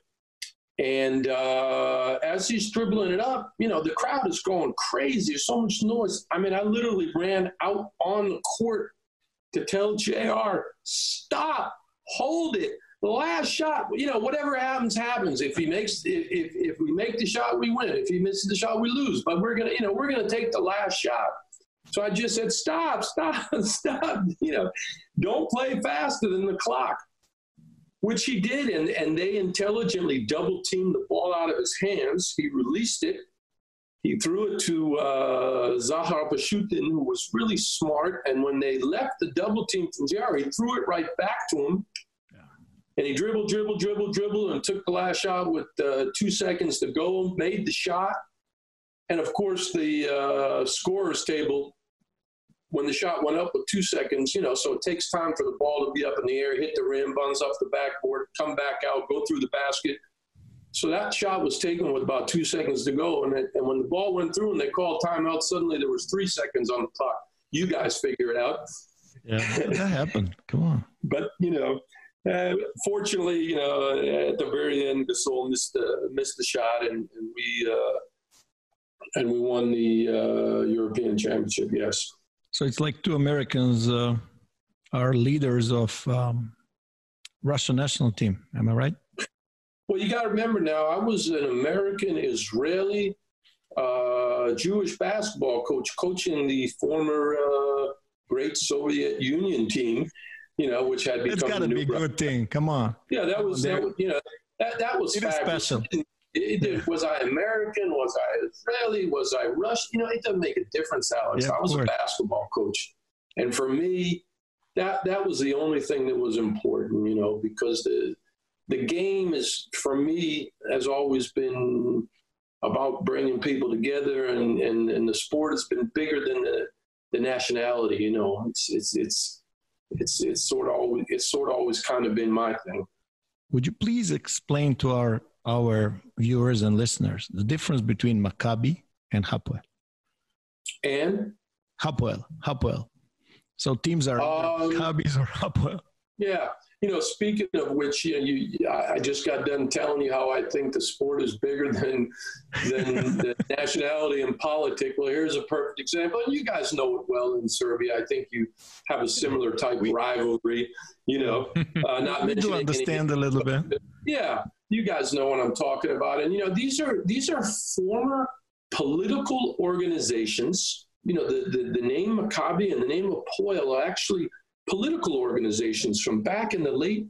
And uh, as he's dribbling it up, you know, the crowd is going crazy. There's so much noise. I mean, I literally ran out on the court to tell JR, stop, hold it. The last shot, you know, whatever happens, happens. If he makes, if, if, if we make the shot, we win. If he misses the shot, we lose. But we're gonna, you know, we're gonna take the last shot. So I just said, stop, stop, (laughs) stop. You know, don't play faster than the clock, which he did, and and they intelligently double teamed the ball out of his hands. He released it. He threw it to uh, Zahar Pashutin, who was really smart. And when they left the double team from JR, he threw it right back to him. And he dribbled, dribbled, dribbled, dribbled, and took the last shot with uh, two seconds to go, made the shot. And of course, the uh, scorer's table, when the shot went up with two seconds, you know, so it takes time for the ball to be up in the air, hit the rim, bounce off the backboard, come back out, go through the basket. So that shot was taken with about two seconds to go. And, it, and when the ball went through and they called timeout, suddenly there was three seconds on the clock. You guys figure it out. Yeah, (laughs) that happened. Come on. but you know, uh, fortunately, you know, at the very end, Gasol missed the missed the shot, and, and we uh, and we won the uh, European Championship. Yes. So it's like two Americans uh, are leaders of um, Russian national team. Am I right? Well, you got to remember now, I was an American Israeli uh, Jewish basketball coach, coaching the former uh, great Soviet Union team. You know, which had become It's got to be a good thing. Come on. Yeah, that was, that was you know that that was It special. It, it, it, was I American? Was I Israeli? Was I Russian? You know, it doesn't make a difference, Alex. Yeah, I was a basketball coach, and for me, that that was the only thing that was important. You know, because the the game is for me has always been about bringing people together, and and, and the sport has been bigger than the the nationality. You know, it's it's it's it's it's sort of always it's sort of always kind of been my thing. Would you please explain to our our viewers and listeners the difference between Maccabi and Hapoel? And Hapoel, Hapoel. So teams are Um, Maccabis or Hapoel. Yeah, you know, speaking of which, you, know, you I I just got done telling you how I think the sport is bigger than than (laughs) the nationality and politics. Well, here's a perfect example, and you guys know it well in Serbia. I think you have a similar type of rivalry. You know, (laughs) uh, not We do mentioning any- understand a little bit. yeah, you guys know what I'm talking about. And you know, these are these are former political organizations. You know, the the, the name Maccabi and the name of Poil are actually political organizations from back in the late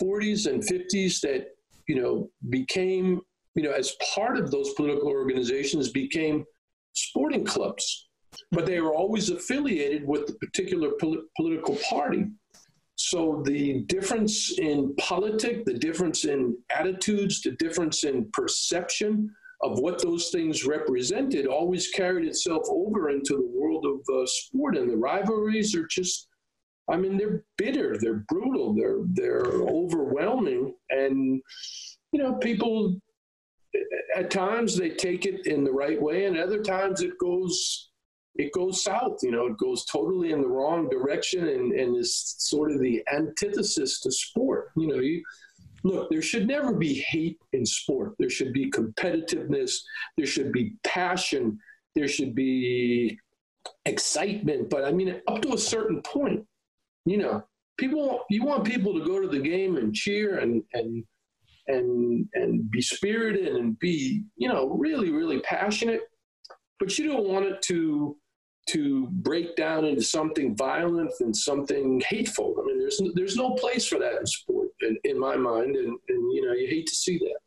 40s and 50s that you know became you know as part of those political organizations became sporting clubs but they were always affiliated with the particular pol- political party so the difference in politic, the difference in attitudes, the difference in perception of what those things represented always carried itself over into the world of uh, sport. And the rivalries are just, I mean, they're bitter, they're brutal, they're they're overwhelming, and you know, people at times they take it in the right way, and other times it goes it goes south. You know, it goes totally in the wrong direction and, and is sort of the antithesis to sport. You know, you look, there should never be hate in sport. There should be competitiveness. There should be passion. There should be excitement. But I mean, up to a certain point, you know, people you want people to go to the game and cheer and and and and be spirited and be you know really really passionate but you don't want it to to break down into something violent and something hateful. I mean, there's there's no place for that in sport, in, in my mind, and, and you know you hate to see that.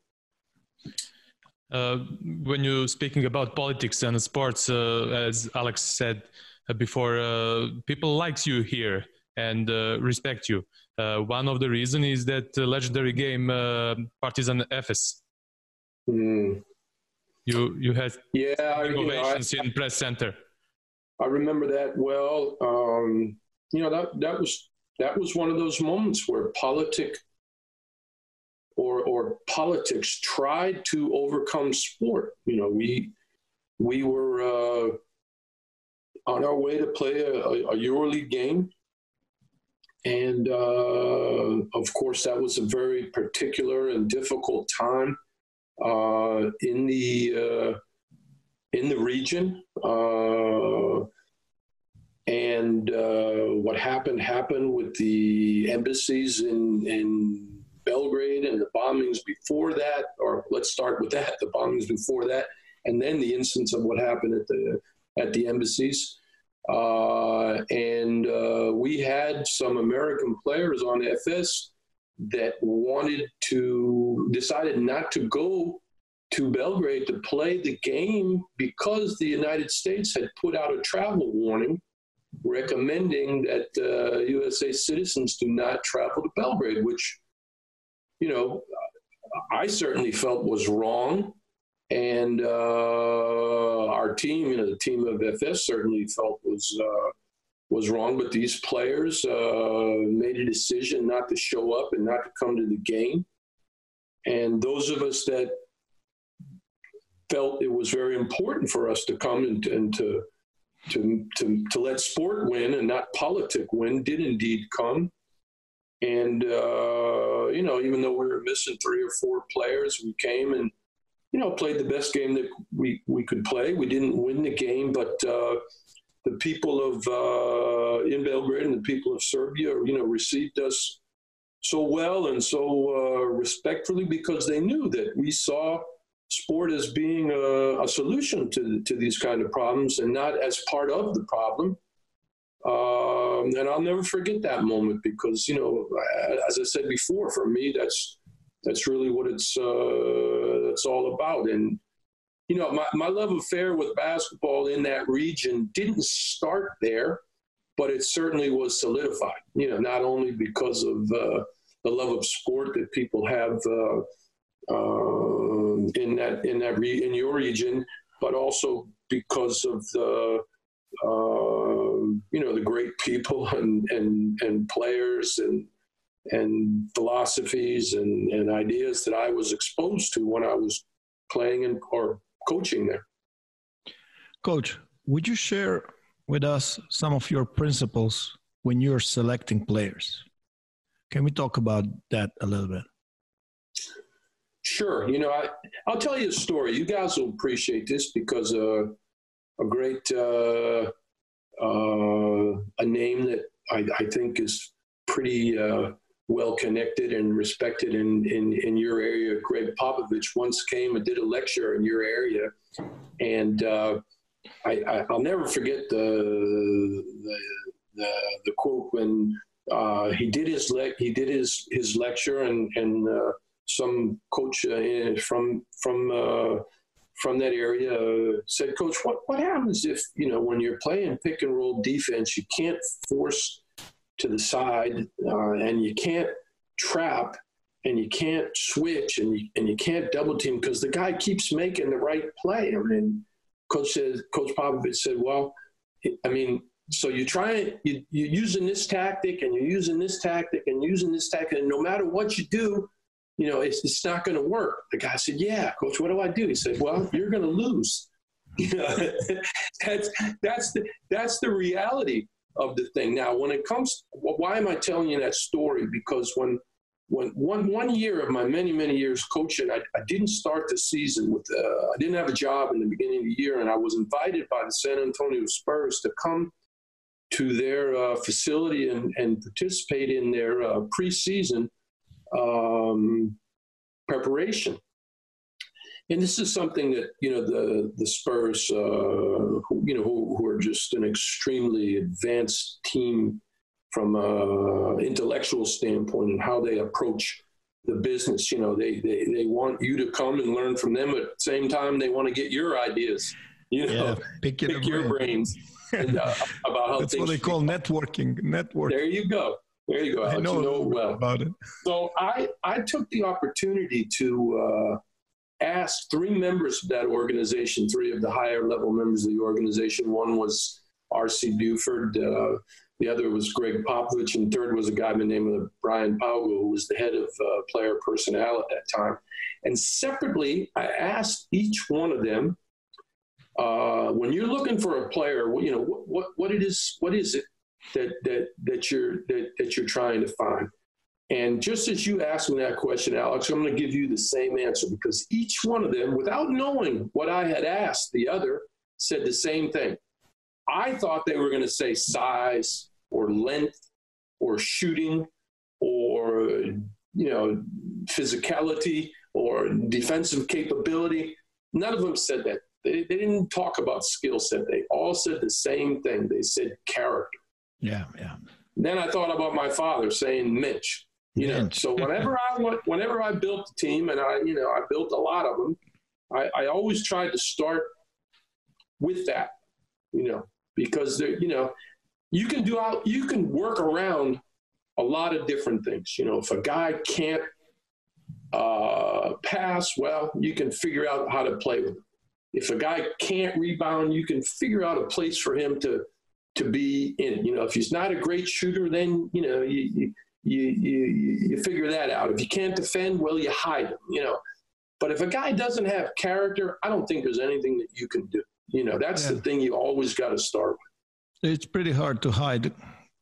Uh, when you're speaking about politics and sports, uh, as Alex said uh, before, uh, people likes you here and uh, respect you. Uh, one of the reason is that legendary game Partizan Efes. Mm. You you had yeah I, you know, I, in press center. I remember that well. Um, you know that that was that was one of those moments where politic or or politics tried to overcome sport. You know, we we were uh, on our way to play a, a EuroLeague game, and uh, of course that was a very particular and difficult time uh, in the uh, in the region. Uh, and uh, what happened happened with the embassies in, in Belgrade and the bombings before that, or let's start with that, the bombings before that, and then the instance of what happened at the at the embassies. Uh, and uh, we had some American players on FS that wanted to decided not to go to Belgrade to play the game because the United States had put out a travel warning recommending that uh, USA citizens do not travel to Belgrade, which, you know, I certainly felt was wrong. And uh, our team, you know, the team of FS certainly felt was uh, was wrong. But these players uh, made a decision not to show up and not to come to the game. And those of us that felt it was very important for us to come and, and to, to, to, to let sport win and not politic win did indeed come. And, uh, you know, even though we were missing three or four players, we came and, you know, played the best game that we, we could play. We didn't win the game, but uh, the people of uh, in Belgrade and the people of Serbia, you know, received us so well and so uh, respectfully because they knew that we saw sport as being a, a, solution to, to these kind of problems and not as part of the problem. Um, and I'll never forget that moment because, you know, as I said before, for me, that's that's really what it's uh, it's all about. And you know, my, my love affair with basketball in that region didn't start there, but it certainly was solidified. You know, not only because of uh, the love of sport that people have uh, uh, in that in that re- in your region, but also because of the uh, you know the great people (laughs) and and and players and and philosophies and, and ideas that I was exposed to when I was playing and or coaching there. Coach, would you share with us some of your principles when you're selecting players? Can we talk about that a little bit? Sure. You know, I, I'll tell you a story. You guys will appreciate this because uh, a great uh, uh, a name that I, I think is pretty uh, well connected and respected in, in, in your area. Greg Popovich once came and did a lecture in your area, and uh, I, will never forget the, the the, the quote when uh, he did his le- he did his his lecture and and uh, some coach uh, from from uh, from that area said, Coach, what what happens if you know when you're playing pick and roll defense, you can't force to the side, uh, and you can't trap, and you can't switch, and you, and you can't double team because the guy keeps making the right play. I mean, coach says, Coach Popovich said, well, I mean, so you try you, you're using this tactic, and you're using this tactic, and using this tactic, and no matter what you do, you know, it's, it's not going to work. The guy said, yeah, coach, what do I do? He said, well, you're going to lose. (laughs) You know, (laughs) that's that's the that's the reality of the thing. Now, when it comes, why am I telling you that story? Because when when one one year of my many many years coaching, I, I didn't start the season with uh, I didn't have a job in the beginning of the year, and I was invited by the San Antonio Spurs to come to their uh, facility and, and participate in their uh, preseason um, preparation and this is something that you know the the Spurs, uh, who, you know, who, who, are just an extremely advanced team from an intellectual standpoint and how they approach the business. You know, they they they want you to come and learn from them. At the same time, they want to get your ideas. You know, yeah, pick, pick your brains and, uh, (laughs) about how that's what they call networking. Network. There you go. There you go. I know, you know well about it. So I I took the opportunity to. Uh, asked three members of that organization, three of the higher level members of the organization. One was R.C. Buford, uh, the other was Greg Popovich, and third was a guy by the name of Brian Paugo, who was the head of uh, player personnel at that time. And separately, I asked each one of them, uh, when you're looking for a player, you know what, what, what it is, what is it that that that you're that, that you're trying to find? And just as you asked me that question, Alex, I'm going to give you the same answer because each one of them, without knowing what I had asked the other, said the same thing. I thought they were going to say size or length or shooting or, you know, physicality or defensive capability. None of them said that. They, they didn't talk about skill set. They all said the same thing. They said character. Yeah, yeah. Then I thought about my father saying Mitch. You know, so whenever I went, whenever I built a team, and I, you know, I built a lot of them, I, I always tried to start with that, you know, because there, you know, you can do out, you can work around a lot of different things. You know, if a guy can't uh, pass, well, you can figure out how to play with him. If a guy can't rebound, you can figure out a place for him to to be in. You know, if he's not a great shooter, then you know you, you you, you, you figure that out. If you can't defend, well, you hide them, you know. But if a guy doesn't have character, I don't think there's anything that you can do. You know, that's yeah. the thing you always got to start with. It's pretty hard to hide,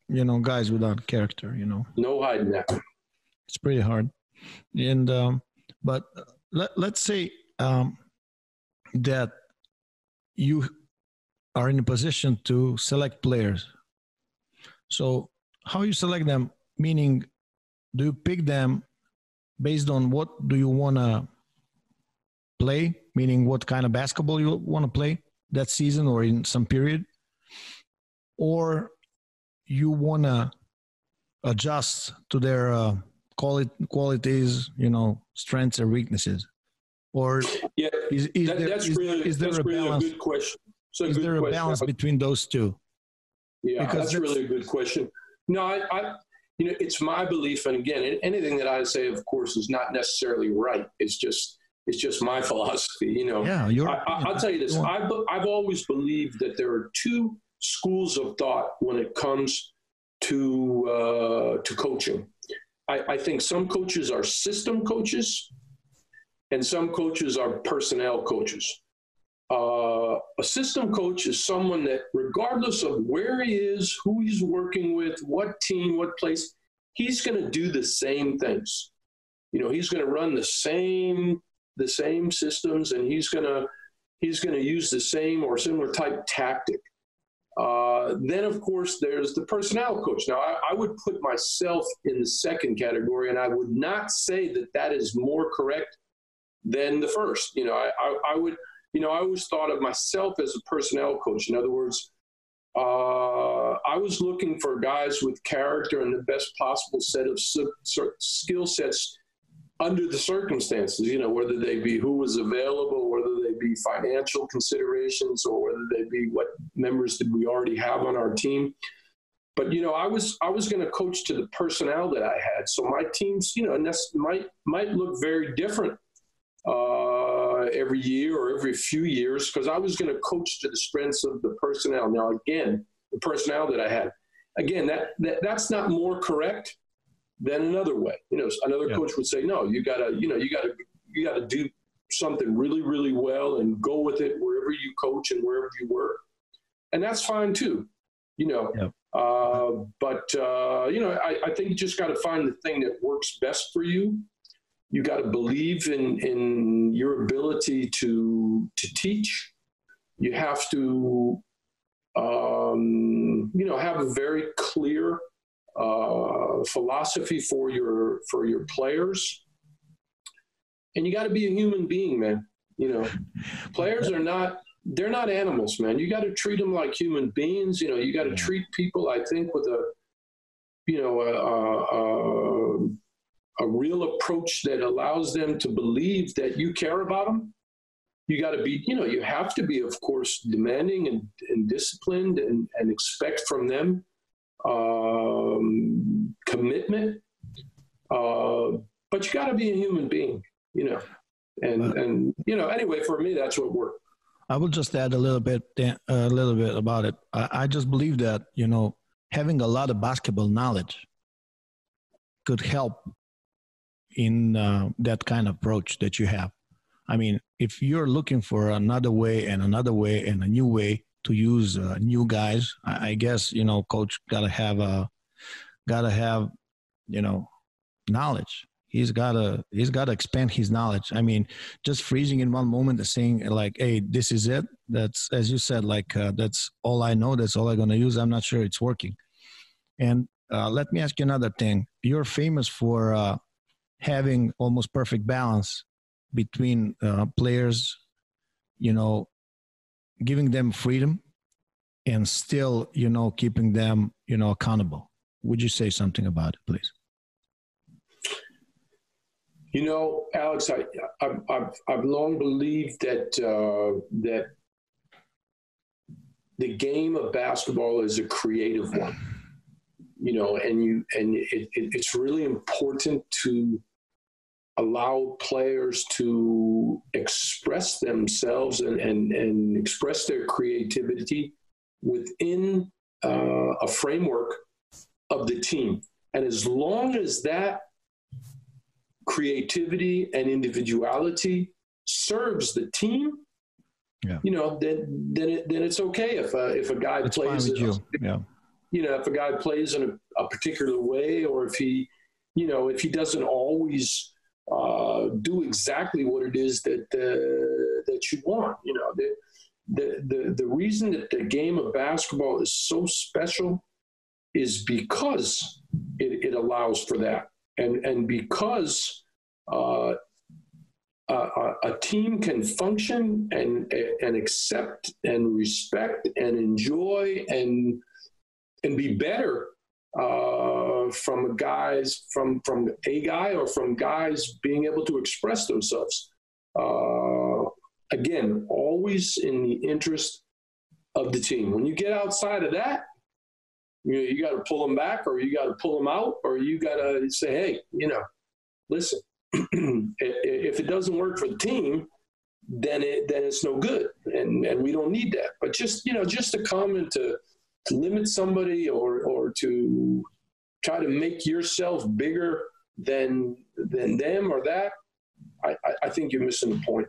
you know, guys without character, you know. No hiding that. It's pretty hard. And, um, but let, let's say um, that you are in a position to select players. So, how you select them meaning do you pick them based on what do you want to play meaning what kind of basketball you want to play that season or in some period or you wanna adjust to their uh, quali- qualities, you know, strengths or weaknesses, or Yeah, is, is that, there, that's is- really is there that's a really balance? a good question. A Is there a question. balance between those two? Yeah, Because that's that's- really a good question. No, I, I, you know, it's my belief, and again, anything that I say, of course, is not necessarily right. It's just, it's just my (laughs) philosophy. You know, Yeah, you're. I, I, I'll tell you this: I've, I've always believed that there are two schools of thought when it comes to uh, to coaching. I, I think some coaches are system coaches, and some coaches are personnel coaches. Uh, a system coach is someone that, regardless of where he is, who he's working with, what team, what place, he's going to do the same things. You know, he's going to run the same the same systems, and he's going to he's going to use the same or similar type tactic. Uh, then, of course, there's the personnel coach. Now, I, I would put myself in the second category, and I would not say that that is more correct than the first. You know, I, I, I would, you know, I always thought of myself as a personnel coach. In other words, uh, I was looking for guys with character and the best possible set of skill sets under the circumstances, you know, whether they be who was available, whether they be financial considerations, or whether they be what members did we already have on our team. But you know, I was I was going to coach to the personnel that I had, so my teams, you know, and that's might might look very different uh, every year or every few years because I was going to coach to the strengths of the personnel. Now, again, the personnel that I had, again, that, that that's not more correct than another way. You know, another Yeah. coach would say, no, you gotta, you know, you gotta, you gotta do something really, really well and go with it wherever you coach and wherever you work, and that's fine too. You know, Yeah. uh, but uh, you know, I, I think you just got to find the thing that works best for you. You got to believe in in your ability to to teach. You have to, um, you know, have a very clear uh, philosophy for your for your players, and you got to be a human being, man. You know, players are not they're not animals, man. You got to treat them like human beings. You know, you got to treat people, I think, with a you know a, a, a a real approach that allows them to believe that you care about them. You got to be, you know, you have to be, of course, demanding and, and disciplined and, and expect from them um, commitment. Uh, but you got to be a human being, you know. And Uh, and you know, anyway, for me, that's what worked. I will just add a little bit, a little bit about it. I, I just believe that you know having a lot of basketball knowledge could help in uh, that kind of approach that you have. I mean, if you're looking for another way and another way and a new way to use uh, new guys, I, I guess you know, coach gotta have a, gotta have, you know, knowledge. He's gotta he's gotta expand his knowledge. I mean, just freezing in one moment and saying like, "Hey, this is it." That's as you said, like uh, that's all I know. That's all I'm gonna use. I'm not sure it's working. And uh, let me ask you another thing. You're famous for uh, having almost perfect balance between uh, players, you know, giving them freedom and still, you know, keeping them, you know, accountable. Would you say something about it, please? You know, Alex, I, I've, I've, I've long believed that uh, that the game of basketball is a creative one. You know, and you and it, it, it's really important to allow players to express themselves and, and, and express their creativity within uh, a framework of the team. And as long as that creativity and individuality serves the team, Yeah. you know, then then it, then it's okay if a, if a guy It's plays with you. Yeah. you know, if a guy plays in a, a particular way, or if he, you know, if he doesn't always uh, do exactly what it is that uh, that you want, you know, the, the the the reason that the game of basketball is so special is because it, it allows for that, and and because uh, a, a- a team can function and and accept and respect and enjoy and and be better uh, from guys from from a guy or from guys being able to express themselves. Uh, again, always in the interest of the team. When you get outside of that, you know, you got to pull them back, or you got to pull them out, or you got to say, hey, you know, listen, (clears throat) if it doesn't work for the team, then it then it's no good, and and we don't need that. But just you know, just to come and to limit somebody or or to try to make yourself bigger than than them or that, I, I think you're missing the point.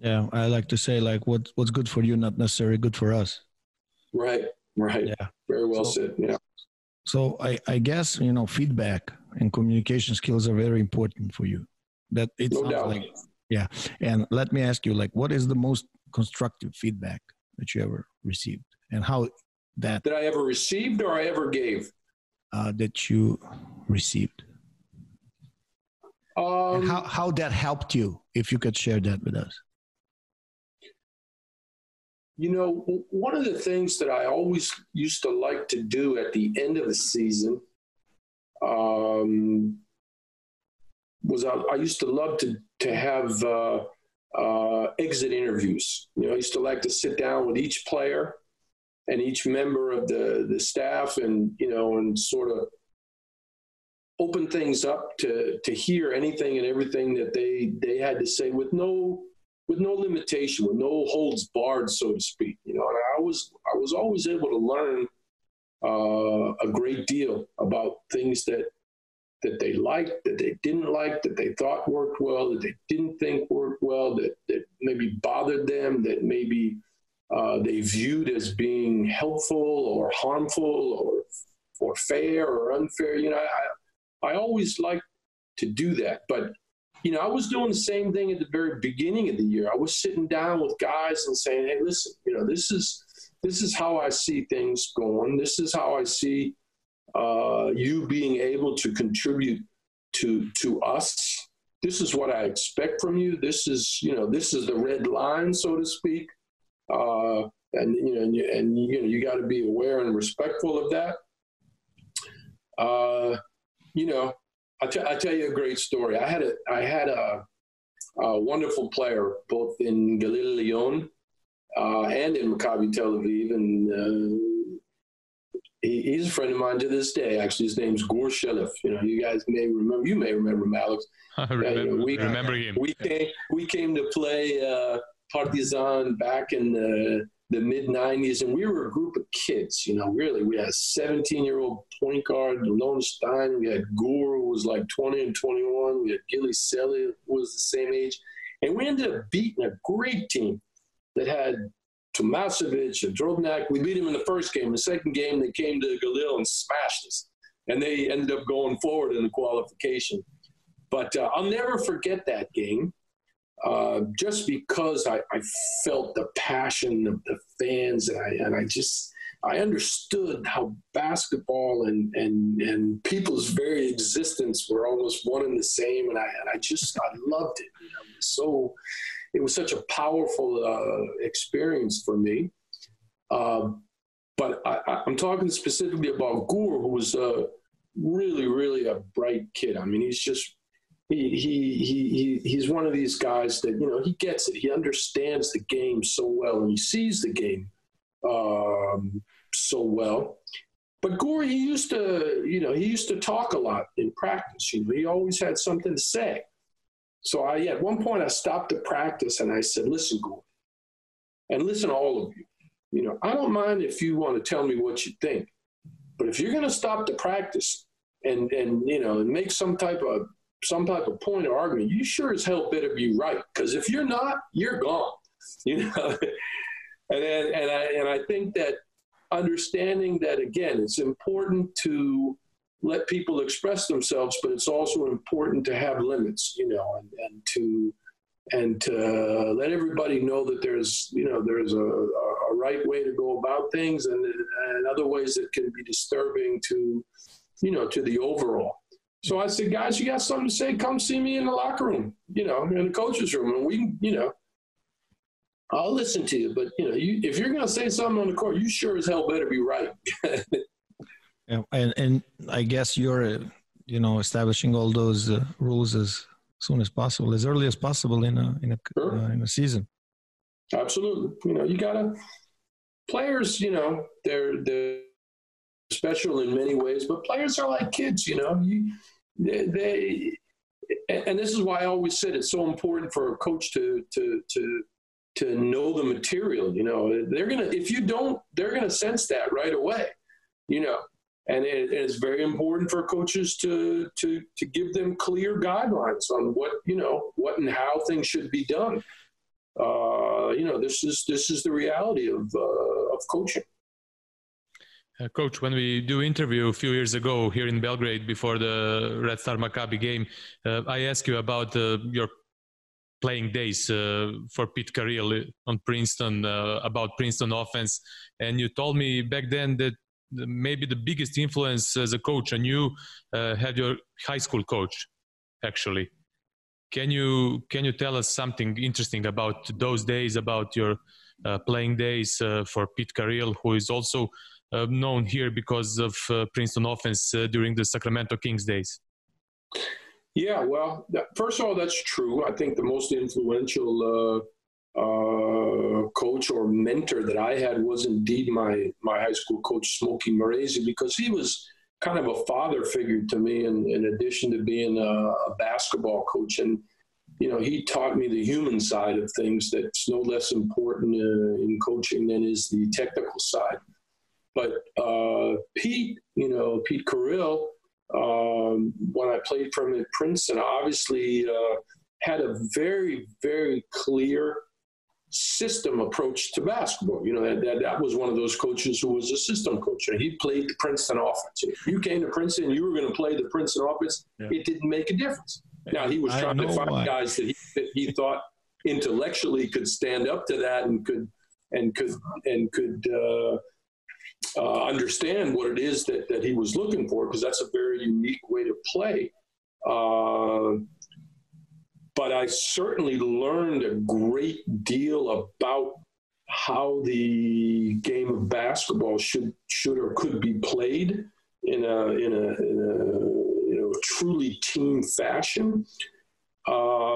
Yeah, I like to say like what what's good for you, not necessarily good for us. Right, right. Yeah, very well so, said. Yeah. So I I guess you know feedback and communication skills are very important for you. That it no sounds doubt. like yeah. And let me ask you, like, what is the most constructive feedback that you ever received, and how that that I ever received or I ever gave uh, that you received? Um, how how that helped you, if you could share that with us. You know, one of the things that I always used to like to do at the end of the season um, was I, I, used to love to to have uh, uh, exit interviews. You know, I used to like to sit down with each player and each member of the the staff, and you know, and sort of open things up to to hear anything and everything that they they had to say with no with no limitation, with no holds barred, so to speak. You know, and I was I was always able to learn uh, a great deal about things that that they liked, that they didn't like, that they thought worked well, that they didn't think worked well, that that maybe bothered them, that maybe uh, they viewed as being helpful or harmful or or fair or unfair. You know, I I always like to do that, but you know, I was doing the same thing at the very beginning of the year. I was sitting down with guys and saying, "Hey, listen, you know, this is this is how I see things going. This is how I see uh, you being able to contribute to to us. This is what I expect from you. This is you know this is the red line, so to speak. Uh, and you know, and you, and, you know, you got to be aware and respectful of that. Uh, you know, I'll, t- I'll tell you a great story. I had a I had a, a wonderful player both in Galil Lyon uh, and in Maccabi Tel Aviv, and uh, he, he's a friend of mine to this day. Actually, his name's Gur Shelef. You know, you guys may remember. You may remember him, Alex. (laughs) I remember, you know, we, remember him. We came we came to play Partizan back in the the mid 90s, and we were a group of kids, you know, really. We had a 17 year old point guard, Lone Stein. We had Gore, who was like 20 and 21. We had Gilly Selly, who was the same age. And we ended up beating a great team that had Tomasevic and Drobnak. We beat them in the first game. The second game, they came to Galil and smashed us. And they ended up going forward in the qualification. But uh, I'll never forget that game uh, just because I, I, felt the passion of the fans and I, and I just I understood how basketball and, and, and people's very existence were almost one and the same and I, and I just I loved it. You know, so it was such a powerful uh, experience for me. Uh, but I, am talking specifically about Gur who was uh, really really a bright kid. I mean he's just he, he, he, he's one of these guys that, you know, he gets it. He understands the game so well and he sees the game um, so well. But Gore, he used to, you know, he used to talk a lot in practice. You know, he always had something to say. So I, at one point, I stopped the practice and I said, "Listen, Gore, and listen, all of you. You know, I don't mind if you want to tell me what you think, but if you're going to stop the practice and and you know and make some type of some type of point or argument, you sure as hell better be right. Because if you're not, you're gone. (laughs) You know, and and I and I think that understanding that again, it's important to let people express themselves, but it's also important to have limits. You know, and, and to and to let everybody know that there's you know there's a, a right way to go about things and, and other ways that can be disturbing to you know to the overall so I said, guys, you got something to say? Come see me in the locker room, you know, in the coach's room, and we, you know, I'll listen to you. But you know, you, if you're going to say something on the court, you sure as hell better be right. (laughs) Yeah, and and I guess you're, uh, you know, establishing all those uh, rules as soon as possible, as early as possible in a in a Sure. uh, in a season. Absolutely. You know, you gotta players. You know, they're they're special in many ways, but players are like kids. You know, you they. they and this is why I always said it's so important for a coach to to to to know the material. You know, they're gonna if you don't, they're gonna sense that right away. You know, and it, it's very important for coaches to to to give them clear guidelines on what you know what and how things should be done uh, you know, this is this is the reality of uh, of coaching. Uh, Coach, when we do interview a few years ago here in Belgrade before the Red Star Maccabi game, uh, I asked you about uh, your playing days uh, for Pete Carril on Princeton, uh, about Princeton offense, and you told me back then that maybe the biggest influence as a coach on you uh, had your high school coach, actually. Can you can you tell us something interesting about those days, about your uh, playing days uh, for Pete Carril, who is also uh, known here because of uh, Princeton offense uh, during the Sacramento Kings days. Yeah, well, that, first of all, that's true. I think the most influential uh, uh, coach or mentor that I had was indeed my my high school coach, Smokey Moresi, because he was kind of a father figure to me. In, in addition to being a, a basketball coach, and you know, he taught me the human side of things. That's no less important uh, in coaching than is the technical side. But uh, Pete, you know, Pete Carril um, when I played for him at Princeton, obviously uh, had a very, very clear system approach to basketball. You know, that, that, that was one of those coaches who was a system coach. And he played the Princeton offense. If you came to Princeton, you were going to play the Princeton offense. Yeah. It didn't make a difference. Now, he was trying to find why. guys that he, that he thought intellectually could stand up to that and could and could and could uh, uh, understand what it is that, that he was looking for because that's a very unique way to play. Uh, but I certainly learned a great deal about how the game of basketball should should or could be played in a in a, in a you know truly team fashion. Uh,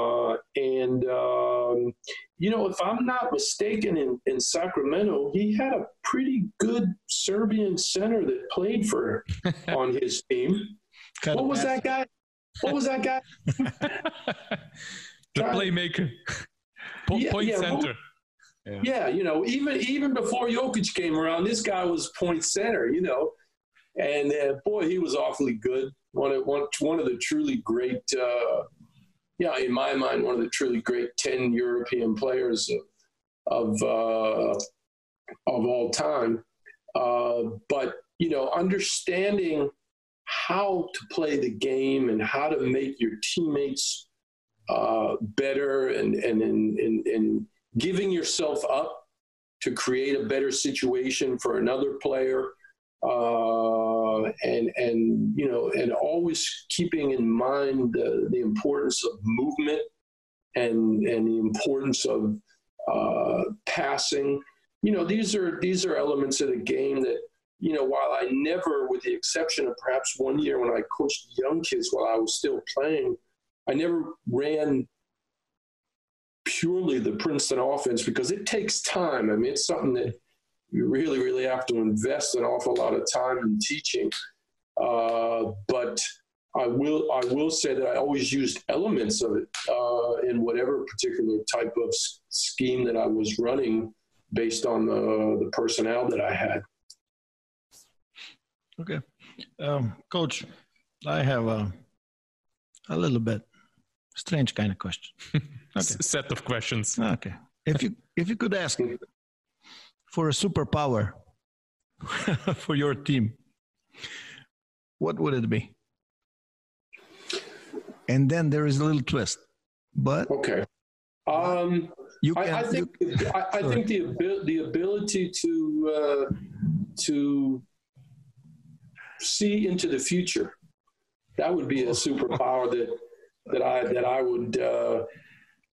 and um, you know, if I'm not mistaken, in, in Sacramento, he had a pretty good Serbian center that played for (laughs) on his team. Kind What of was that guy? What was that guy? (laughs) The playmaker, po- Yeah, point yeah, who- center. Yeah, you know, even even before Jokic came around, this guy was point center. You know, and uh, boy, he was awfully good. One of one one of the truly great. Uh, yeah, in my mind, one of the truly great ten European players of of, uh, of all time. Uh, but you know, understanding how to play the game and how to make your teammates uh, better and and and, and and giving yourself up to create a better situation for another player uh, and and you know and always keeping in mind the, the importance of movement and and the importance of uh, passing you know these are these are elements of the game that you know while I never with the exception of perhaps one year when I coached young kids while I was still playing I never ran purely the Princeton offense because it takes time. I mean, it's something that you really, really have to invest an awful lot of time in teaching. Uh, but I will, I will say that I always used elements of it uh, in whatever particular type of s- scheme that I was running based on the, the personnel that I had. Okay. Um, Coach, I have a, a little bit strange kind of question. (laughs) S- set of questions. Okay. If you if you could ask for a superpower (laughs) for your team, what would it be? And then there is a little twist, but Okay. Um, you can. I, I think I, I think the abil- the ability to uh, to see into the future that would be a superpower that that I that I would uh,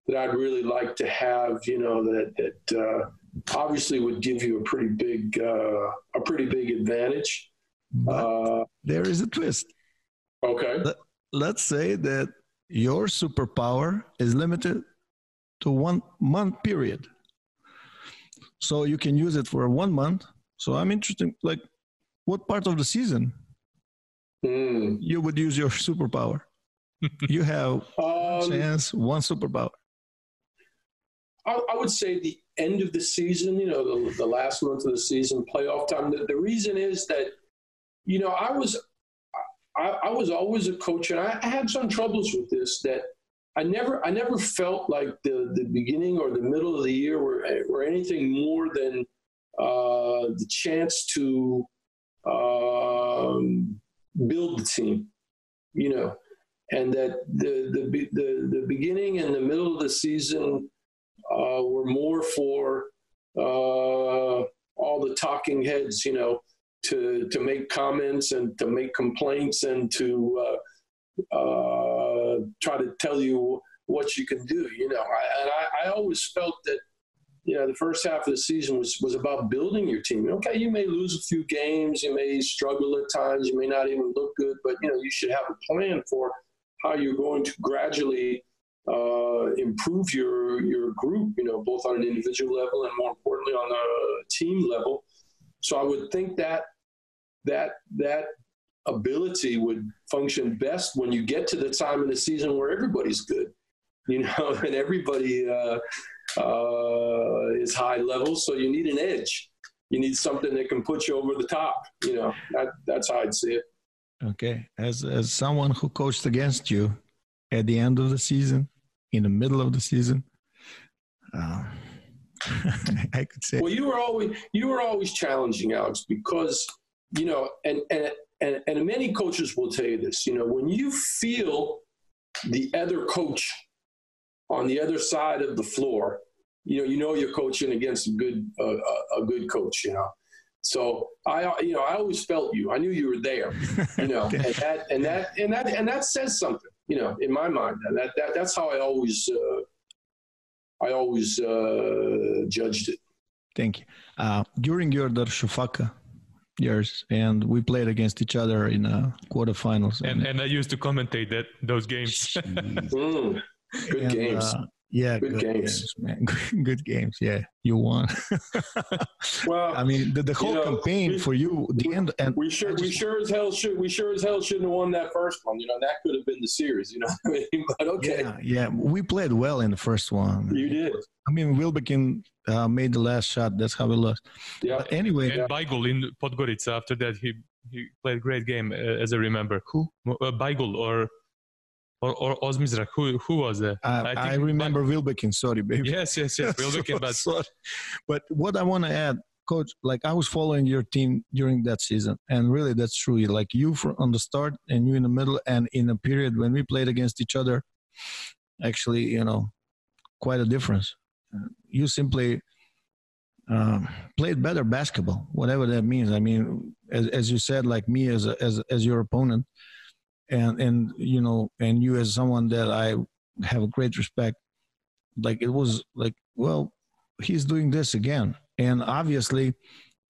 that I'd really like to have. You know that that uh, obviously would give you a pretty big uh, a pretty big advantage. But Uh, there is a twist. okay. Let's say that your superpower is limited to one month period. So you can use it for one month. So I'm interested, like, what part of the season Hmm. you would use your (laughs) superpower? you have Um, chance, one superpower. I, I would say the end of the season, you know, the, the last month of the season, playoff time. The, the reason is that, you know, I was, I, I was always a coach, and I, I had some troubles with this. That I never, I never felt like the the beginning or the middle of the year were were anything more than uh, the chance to um, build the team, you know, and that the the the, the beginning and the middle of the season uh, were more for uh, all the talking heads, you know, to to make comments and to make complaints and to uh, uh, try to tell you what you can do, you know. I, and I, I always felt that you know the first half of the season was was about building your team. Okay, you may lose a few games, you may struggle at times, you may not even look good, but you know you should have a plan for how you're going to gradually uh, improve your your group. You know, both on an individual level and more importantly on a team level. So I would think that that that ability would function best when you get to the time in the season where everybody's good, you know, (laughs) and everybody uh, uh, is high level. So you need an edge. You need something that can put you over the top. You know, that, that's how I'd see it. Okay. As as someone who coached against you at the end of the season, in the middle of the season, uh, (laughs) I could say Well, you were always you were always challenging, Alex, because you know, and and and, and many coaches will tell you this. You know, when you feel the other coach on the other side of the floor, you know, you know you're coaching against a good uh, a, a good coach. You know, so I you know I always felt you. I knew you were there. You know, (laughs) and that and that and that and that says something. You know, in my mind, that, that that's how I always. Uh, I always uh, judged it. Thank you. Uh, during your Darshufaka years, and we played against each other in uh, quarterfinals. And and I used to commentate that those games. Mm, good and, games. Yeah, Good games. man. (laughs) Good games. Yeah, you won. (laughs) well, I mean, the, the whole know, campaign we- for you, the end, and we sure I we sure as hell should we sure as hell shouldn't have won that first one. You know that could have been the series. You know, what I mean? (laughs) but okay, yeah, yeah, we played well in the first one. you did. I mean, Wilbekin uh, made the last shot. That's how we lost. Yeah, But anyway, and Baigul in Podgorica after that he he played a great game uh, as I remember. Who? Uh, Baigul or or or Ozmizrak. Who who was there? I, I I, remember Wilbekin. Sorry, baby. Yes, yes, yes. (laughs) We'll but Sorry. But what I want to add, coach, like I was following your team during that season, and really that's true. Like you from on the start, and you in the middle, and in a period when we played against each other, actually, you know, quite a difference. Uh, You simply um, played better basketball, whatever that means. I mean, as, as you said, like me as a, as as your opponent, and and you know, and you as someone that I have a great respect. Like it was like, well, he's doing this again, and obviously,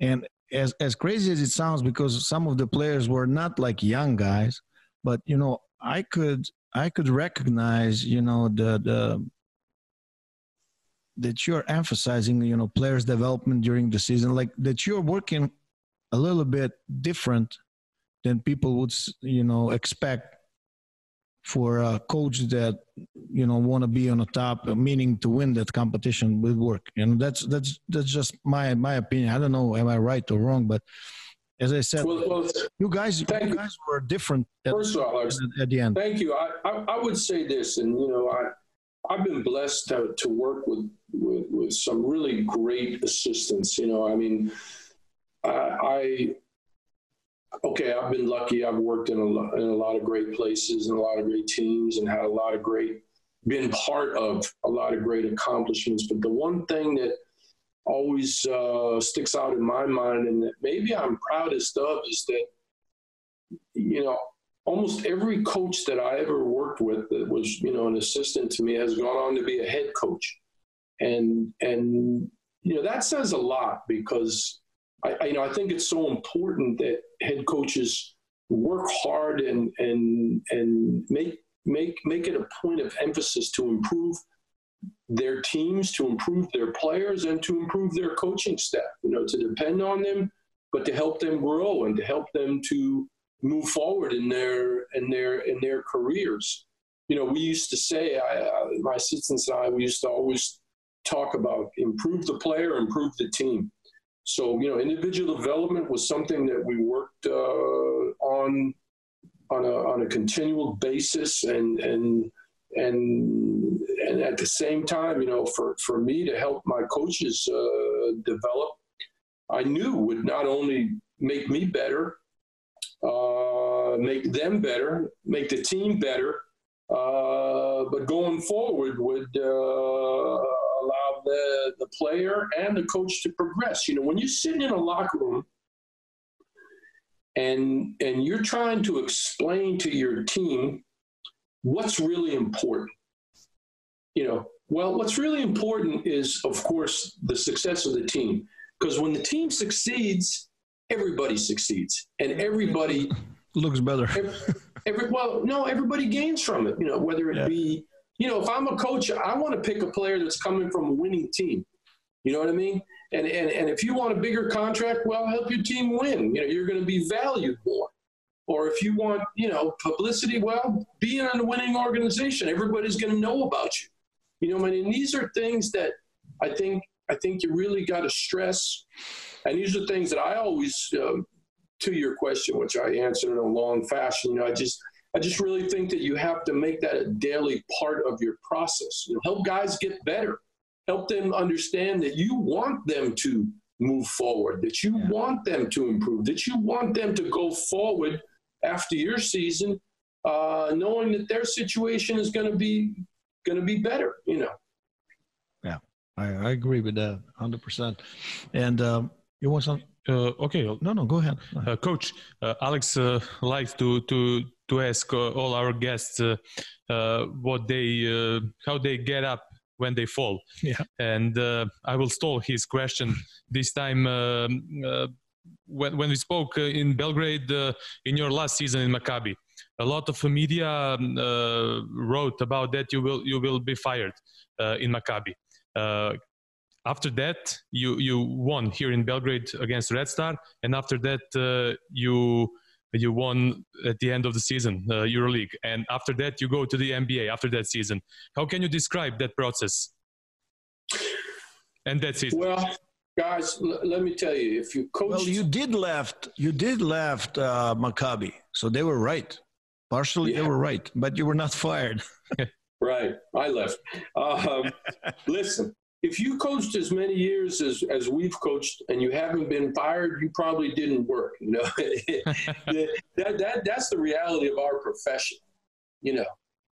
and as as crazy as it sounds, because some of the players were not like young guys, but you know, I could I could recognize, you know, the the that you're emphasizing, you know, players' development during the season, like that you're working a little bit different than people would, you know, expect for a coach that you know want to be on the top, meaning to win that competition with work. You know, that's that's that's just my my opinion. I don't know, am I right or wrong? But as I said, well, well, you guys, thank you guys were different at, first of all, Alex, at the end. Thank you. I, I, I would say this, and you know, I I've been blessed to, to work with, with with some really great assistants. You know, I mean, I, I okay, I've been lucky. I've worked in a in a lot of great places and a lot of great teams, and had a lot of great been part of a lot of great accomplishments. But the one thing that always uh, sticks out in my mind, and that maybe I'm proudest of, is that you know almost every coach that I ever worked with that was, you know, an assistant to me has gone on to be a head coach. And and you know, that says a lot because I, I, you know, I think it's so important that head coaches work hard and and and make make make it a point of emphasis to improve their teams, to improve their players, and to improve their coaching staff. You know, to depend on them, but to help them grow and to help them to move forward in their in their in their careers. You know, we used to say, I, my assistants and I, we used to always talk about improve the player, improve the team. So, you know, individual development was something that we worked uh, on on a, on a continual basis and, and, and, and at the same time, you know, for, for me to help my coaches uh, develop, I knew would not only make me better, uh, make them better, make the team better, uh, but going forward would uh, the, the player and the coach to progress. You know, when you're sitting in a locker room and and you're trying to explain to your team what's really important, you know, well, what's really important is, of course, the success of the team. Because when the team succeeds, everybody succeeds, and everybody looks better. every, every, well, no, everybody gains from it. You know, whether it yeah. be you know, if I'm a coach, I want to pick a player that's coming from a winning team. You know what I mean? And, and, and if you want a bigger contract, well, help your team win. You know, you're going to be valued more. Or if you want, you know, publicity, well, be in a winning organization. Everybody's going to know about you. You know, I mean, these are things that I think I think you really got to stress. And these are things that I always, um, to your question, which I answered in a long fashion. You know, I just I just really think that you have to make that a daily part of your process. You know, help guys get better. Help them understand that you want them to move forward, that you yeah. want them to improve, that you want them to go forward after your season, uh, knowing that their situation is going to be going to be better. You know. Yeah, I, I agree with that, hundred percent. And um, you want some? Uh, okay. No, no, go ahead. Uh, Coach, uh, Alex uh, likes to to to ask uh, all our guests uh, uh, what they how they get up when they fall. Yeah. And I will stall his question this time. Um, when, when we spoke in Belgrade in your last season in Maccabi, a lot of media um, wrote about that you will you will be fired in Maccabi after that you you won here in belgrade against red star and after that uh, you you won at the end of the season, uh, EuroLeague, and after that you go to the NBA after that season. How can you describe that process? And that's it. Well, guys, l- let me tell you, if you coach, well, you did left, you did left uh, Maccabi, so they were right. Partially, yeah. they were right, but you were not (laughs) fired. right, I left. Um, listen, if you coached as many years as, as we've coached and you haven't been fired, you probably didn't work. You know, (laughs) that, that, that's the reality of our profession, you know.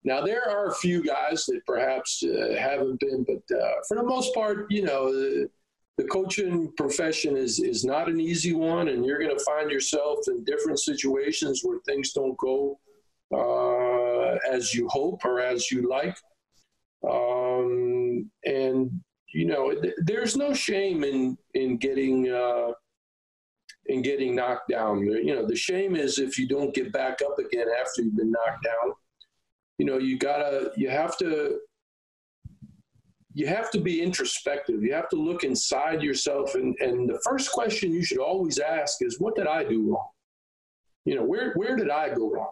Now, there are a few guys that perhaps uh, haven't been, but uh, for the most part, you know, the, the coaching profession is, is not an easy one, and you're going to find yourself in different situations where things don't go uh, as you hope or as you like. Um, and you know, there's no shame in in getting uh, in getting knocked down. You know, the shame is if you don't get back up again after you've been knocked down. You know, you gotta, you have to, you have to be introspective. You have to look inside yourself, and and the first question you should always ask is, what did I do wrong? You know, where where did I go wrong?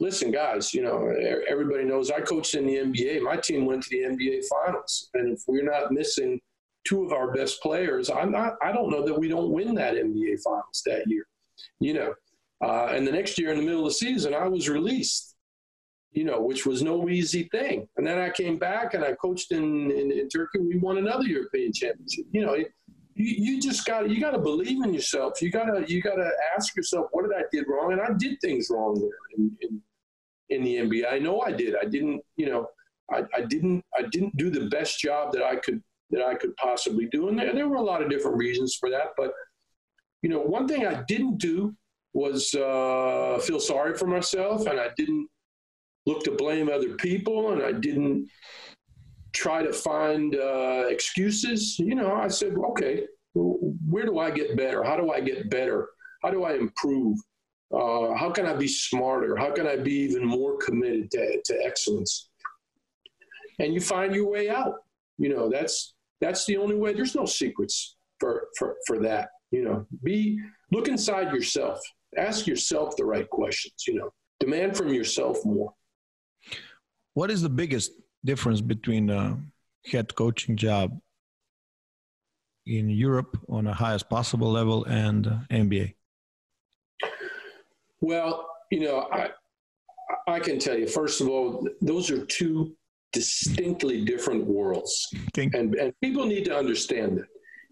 Listen, guys, you know, everybody knows I coached in the NBA. My team went to the NBA finals. And if we're not missing two of our best players, I'm not, I don't know that we don't win that NBA finals that year, you know. Uh, and the next year in the middle of the season, I was released, you know, which was no easy thing. And then I came back and I coached in, in, in Turkey. We won another European championship. You know, you, you just got you got to believe in yourself. You gotta you gotta ask yourself, what did I did wrong? And I did things wrong there. And, and in the NBA. I know I did. I didn't, you know, I, I didn't I didn't do the best job that I could that I could possibly do. And there, there were a lot of different reasons for that. But, you know, one thing I didn't do was uh, feel sorry for myself and I didn't look to blame other people and I didn't try to find uh, excuses. You know, I said, okay, where do I get better? How do I get better? How do I improve? Uh, how can I be smarter? How can I be even more committed to, to excellence? And you find your way out. You know, that's that's the only way. There's no secrets for for for that. You know, be look inside yourself. Ask yourself the right questions. You know, demand from yourself more. What is the biggest difference between a head coaching job in Europe on the highest possible level and uh, NBA? Well, you know, I I can tell you first of all, those are two distinctly different worlds, and and people need to understand that.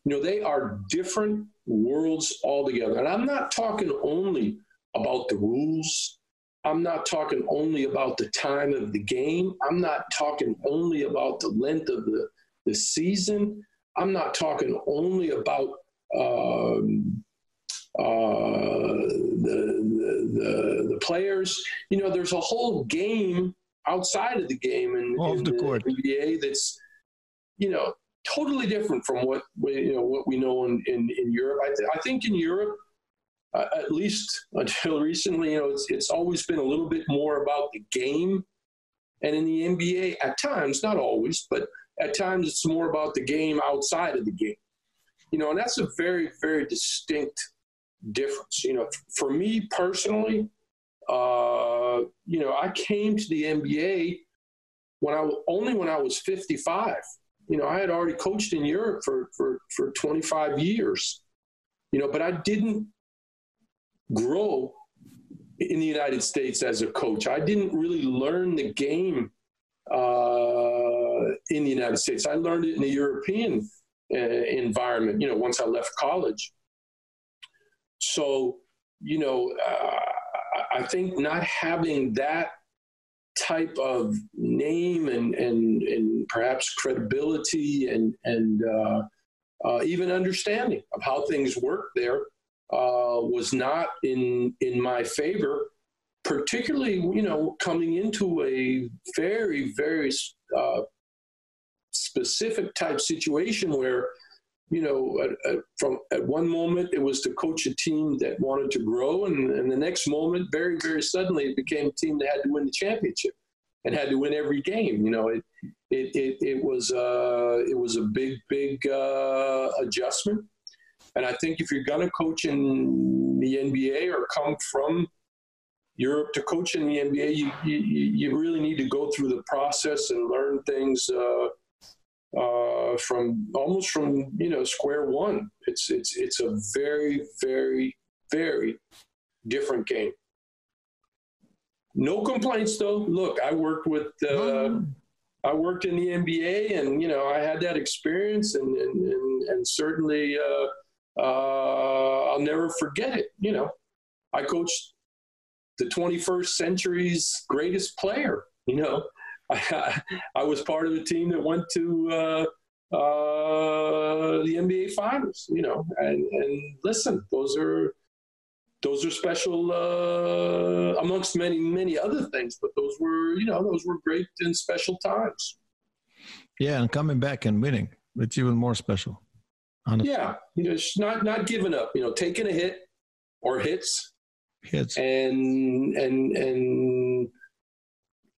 You know, they are different worlds altogether, and I'm not talking only about the rules. I'm not talking only about the time of the game. I'm not talking only about the length of the, the season. I'm not talking only about um, uh, the, the, the players. You know, there's a whole game outside of the game and off the, the court NBA that's you know totally different from what we, you know what we know in in, in Europe. I, th- I think in Europe. Uh, at least until (laughs) recently, you know, it's, it's always been a little bit more about the game. And in the NBA, at times, not always, but at times it's more about the game outside of the game. You know, and that's a very, very distinct difference. You know, for me personally, uh, you know, I came to the NBA when I only when I was 55. You know, I had already coached in Europe for for for 25 years. You know, but I didn't grow in the United States as a coach. I didn't really learn the game uh, in the United States. I learned it in the European uh, environment. You know, once I left college. So, you know, uh, I think not having that type of name and and and perhaps credibility and and uh, uh, even understanding of how things work there uh, was not in in my favor. Particularly, you know, coming into a very very uh, specific type situation where you know, at, at, from at one moment it was to coach a team that wanted to grow, and, and the next moment, very very suddenly, it became a team that had to win the championship and had to win every game. You know, it it it, it was uh, it was a big big uh, adjustment, and I think if you're gonna coach in the NBA or come from Europe to coach in the NBA, you you, you really need to go through the process and learn things. Uh, uh, from almost from you know square one. It's it's it's a very very very different game. No complaints though. Look, I worked with uh, I worked in the NBA, and you know I had that experience, and and and, and certainly uh, uh, I'll never forget it. You know, I coached the 21st century's greatest player. You know, I, (laughs) I was part of a team that went to uh, uh, the NBA Finals. You know, and, and listen, those are those are special uh, amongst many many other things. But those were you know those were great and special times. Yeah, and coming back and winning, it's even more special. Honestly. Yeah, you know, not not giving up. You know, taking a hit or hits, hits, and and and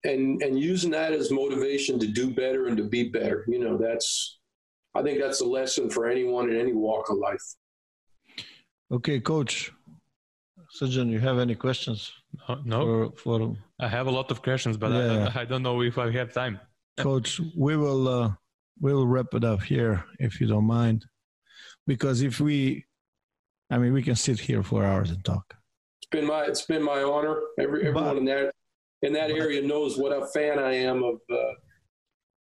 and and using that as motivation to do better and to be better. You know, that's I think that's a lesson for anyone in any walk of life. Okay, coach. Sajjan, you have any questions? no. For, for, I have a lot of questions, but yeah. I, I, don't know if I have time. Coach, we will uh, we'll wrap it up here if you don't mind, because if we, I mean, we can sit here for hours and talk. It's been my it's been my honor. Every everyone but, in there in that area knows what a fan I am of uh,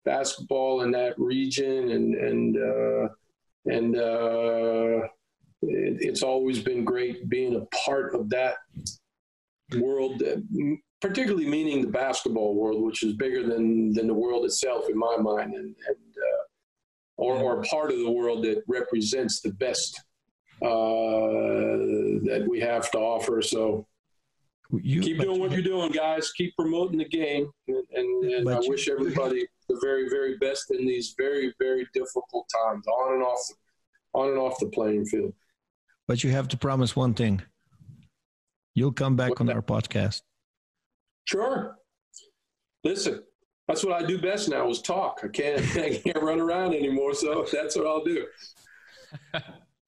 basketball in that region, and and uh, and uh, it, it's always been great being a part of that world, particularly meaning the basketball world, which is bigger than than the world itself in my mind, and, and uh, or or part of the world that represents the best uh, that we have to offer. So you, keep doing what you're doing, guys. Keep promoting the game, and, and, and I wish everybody the very, very best in these very, very difficult times, on and off on and off the playing field. But you have to promise one thing. You'll come back What's on that? our podcast. Sure. Listen, that's what I do best now is talk. I can't (laughs) I can't run around anymore, so that's what I'll do. (laughs)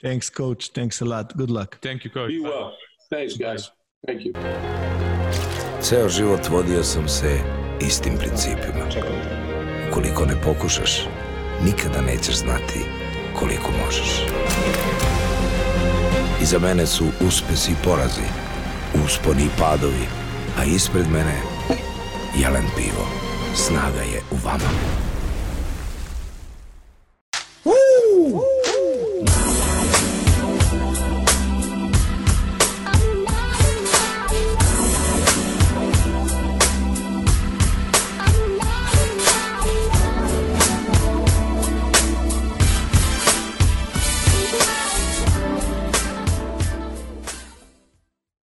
Thanks, coach. Thanks a lot. Good luck. Thank you, coach. Be well. Thanks, guys. Thank you. Ceo život vodio sam se istim principima. Ukoliko ne pokušaš, nikada nećeš znati koliko možeš. Iza mene su uspesi i porazi, usponi i padovi, a ispred mene jelen pivo. Snaga je u vama. Woo!